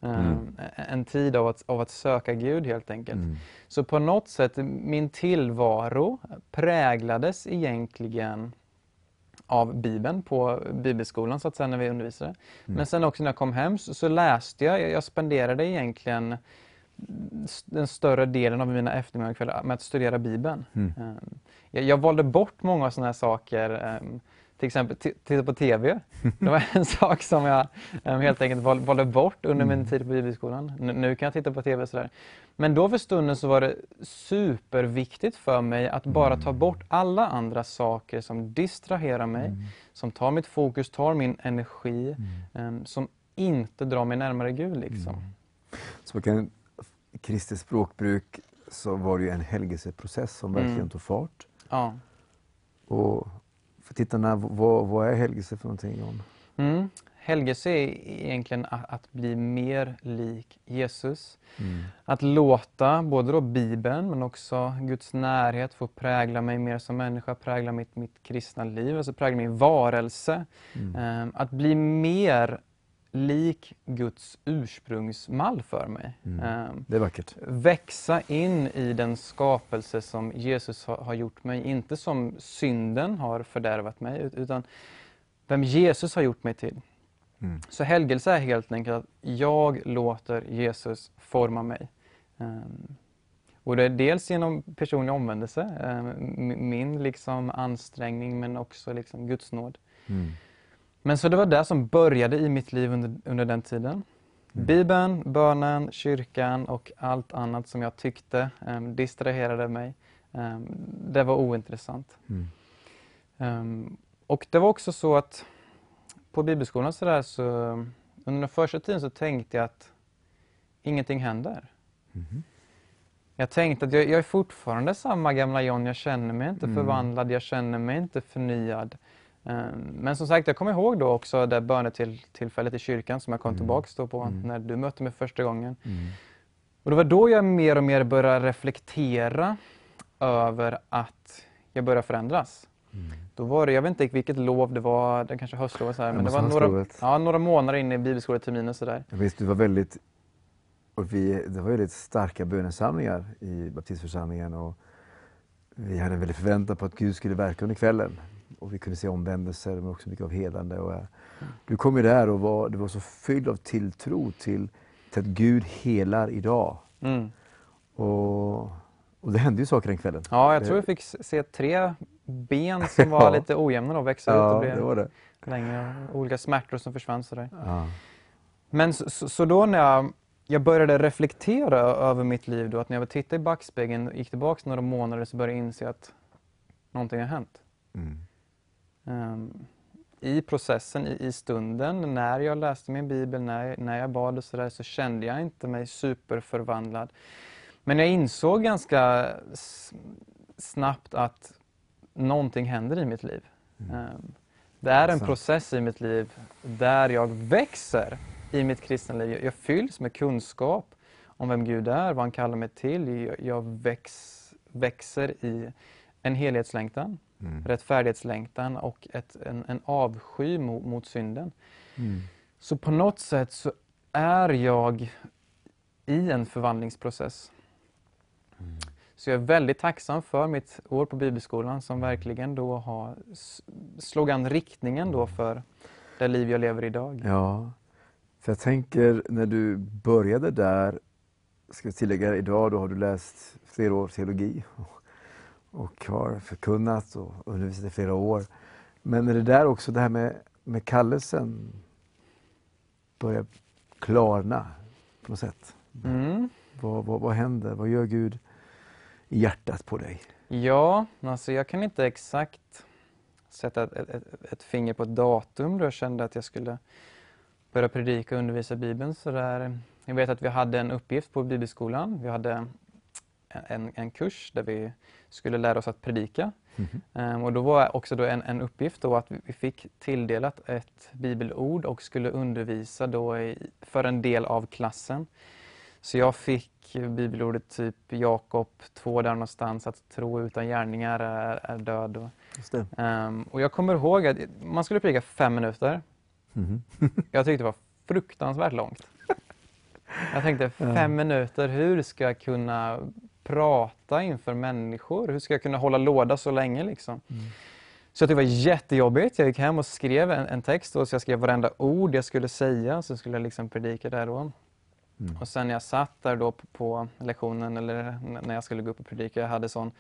Mm. En tid av att, av att söka Gud helt enkelt. Mm. Så på något sätt, min tillvaro präglades egentligen av Bibeln på bibelskolan så att säga när vi undervisade. Mm. Men sen också när jag kom hem så, så läste jag, jag spenderade egentligen den större delen av mina eftermiddagskvällar med att studera Bibeln. Mm. Ehm, jag, jag valde bort många sådana här saker, ehm, till exempel titta på TV. Det var en sak som jag um, helt enkelt valde bort under min mm. tid på bibelskolan. nu kan jag titta på TV sådär. Men då för stunden så var det superviktigt för mig att bara ta bort alla andra saker som distraherar mig, mm. som tar mitt fokus, tar min energi, um, som inte drar mig närmare Gud. Liksom. Mm. Så kan i Kristi språkbruk så var det ju en helgelseprocess som verkligen mm. tog fart. Ja. Och för tittarna, vad, vad är helgelse för någonting John? Mm. Helgelse är egentligen att, att bli mer lik Jesus. Mm. Att låta både då Bibeln men också Guds närhet få prägla mig mer som människa, prägla mitt, mitt kristna liv, alltså prägla min varelse. Um, att bli mer lik Guds ursprungsmall för mig. Mm. Um, det är vackert. Växa in i den skapelse som Jesus har, gjort mig, inte som synden har fördärvat mig, utan vem Jesus har gjort mig till. Mm. Så helgelse är helt enkelt att jag låter Jesus forma mig. Um, och det är dels genom personlig omvändelse, um, min liksom ansträngning men också liksom Guds nåd. Mm. Men så det var det som började i mitt liv under, under den tiden. Mm. Bibeln, bönen, kyrkan och allt annat som jag tyckte um, distraherade mig. Um, det var ointressant. Mm. Um, och det var också så att på bibelskolan så, där, så under den första tiden så tänkte jag att ingenting händer. Mm. Jag tänkte att jag, jag, är fortfarande samma gamla John, jag känner mig inte mm. förvandlad, jag känner mig inte förnyad. Ehm, men som sagt, jag kommer ihåg då också det bönetillfället i kyrkan som jag kom mm. tillbaks då på mm. när du mötte mig första gången. Mm. Och det var då jag mer och mer började reflektera över att jag började förändras. Mm. Då var det, jag vet inte vilket lov det var, det kanske höstlovet, så här, men det var några, ja, några månader in i bibelskoleterminen. Så Visst, du var väldigt, och vi, det var väldigt starka bönesamlingar i baptistförsamlingen och vi hade en väldig förväntan på att Gud skulle verka under kvällen och vi kunde se omvändelser men också mycket av hedande. Och, mm. Du kom ju där och var, du var så fylld av tilltro till, till att Gud helar idag. Mm. Och, och det hände ju saker den kvällen. Ja, jag tror jag fick se tre ben som var lite ojämna och växa ja, ut och blev det var det. längre. Olika smärtor som försvann sådär. Ja. Men så, så, då när jag, jag började reflektera över mitt liv, då, att när jag tittade i backspegeln och gick tillbaka några månader så började jag inse att någonting har hänt. Mm. Um, I processen, i, i, stunden, när jag läste min bibel, när, när jag bad och sådär, så kände jag inte mig superförvandlad. Men jag insåg ganska snabbt att någonting händer i mitt liv. Mm. Um, det är en process i mitt liv där jag växer i mitt kristna liv. Jag, jag fylls med kunskap om vem Gud är, vad han kallar mig till. Jag, jag väx, växer i en helhetslängtan mm. rättfärdighetslängtan och ett, en, en avsky mot, mot synden. Mm. Så på något sätt så är jag i en förvandlingsprocess. Mm. Så jag är väldigt tacksam för mitt år på bibelskolan som mm. verkligen då har slog an riktningen då för det liv jag lever idag. Ja, för jag tänker när du började där, ska jag tillägga idag, då har du läst flera år teologi och har förkunnat och undervisat i flera år. Men är det där också det här med, med kallelsen börjar klarna på något sätt. Mm. Vad, vad, vad händer? Vad gör Gud i hjärtat på dig? Ja, alltså jag kan inte exakt sätta ett, ett, ett finger på ett datum då jag kände att jag skulle börja predika och undervisa Bibeln. Så där. Jag vet att vi hade en uppgift på Bibelskolan. Vi hade en, en kurs där vi skulle lära oss att predika. Um, och då var också då en, en uppgift då att vi fick tilldelat ett bibelord och skulle undervisa då i, för en del av klassen. Så jag fick bibelordet typ Jakob 2 där någonstans, att tro utan gärningar är, är död. Och, um, och jag kommer ihåg att man skulle predika fem minuter. Mm. jag tyckte det var fruktansvärt långt. Jag tänkte fem minuter, hur ska jag kunna prata inför människor? Hur ska jag kunna hålla låda så länge liksom? Mm. Så det var jättejobbigt. Jag gick hem och skrev en, en text och så jag skrev varenda ord jag skulle säga, så skulle jag liksom predika där då. Mm. Och sen när jag satt där då på, på, lektionen eller när jag skulle gå upp och predika, jag hade sån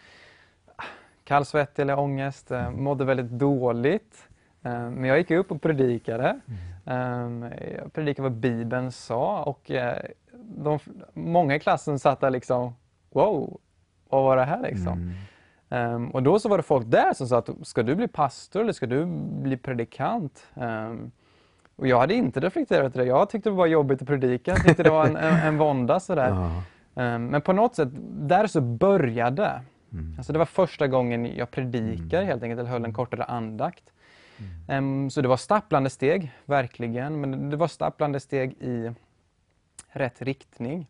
kallsvettig eller ångest, eh, mm. mådde väldigt dåligt. Eh, men jag gick upp och predikade. Mm. Ehm, jag predikade vad Bibeln sa och eh, de, många i klassen satt där liksom wow, vad var det här liksom? Mm. Um, och då så var det folk där som sa att ska du bli pastor eller ska du bli predikant? Um, och jag hade inte reflekterat det. Jag tyckte det var jobbigt att predika. Jag tyckte det var en, en, en vånda sådär. Um, men på något sätt, där så började. Mm. Alltså det var första gången jag predikade mm. helt enkelt, eller höll en kortare andakt. Um, så det var stapplande steg, verkligen. Men det var stapplande steg i rätt riktning.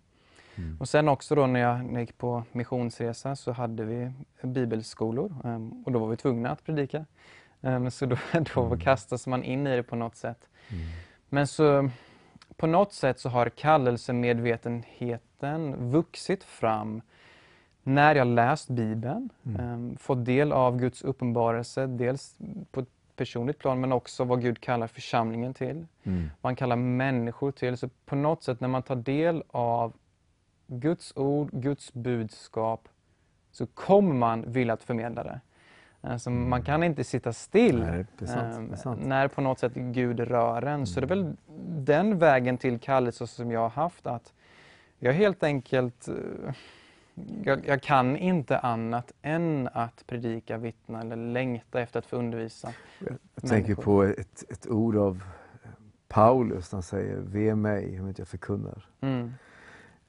Mm. Och sen också då när jag, när jag gick på missionsresa så hade vi bibelskolor um, och då var vi tvungna att predika. Um, så då, då mm. kastas man in i det på något sätt. Mm. Men så på något sätt så har kallelsemedvetenheten vuxit fram när jag läst Bibeln, um, fått del av Guds uppenbarelse, dels på ett personligt plan men också vad Gud kallar församlingen till. Mm. Vad han kallar människor till. Så på något sätt när man tar del av Guds ord, Guds budskap, så kommer man vilja att förmedla det. Alltså, mm. Man kan inte sitta still Nej, det sant, det eh, när på något sätt Gud rör en. Mm. Så det är väl den vägen till kallelse som jag har haft. att Jag helt enkelt eh, jag, jag, kan inte annat än att predika, vittna eller längta efter att få undervisa. Jag, jag tänker på ett, ett ord av Paulus, han säger Ve mig om inte jag förkunnar. Mm.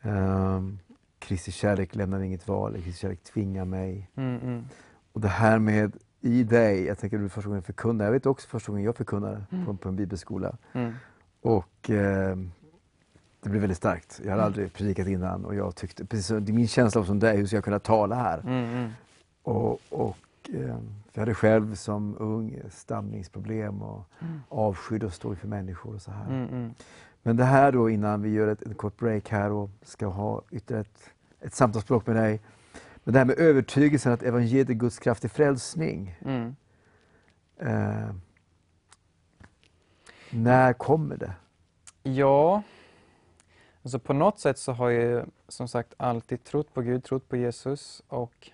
Um, Kristi kärlek lämnar inget val, Kristi kärlek tvingar mig. Mm, mm. Och det här med i dig, jag tänker du första gången förkunnar, jag vet också första gången jag förkunnade mm. på, på, en bibelskola. Mm. Och eh, det blev väldigt starkt. Jag hade mm. aldrig predikat innan och jag tyckte, precis som, min känsla var som dig, hur ska jag kunna tala här? Mm, och, och eh, jag hade själv som ung stamningsproblem och avskydd att stå inför människor och så här. Men det här då innan vi gör ett, ett kort break här och ska ha ytterligare ett, ett samtalsspråk med dig. Men det här med övertygelsen att evangeliet är Guds kraft till frälsning. Mm. Eh, när kommer det? Ja, alltså på något sätt så har jag som sagt alltid trott på Gud, trott på Jesus och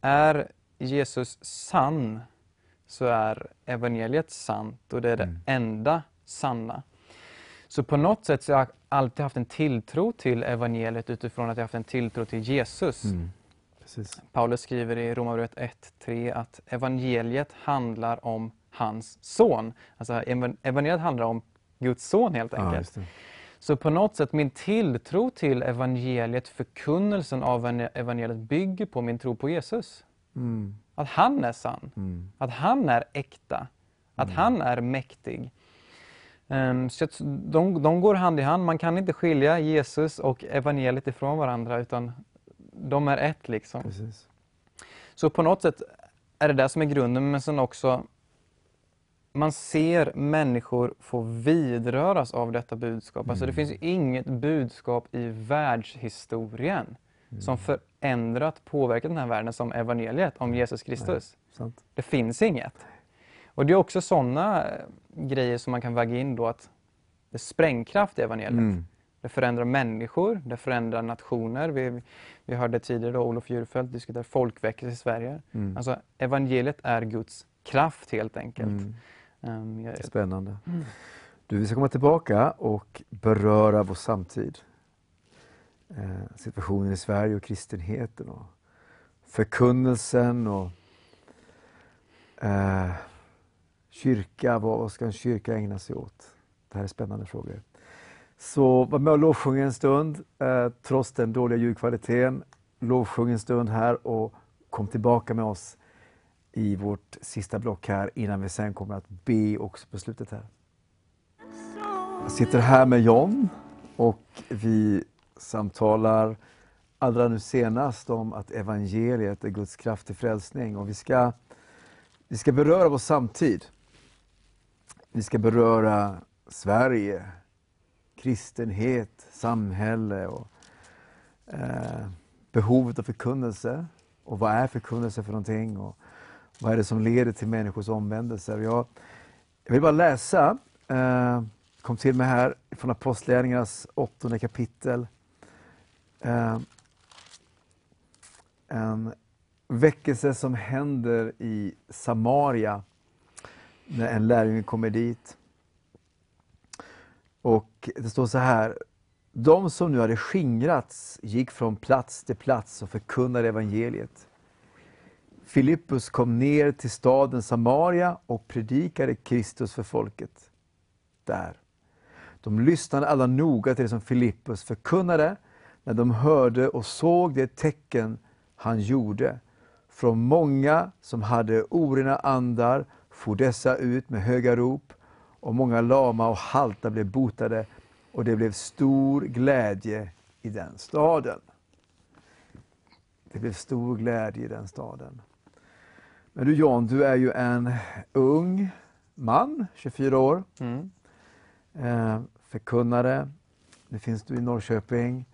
är Jesus sann så är evangeliet sant och det är det mm. enda sanna. Så på något sätt så har jag alltid haft en tilltro till evangeliet utifrån att jag haft en tilltro till Jesus. Mm. Paulus skriver i Romarbrevet 1.3 att evangeliet handlar om hans son. Alltså evangeliet handlar om Guds son helt enkelt. Ja, så på något sätt min tilltro till evangeliet, förkunnelsen av evangeliet bygger på min tro på Jesus. Mm. Att han är sann, mm. att han är äkta, att mm. han är mäktig. Um, så de, de går hand i hand. Man kan inte skilja Jesus och evangeliet ifrån varandra utan de är ett. liksom. Precis. Så på något sätt är det det som är grunden, men sen också man ser människor få vidröras av detta budskap. Mm. Alltså det mm. finns inget budskap i världshistorien mm. som förändrat, påverkat den här världen som evangeliet om Jesus Kristus. Nej, det finns inget. Och det är också sådana eh, grejer som man kan väga in då att det sprängkraft i evangeliet. Mm. Det förändrar människor, det förändrar nationer. Vi, vi hörde tidigare då Olof Djurfelt diskutera folkväckelse i Sverige. Mm. Alltså evangeliet är Guds kraft helt enkelt. Mm. Um, jag, Spännande. Mm. Du, vi ska komma tillbaka och beröra vår samtid. Eh, situationen i Sverige och kristenheten och förkunnelsen och eh, kyrka. Vad, ska en kyrka ägna sig åt? Det här är spännande frågor. Så var med och lovsjung en stund, eh, trots den dåliga ljudkvaliteten. Lovsjung en stund här och kom tillbaka med oss i vårt sista block här innan vi sen kommer att be också på slutet här. Jag sitter här med John och vi samtalar allra nu senast om att evangeliet är Guds kraft till frälsning och vi ska, vi ska beröra vår samtid. Vi ska beröra Sverige, kristenhet, samhälle och eh, behovet av förkunnelse. Och vad är förkunnelse för någonting? Och vad är det som leder till människors omvändelse? Jag, jag vill bara läsa, eh, kom till mig här från Apostlagärningarnas åttonde kapitel. Eh, en väckelse som händer i Samaria när en lärjunge kommer dit. Och det står så här. De som nu hade skingrats gick från plats till plats och förkunnade evangeliet. Filippus kom ner till staden Samaria och predikade Kristus för folket där. De lyssnade alla noga till det som Filippus förkunnade när de hörde och såg det tecken han gjorde. Från många som hade orena andar for dessa ut med höga rop och många lama och halta blev botade och det blev stor glädje i den staden. Det blev stor glädje i den staden. Men du John, du är ju en ung man, 24 år. Mm. Eh, förkunnare. Nu finns du i Norrköping.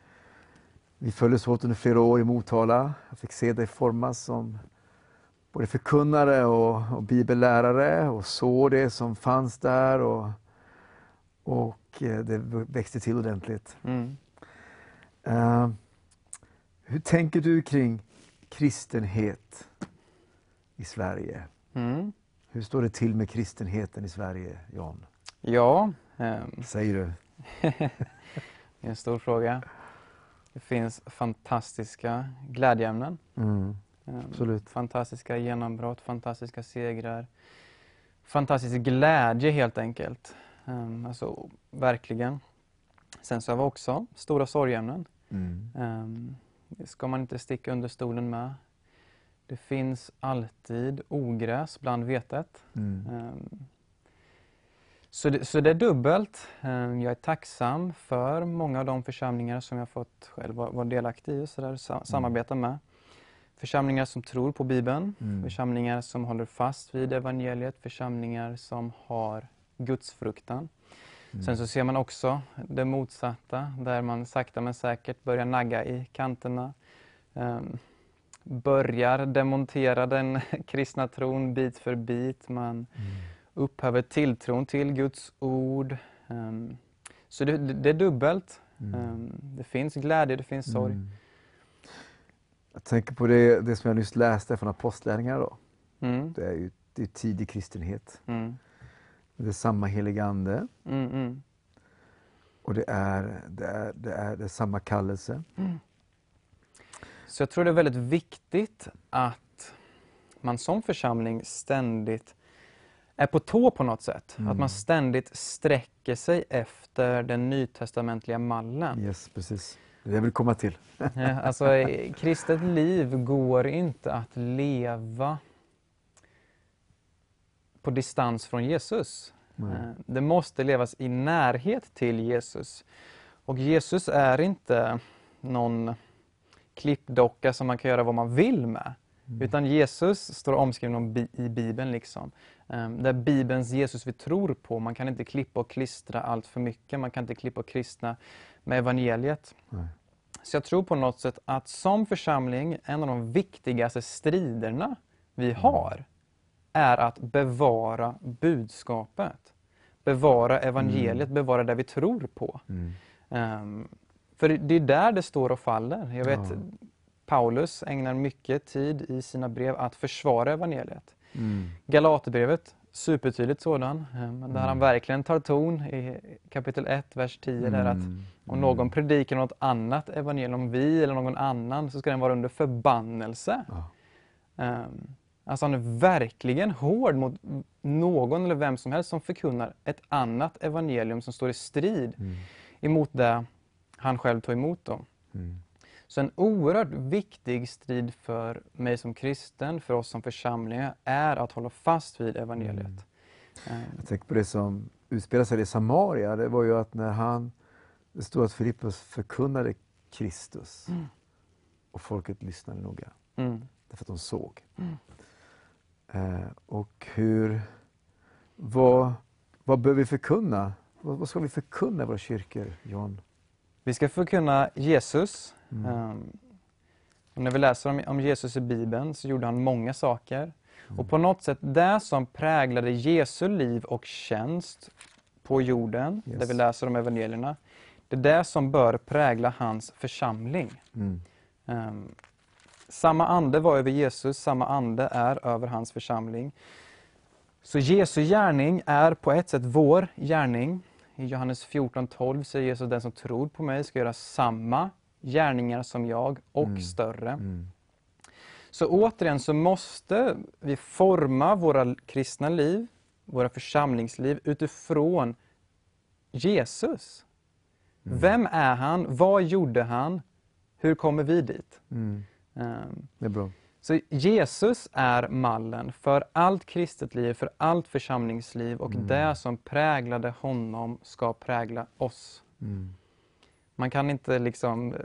Vi följdes åt under flera år i Motala. Jag fick se dig formas som både förkunnare och, och bibellärare och såg det som fanns där. Och, och eh, det växte till ordentligt. Mm. Eh, hur tänker du kring kristenhet i Sverige? Mm. Hur står det till med kristenheten i Sverige, Jan? Ja, ehm, Säger du? det är en stor fråga. Det finns fantastiska glädjeämnen. Mm, absolut. Fantastiska genombrott, fantastiska segrar. Fantastisk glädje helt enkelt. Ehm, Alltså verkligen. Sen så har vi också stora sorgämnen. Mm. Ehm, Det ska man inte sticka under stolen med. Det finns alltid ogräs bland vetet. Mm. Ehm, Så det, så det är dubbelt. Ehm, Jag är tacksam för många av de församlingar som jag fått själv vara delaktig i och så där, sa- samarbeta med. Församlingar som tror på Bibeln, Mm. församlingar som håller fast vid evangeliet, församlingar som har gudsfruktan. Mm. Sen så ser man också det motsatta, där man sakta men säkert börjar nagga i kanterna. Ehm, börjar demontera den kristna tron bit för bit. Man Mm. upphäver tilltron till Guds ord. Ehm, så det, det är dubbelt. Mm. Ehm, det finns glädje, det finns sorg. Mm. Jag tänker på det, det som jag nyss läste från Apostlagärningarna. Då. Mm, Det är ju det är tidig kristenhet. mm, Det är samma heliga Ande mm, mm. och det är, det, är, det, är, det är samma kallelse. Så jag tror det är väldigt viktigt att man som församling ständigt är på tå på något sätt. Mm. Att man ständigt sträcker sig efter den nytestamentliga mallen. Yes, precis. Det vill komma till. Alltså, kristet liv går inte att leva på distans från Jesus. Nej. Eh, Det måste levas i närhet till Jesus. Och Jesus är inte någon klippdocka som man kan göra vad man vill med. Utan Jesus står omskriven i Bibeln. Liksom. Eh, Det är Bibelns Jesus vi tror på. Man kan inte klippa och klistra allt för mycket. Man kan inte klippa och klistra med evangeliet. Nej. Så jag tror på något sätt att som församling, en av de viktigaste striderna vi har är att bevara budskapet. Bevara evangeliet, bevara det vi tror på. Mm. Ehm, för det- det är där det står och faller. Jag vet, Ja. Paulus ägnar mycket tid i sina brev att försvara evangeliet. Mm. Galaterbrevet supertydligt sådan. eh, men Där han verkligen tar ton i kapitel 1, vers 10. Där att Mm. om någon predikar något annat evangelium, om vi eller någon annan, så ska den vara under förbannelse. Ja. Um, alltså han är verkligen hård mot någon eller vem som helst som förkunnar ett annat evangelium som står i strid Mm. emot det han själv tog emot. Då. Mm. Så en oerhört viktig strid för mig som kristen, för oss som församlingar, är att hålla fast vid evangeliet. Ehm, Jag tänker på det som utspelade sig i Samaria. Det var ju att när han, det stod att Filippus förkunnade Kristus och folket lyssnade noga. Mm. Därför att de såg. Eh, och hur, vad, vad bör vi förkunna? Vad, vad ska vi förkunna i våra kyrkor, John? Vi ska förkunna Jesus. Mm. Och när vi läser om, om Jesus i Bibeln så gjorde han många saker. Och på något sätt det som präglade Jesu liv och tjänst på jorden, Yes. där vi läser om evangelierna, det är det som bör prägla hans församling. Mm. Ehm, samma ande var över Jesus, samma ande är över hans församling. Så Jesu gärning är på ett sätt vår gärning. I Johannes 14.12 säger Jesus den som tror på mig ska göra samma gärningar som jag och Mm. större. Mm. Så återigen så måste vi forma våra kristna liv, våra församlingsliv utifrån Jesus. Mm. Vem är han? Vad gjorde han? Hur kommer vi dit? Ehm, Det är bra. Så Jesus är mallen för allt kristet liv, för allt församlingsliv och Mm. det som präglade honom ska prägla oss. Mm. Man kan inte liksom eh,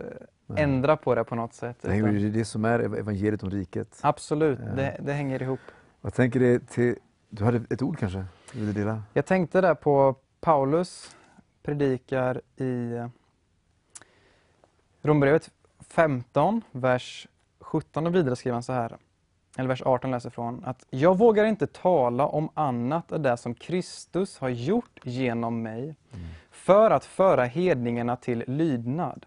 Nej. ändra på det på något sätt. Det är det som är ev- evangeliet om riket. Absolut, Ja. det, det hänger ihop. Jag tänker det till, du hade ett ord kanske? Du ville dela? Jag tänkte där på Paulus predikar i eh, Romarbrevet 15, vers 17 och vidare skriver han så här, eller vers 18 läser från, att jag vågar inte tala om annat än det som Kristus har gjort genom mig för att föra hedningarna till lydnad.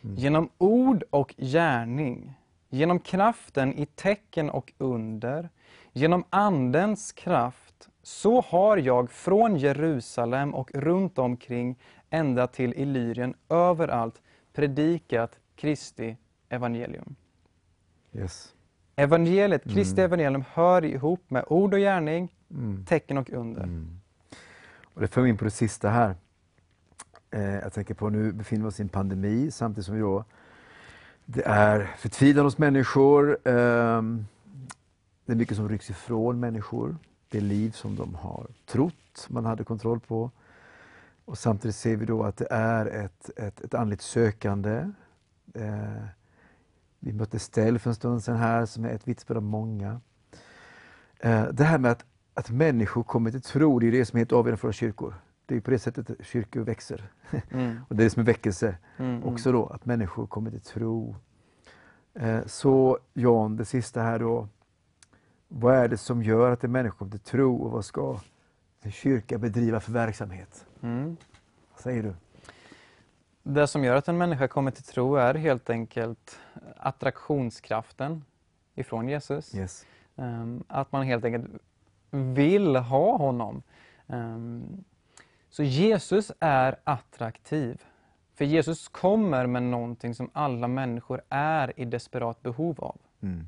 Genom ord och gärning, genom kraften i tecken och under, genom Andens kraft, så har jag från Jerusalem och runt omkring ända till Illyrien överallt predikat Kristi evangelium. Yes. Evangeliet, Kristi evangelium hör ihop med ord och gärning, Mm. tecken och under. Mm. Och det för mig in på det sista här. Eh, jag tänker på nu befinner vi oss i en pandemi samtidigt som vi då det är förtvivlan hos människor. Ehm, det är mycket som rycks ifrån människor. Det liv som de har trott man hade kontroll på. Och samtidigt ser vi då att det är ett, ett, ett andligt sökande. Eh, vi mötte Stell för en stund sedan här som är ett vittnesbörd av många. Eh, det här med att, att människor kommer till tro, det är det som är helt avgörande för våra kyrkor. Det är på det sättet kyrkor växer. Mm. Och det är det som är väckelse Mm, mm. också då, att människor kommer till tro. Eh, så Jan, det sista här då. Vad är det som gör att en människa kommer till tro och vad ska en kyrka bedriva för verksamhet? Mm. Vad säger du? Det som gör att en människa kommer till tro är helt enkelt attraktionskraften ifrån Jesus. Yes. Ehm, Att man helt enkelt vill ha honom. Ehm, Så Jesus är attraktiv. För Jesus kommer med någonting som alla människor är i desperat behov av. Mm.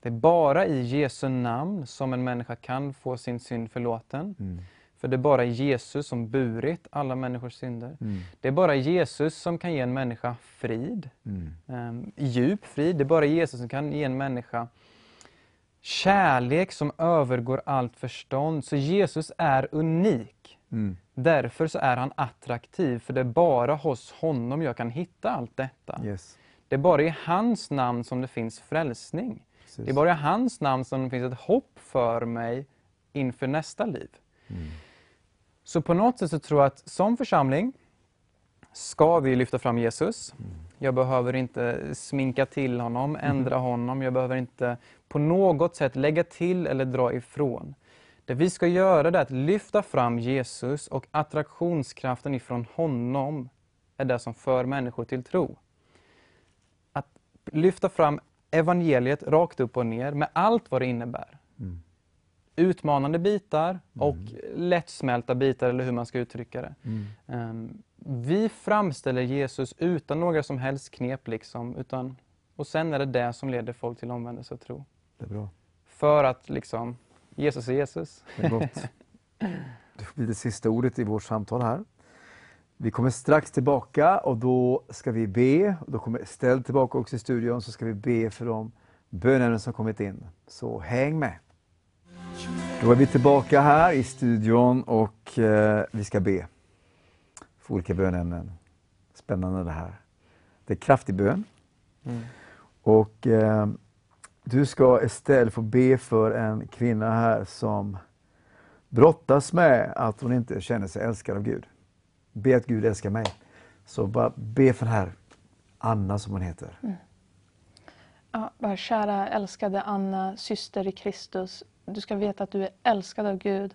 Det är bara i Jesu namn som en människa kan få sin synd förlåten. Mm. För det är bara Jesus som burit alla människors synder. Mm. Det är bara Jesus som kan ge en människa frid, Mm. um, djup frid. Det är bara Jesus som kan ge en människa kärlek som övergår allt förstånd. Så Jesus är unik. Mm. Därför så är han attraktiv, för det är bara hos honom jag kan hitta allt detta. Yes. Det är bara i hans namn som det finns frälsning. Precis. Det är bara i hans namn som det finns ett hopp för mig inför nästa liv. Mm. Så på något sätt så tror jag att som församling ska vi lyfta fram Jesus. Jag behöver inte sminka till honom, ändra honom. Jag behöver inte på något sätt lägga till eller dra ifrån. Det vi ska göra är att lyfta fram Jesus och attraktionskraften ifrån honom är det som för människor till tro. Att lyfta fram evangeliet rakt upp och ner med allt vad det innebär. Mm. utmanande bitar och Mm. lättsmälta bitar, eller hur man ska uttrycka det. Ehm, Vi framställer Jesus utan några som helst knep, liksom, utan, och sen är det det som leder folk till omvändelse och tro. Det är bra. För att liksom, Jesus är Jesus. Det är gott. Det får bli det sista ordet i vårt samtal här. Vi kommer strax tillbaka och då ska vi be. Och då kommer Estelle tillbaka också i studion så ska vi be för de bönämnen som kommit in. Så häng med! Då är vi tillbaka här i studion och eh, vi ska be för olika bönämnen. Spännande det här. Det är kraftig bön. Och eh, du ska Estelle få be för en kvinna här som brottas med att hon inte känner sig älskad av Gud. Be att Gud älskar mig. Så bara be för den här Anna som hon heter. Mm. Ja, bara kära älskade Anna, syster i Kristus. Du ska veta att du är älskad av Gud.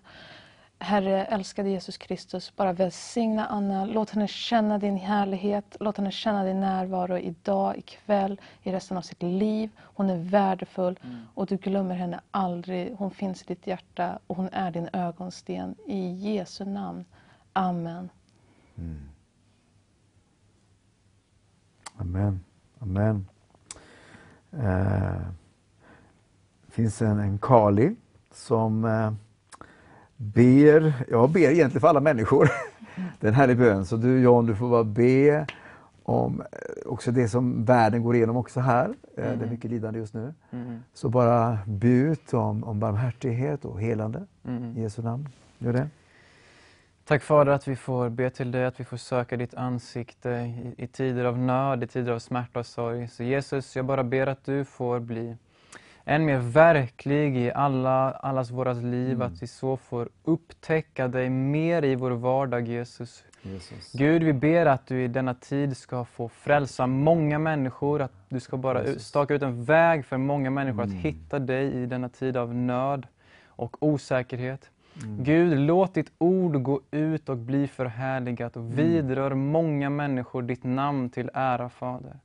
Herre, älskade Jesus Kristus, bara välsigna Anna. Låt henne känna din härlighet. Låt henne känna din närvaro idag, ikväll, i resten av sitt liv. Hon är värdefull och du glömmer henne aldrig. Hon finns i ditt hjärta och hon är din ögonsten. I Jesu namn. Amen. Amen. Amen. Eh, det finns en, en Kali som eh, ber, jag ber egentligen för alla människor. Det är en härlig bön. Så du John, du får bara be om eh, också det som världen går igenom också här. Eh, Det är mycket lidande just nu. Så bara be ut om, om barmhärtighet och helande i Jesu namn. Gör det. Tack Fader att vi får be till dig, att vi får söka ditt ansikte i, i tider av nöd, i tider av smärta och sorg. Så Jesus, jag bara ber att du får bli än mer verklig i alla, allas våras liv, att vi så får upptäcka dig mer i vår vardag Jesus. Jesus. Gud, vi ber att du i denna tid ska få frälsa många människor, att du ska bara Jesus. staka ut en väg för många människor att hitta dig i denna tid av nöd och osäkerhet. Gud, låt ditt ord gå ut och bli förhärligat och vidrör många människor ditt namn till ära, Fader.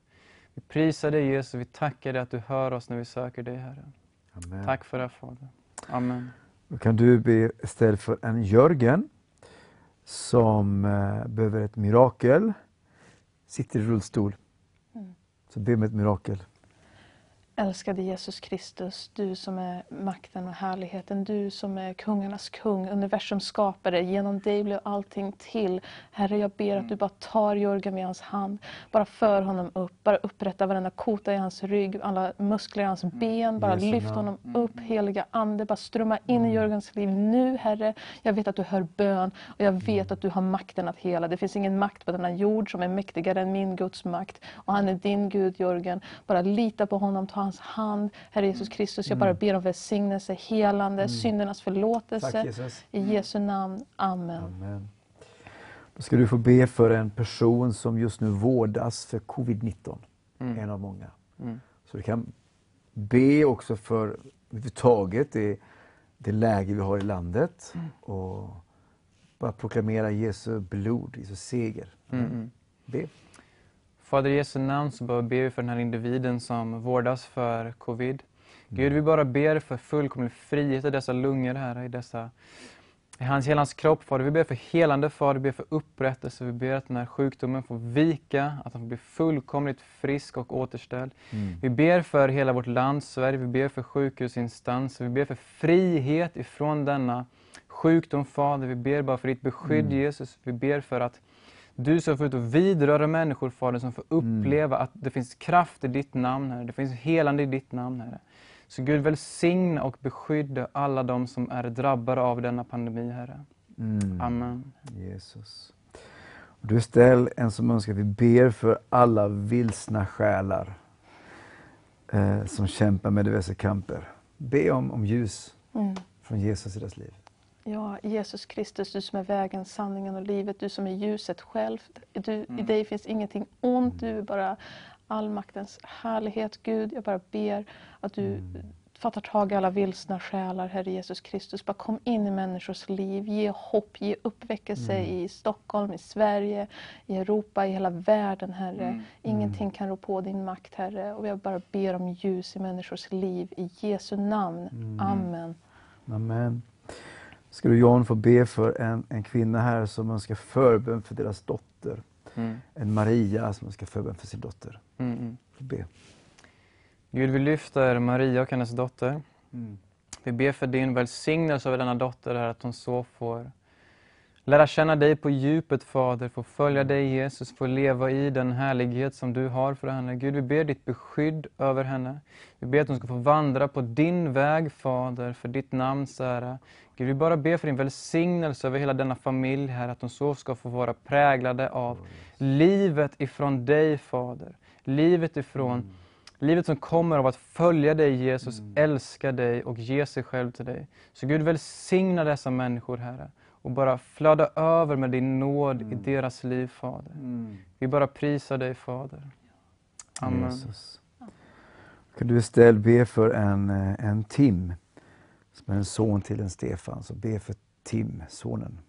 Vi prisar dig Jesus, vi tackar dig att du hör oss när vi söker dig, Herre. Amen. Tack för det, Fader. Amen. Då kan du be istället för en Jörgen som eh, behöver ett mirakel, sitter i rullstol. Så be om ett mirakel. Älskade Jesus Kristus, du som är makten och härligheten, du som är kungarnas kung, universums skapare. Genom dig blev allting till. Herre, jag ber att du bara tar Jörgen vid hans hand, bara för honom upp, bara upprätta varenda kota i hans rygg, alla muskler i hans ben, bara lyft honom upp, heliga Ande, bara strömma in i Jörgens liv nu, Herre. Jag vet att du hör bön och jag vet att du har makten att hela. Det finns ingen makt på denna jord som är mäktigare än min Guds makt. Och han är din Gud, Jörgen. Bara lita på honom, ta hans hand. Herre Jesus Kristus, jag bara ber om välsignelse, helande, syndernas förlåtelse. Tack Jesus. I Jesu namn. Amen. Amen. Då ska du få be för en person som just nu vårdas för covid-19. En av många. Så du kan be också för överhuvudtaget det, det läge vi har i landet. Och bara proklamera Jesu blod, Jesu seger. Be. Fader i Jesu namn så bara ber vi för den här individen som vårdas för covid. Gud, vi bara ber för fullkomlig frihet i dessa lungor här, i dessa i hans, hela hans kropp, Fader. Vi ber för helande, Fader. Vi ber för upprättelse. Vi ber att den här sjukdomen får vika, att han får bli fullkomligt frisk och återställd. Vi ber för hela vårt land, Sverige. Vi ber för sjukhusinstanser. Vi ber för frihet ifrån denna sjukdom, Fader. Vi ber bara för ditt beskydd, Jesus. Vi ber för att du som får ut och vidröra människor, Fader, som får uppleva att det finns kraft i ditt namn, Herre. Det finns helande i ditt namn, Herre. Så Gud välsigna och beskydda alla de som är drabbade av denna pandemi, Herre. Mm. Amen. Jesus. Du ställ en som önskar att vi ber för alla vilsna själar eh, som kämpar med diverse kamper. Be om, om ljus Mm. från Jesus i deras liv. Ja, Jesus Kristus, du som är vägen, sanningen och livet, du som är ljuset själv. Du, I dig finns ingenting ont, du är bara allmaktens härlighet. Gud, jag bara ber att du fattar tag i alla vilsna själar, Herre Jesus Kristus. Bara kom in i människors liv, ge hopp, ge uppväckelse i Stockholm, i Sverige, i Europa, i hela världen, Herre. Ingenting kan rå på din makt, Herre. Och jag bara ber om ljus i människors liv, i Jesu namn. Amen. Amen. Ska du John få be för en, en kvinna här som önskar förbön för deras dotter. Mm. En Maria som önskar förbön för sin dotter. Mm, mm. Be. Gud, vi lyfter Maria och hennes dotter. Mm. Vi ber för din välsignelse över denna dotter, här, att hon så får lära känna dig på djupet, Fader, få följa dig Jesus, få leva i den härlighet som du har för henne. Gud, vi ber ditt beskydd över henne. Vi ber att hon ska få vandra på din väg, Fader, för ditt namns ära. Gud, vi bara ber för din välsignelse över hela denna familj, här, att de så ska få vara präglade av livet ifrån dig, Fader. Livet ifrån Livet som kommer av att följa dig Jesus, älska dig och ge sig själv till dig. Så Gud välsigna dessa människor Herre och bara flöda över med din nåd i deras liv Fader. Vi bara prisar dig Fader. Amen. Jesus. Kan du istället be för en, eh, en Tim, är en son till en Stefan. Så be för Tim, sonen.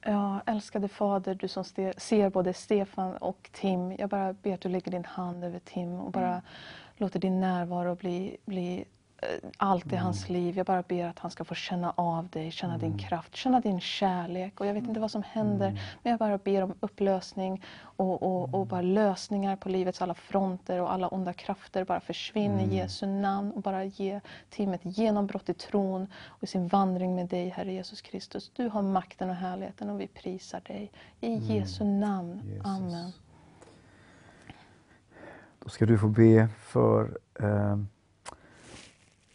Ja, älskade Fader, du som ser både Stefan och Tim. Jag bara ber att du lägger din hand över Tim och bara låter din närvaro bli, bli allt i hans liv. Jag bara ber att han ska få känna av dig, känna din kraft, känna din kärlek. Och jag vet inte vad som händer, men jag bara ber om upplösning och, och, och bara lösningar på livets alla fronter och alla onda krafter bara försvinner i Jesu namn och bara ge Tim ett genombrott i tron och i sin vandring med dig, Herre Jesus Kristus. Du har makten och härligheten och vi prisar dig. I Jesu namn. Jesus. Amen. Då ska du få be för... Eh,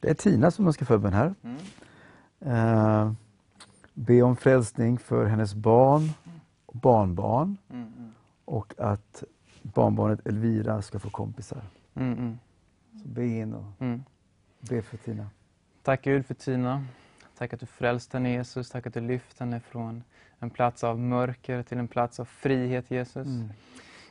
det är Tina som önskar förbön här. Eh, be om frälsning för hennes barn och barnbarn. Mm, mm. Och att barnbarnet Elvira ska få kompisar. Mm, mm, Så be in och mm. be för Tina. Tack Gud för Tina. Tack att du frälste henne Jesus. Tack att du lyfte henne från en plats av mörker till en plats av frihet Jesus.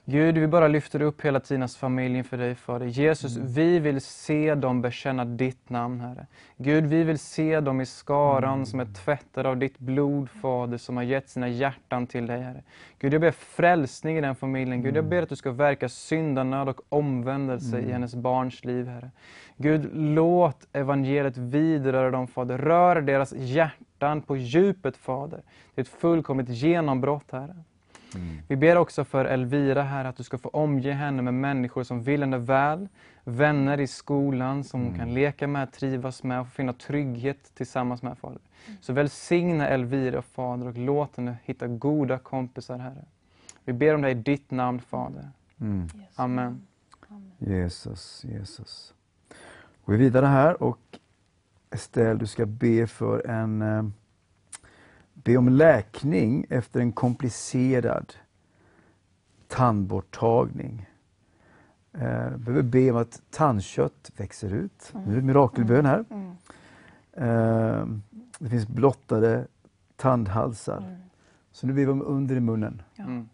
Gud, vi bara lyfter upp hela Tinas familj inför dig Fader. Jesus, vi vill se dem bekänna ditt namn Herre. Gud, vi vill se dem i skaran som är tvättade av ditt blod Fader, som har gett sina hjärtan till dig Herre. Gud, jag ber frälsning i den familjen. Gud, jag ber att du ska verka syndanöd och omvändelse i hennes barns liv Herre. Gud, låt evangeliet vidröra dem Fader. Rör deras hjärtan på djupet Fader. Det är ett fullkomligt genombrott Herre. Vi ber också för Elvira här att du ska få omge henne med människor som vill henne väl, vänner i skolan som hon kan leka med, trivas med och finna trygghet tillsammans med Fader. Så välsigna Elvira Fader och låt henne hitta goda kompisar Herre. Vi ber om det i ditt namn Fader. Mm. Jesu Amen. Jesus, Jesus. Gå vidare här och Estelle, du ska be för en eh, be om läkning efter en komplicerad tandborttagning. Eh, behöver be om att tandkött växer ut. Nu är det mirakelbön här. Mm. Eh, det finns blottade tandhalsar. Mm. Så nu ber vi om under i munnen. Ja. Mm.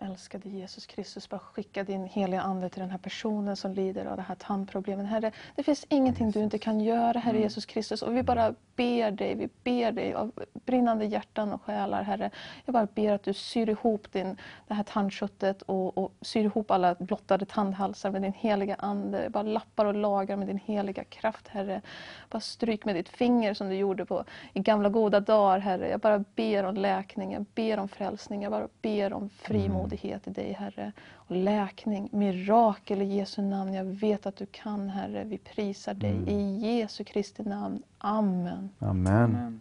Älskade Jesus Kristus, bara skicka din heliga Ande till den här personen som lider av det här tandproblemet. Herre, det finns ingenting du inte kan göra, Herre Jesus Kristus. Och vi bara ber dig, vi ber dig av brinnande hjärtan och själar, Herre. Jag bara ber att du syr ihop din, det här tandköttet och, och syr ihop alla blottade tandhalsar med din heliga Ande. Bara lappar och lagar med din heliga kraft, Herre. Bara stryk med ditt finger som du gjorde på, i gamla goda dagar, Herre. Jag bara ber om läkning, jag ber om frälsning, jag bara ber om frimodighet i dig, Herre. Och läkning, mirakel i Jesu namn. Jag vet att du kan, Herre. Vi prisar dig i Jesu Kristi namn. Amen. Amen. Amen.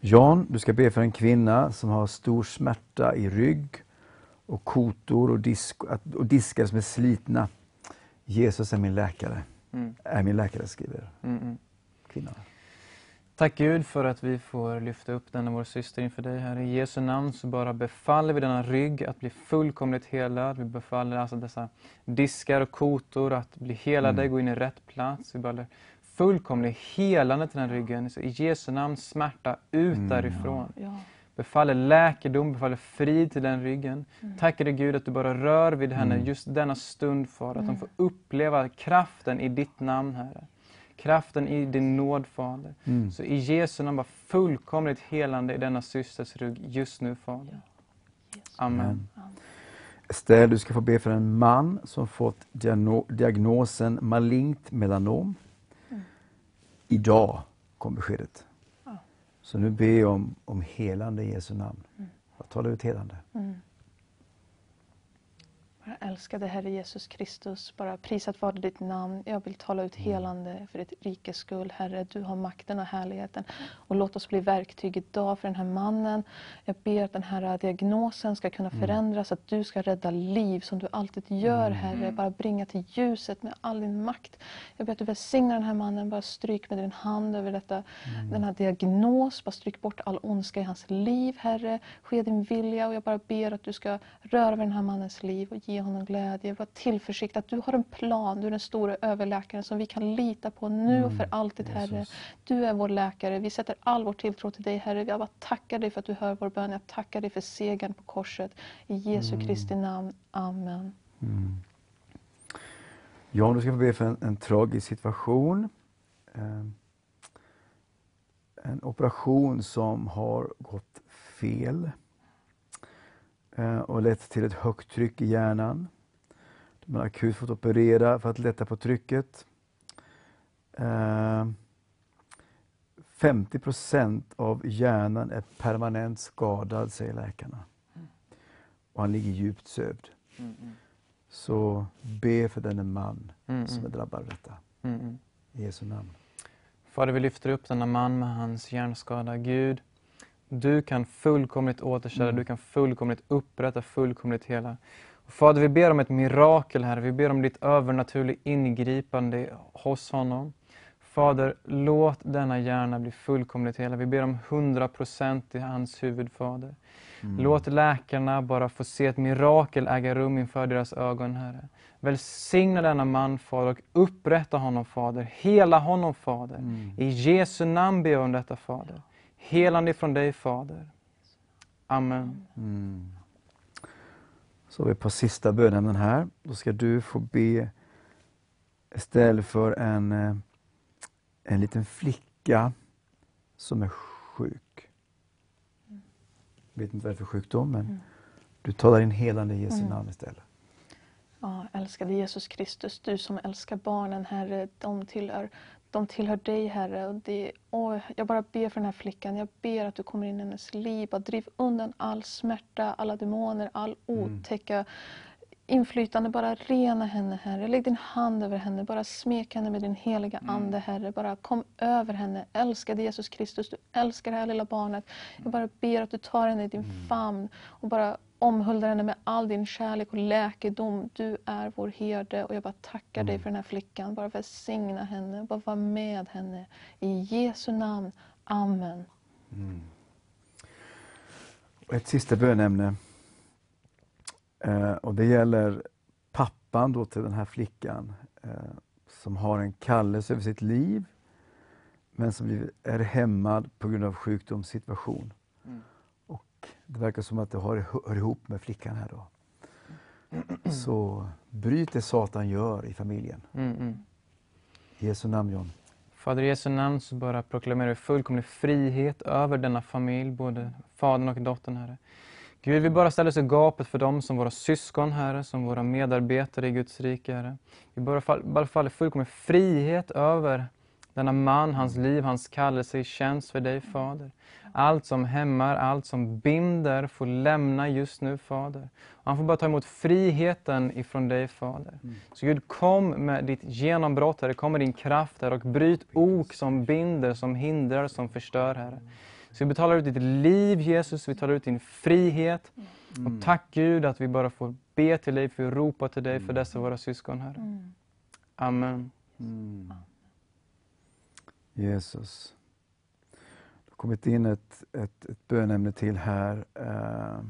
Jan, du ska be för en kvinna som har stor smärta i rygg och kotor och, disk, och diskar som är slitna. Jesus är min läkare. Mm. Är min läkare, skriver Mm, mm. kvinnan. Tack Gud för att vi får lyfta upp denna vår syster inför dig här. I Jesu namn så bara befaller vi denna rygg att bli fullkomligt helad. Vi befaller alltså dessa diskar och kotor att bli helade, gå in i rätt plats. Vi bara fullkomlig helande till den ryggen. Så I Jesu namn smärta ut därifrån. Ja. Befaller läkedom, befaller frid till den ryggen. Tackar dig Gud att du bara rör vid henne just denna stund Fader. Att de får uppleva kraften i ditt namn Herre. Kraften i din nåd Fader. Mm. Så i Jesu namn bara fullkomligt helande i denna systers rygg just nu Fader. Amen. Estelle, du ska få be för en man som fått diagno- diagnosen malignt melanom. Idag kom beskedet. Så nu ber jag om, om helande i Jesu namn. Jag talar ut helande. Mm. Bara älska dig Herre Jesus Kristus. Bara prisat vare ditt namn. Jag vill tala ut helande för ditt rikes skull. Herre, du har makten och härligheten. Och låt oss bli verktyg idag för den här mannen. Jag ber att den här diagnosen ska kunna förändras. Att du ska rädda liv som du alltid gör Herre. Bara bringa till ljuset med all din makt. Jag ber att du välsignar den här mannen. Bara stryk med din hand över detta, den här diagnos. Bara stryk bort all ondska i hans liv Herre. Ske din vilja och jag bara ber att du ska röra vid den här mannens liv och ge honom glädje. Var tillförsikt att du har en plan. Du är den stora överläkaren som vi kan lita på nu och för alltid Herre. Du är vår läkare. Vi sätter all vår tilltro till dig Herre. Jag bara tackar dig för att du hör vår bön. Jag tackar dig för segern på korset. I Jesu Kristi namn. Amen. Jan, du ska få be för en, en tragisk situation. Eh, en operation som har gått fel och lett till ett högt tryck i hjärnan. De har akut fått operera för att lätta på trycket. Eh, 50 procent av hjärnan är permanent skadad, säger läkarna. Och han ligger djupt sövd. Så be för denne man Mm, som är drabbad av detta. I Jesu namn. Fader, vi lyfter upp denna man med hans hjärnskada. Gud, du kan fullkomligt återställa, du kan fullkomligt upprätta, fullkomligt hela. Och Fader, vi ber om ett mirakel här. Vi ber om ditt övernaturliga ingripande hos honom. Fader, låt denna hjärna bli fullkomligt hela. Vi ber om 100% i hans huvud, Fader. Låt läkarna bara få se ett mirakel äga rum inför deras ögon, Herre. Välsigna denna man, Fader, och upprätta honom, Fader. Hela honom, Fader. I Jesu namn ber jag om detta, Fader. Helande från dig, Fader. Amen. Mm. Så har vi ett par sista bönämnen här. Då ska du få be istället för en, eh, en liten flicka som är sjuk. Jag vet inte vad det är för sjukdom, men du talar in helande i Jesu namn istället. Ja, älskade Jesus Kristus, du som älskar barnen, Herre, de tillhör, de tillhör dig, Herre. Och det, åh, jag bara ber för den här flickan, jag ber att du kommer in i hennes liv, och driv undan all smärta, alla demoner, all otäcka inflytande. Bara rena henne, Herre. Lägg din hand över henne, bara smek henne med din heliga Ande, Herre. Bara kom över henne. Älskade Jesus Kristus, du älskar det här lilla barnet. Jag bara ber att du tar henne i din famn och bara omhuldar henne med all din kärlek och läkedom. Du är vår herde och jag bara tackar dig för den här flickan. Bara välsigna henne, bara vara med henne. I Jesu namn. Amen. Och ett sista bönämne. Eh, och det gäller pappan då till den här flickan eh, som har en kallelse över sitt liv men som är hämmad på grund av sjukdomssituation. Det verkar som att det hör ihop med flickan här då. Så bryt det Satan gör i familjen. Mm, mm. I Jesu namn John. Fader, i Jesu namn så bara proklamerar vi fullkomlig frihet över denna familj, både fadern och dottern, Herre. Gud, vi bara ställer oss i gapet för dem som våra syskon, Herre, som våra medarbetare i Guds rike, Herre. Vi bara faller fullkomlig frihet över denna man, hans liv, hans kallelse i tjänst för dig, Fader. Allt som hämmar, allt som binder får lämna just nu, Fader. Och han får bara ta emot friheten ifrån dig, Fader. Så Gud, kom med ditt genombrott, Herre. Kom med din kraft, Herre, och bryt ok som binder, som hindrar, som förstör, Herre. Så vi betalar ut ditt liv, Jesus. Vi talar ut din frihet. Och tack Gud att vi bara får be till dig, för vi ropar till dig för dessa våra syskon, Herre. Amen. Jesus. Det har kommit in ett, ett, ett bönämne till här. Eh,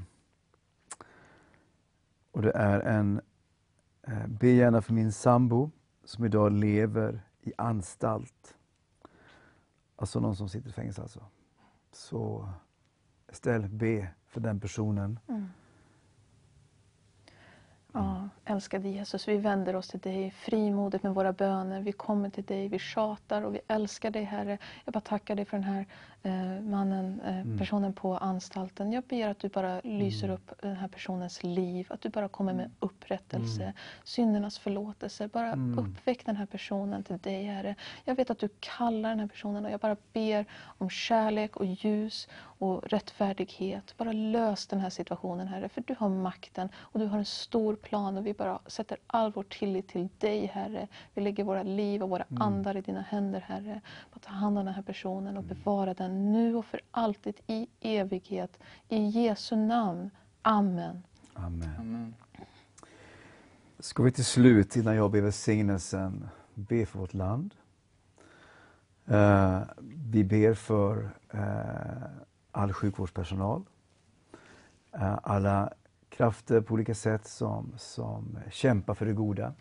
och det är en, eh, be gärna för min sambo som idag lever i anstalt. Alltså någon som sitter i fängelse alltså. Så ställ be för den personen. Mm. Ja, Älskade Jesus, vi vänder oss till dig frimodigt med våra böner. Vi kommer till dig, vi tjatar och vi älskar dig Herre. Jag bara tackar dig för den här eh, mannen, eh, Mm. personen på anstalten. Jag ber att du bara lyser upp den här personens liv. Att du bara kommer med upprättelse, syndernas förlåtelse. Bara Mm. uppväck den här personen till dig Herre. Jag vet att du kallar den här personen och jag bara ber om kärlek och ljus och rättfärdighet. Bara lös den här situationen Herre, för du har makten och du har en stor plan och vi bara sätter all vår tillit till dig Herre. Vi lägger våra liv och våra andar i dina händer Herre. Bara ta hand om den här personen och bevara den nu och för alltid i evighet. I Jesu namn. Amen. Amen. Amen. Ska vi till slut, innan jag ber välsignelsen, be för vårt land. Eh, vi ber för eh, all sjukvårdspersonal. Eh, alla krafter på olika sätt som, som kämpar för det goda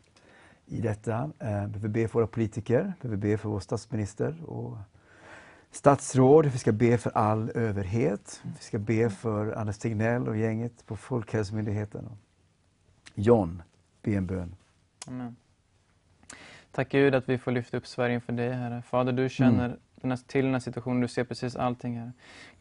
i detta. Eh, vi ber för våra politiker, vi ber för vår statsminister och statsråd. Vi ska be för all överhet. Vi ska be för Anders Tegnell och gänget på Folkhälsomyndigheten. John, be en bön. Amen. Tack Gud att vi får lyfta upp Sverige inför dig Herre. Fader, du känner den här, till den här situationen, du ser precis allting Herre.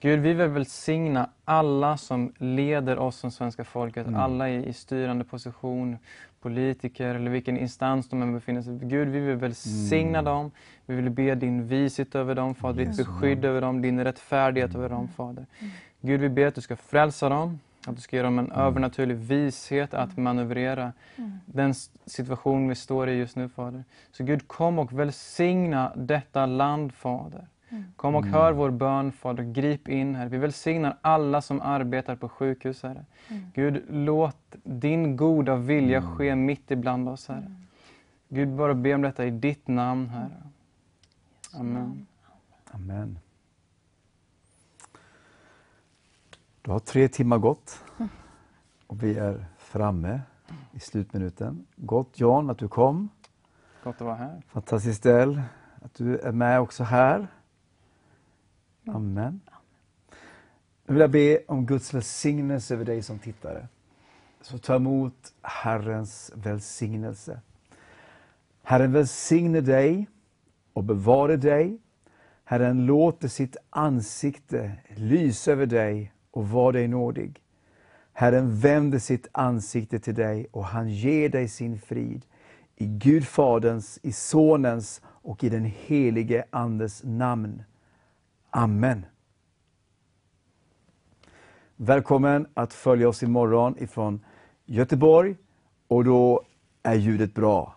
Gud, vi vill välsigna alla som leder oss som svenska folket, Mm. alla i, i styrande position, politiker eller vilken instans de än befinner sig. Gud, vi vill välsigna Mm. dem. Vi vill be din vishet över dem, Fader, ditt beskydd över dem, din rättfärdighet över dem, Fader. Gud, vi ber att du ska frälsa dem, att du ska ge dem en övernaturlig vishet att manövrera den s- situation vi står i just nu, Fader. Så Gud, kom och välsigna detta land, Fader. Kom och hör vår bön, Fader. Grip in, Herre. Vi välsignar alla som arbetar på sjukhus, Herre. Gud, låt din goda vilja ske mitt ibland oss, Herre. Gud, bara be om detta i ditt namn, Herre. Amen. Amen. Då har tre timmar gått och vi är framme i slutminuten. Gott Jan att du kom. Gott att vara här. Fantastiskt del att du är med också här. Amen. Nu vill jag be om Guds välsignelse över dig som tittare. Så ta emot Herrens välsignelse. Herren välsigne dig och bevare dig. Herren låter sitt ansikte lysa över dig och var dig nådig. Herren vänder sitt ansikte till dig och han ger dig sin frid. I Gud Faderns, i Sonens och i den helige Andes namn. Amen. Välkommen att följa oss imorgon ifrån Göteborg och då är ljudet bra.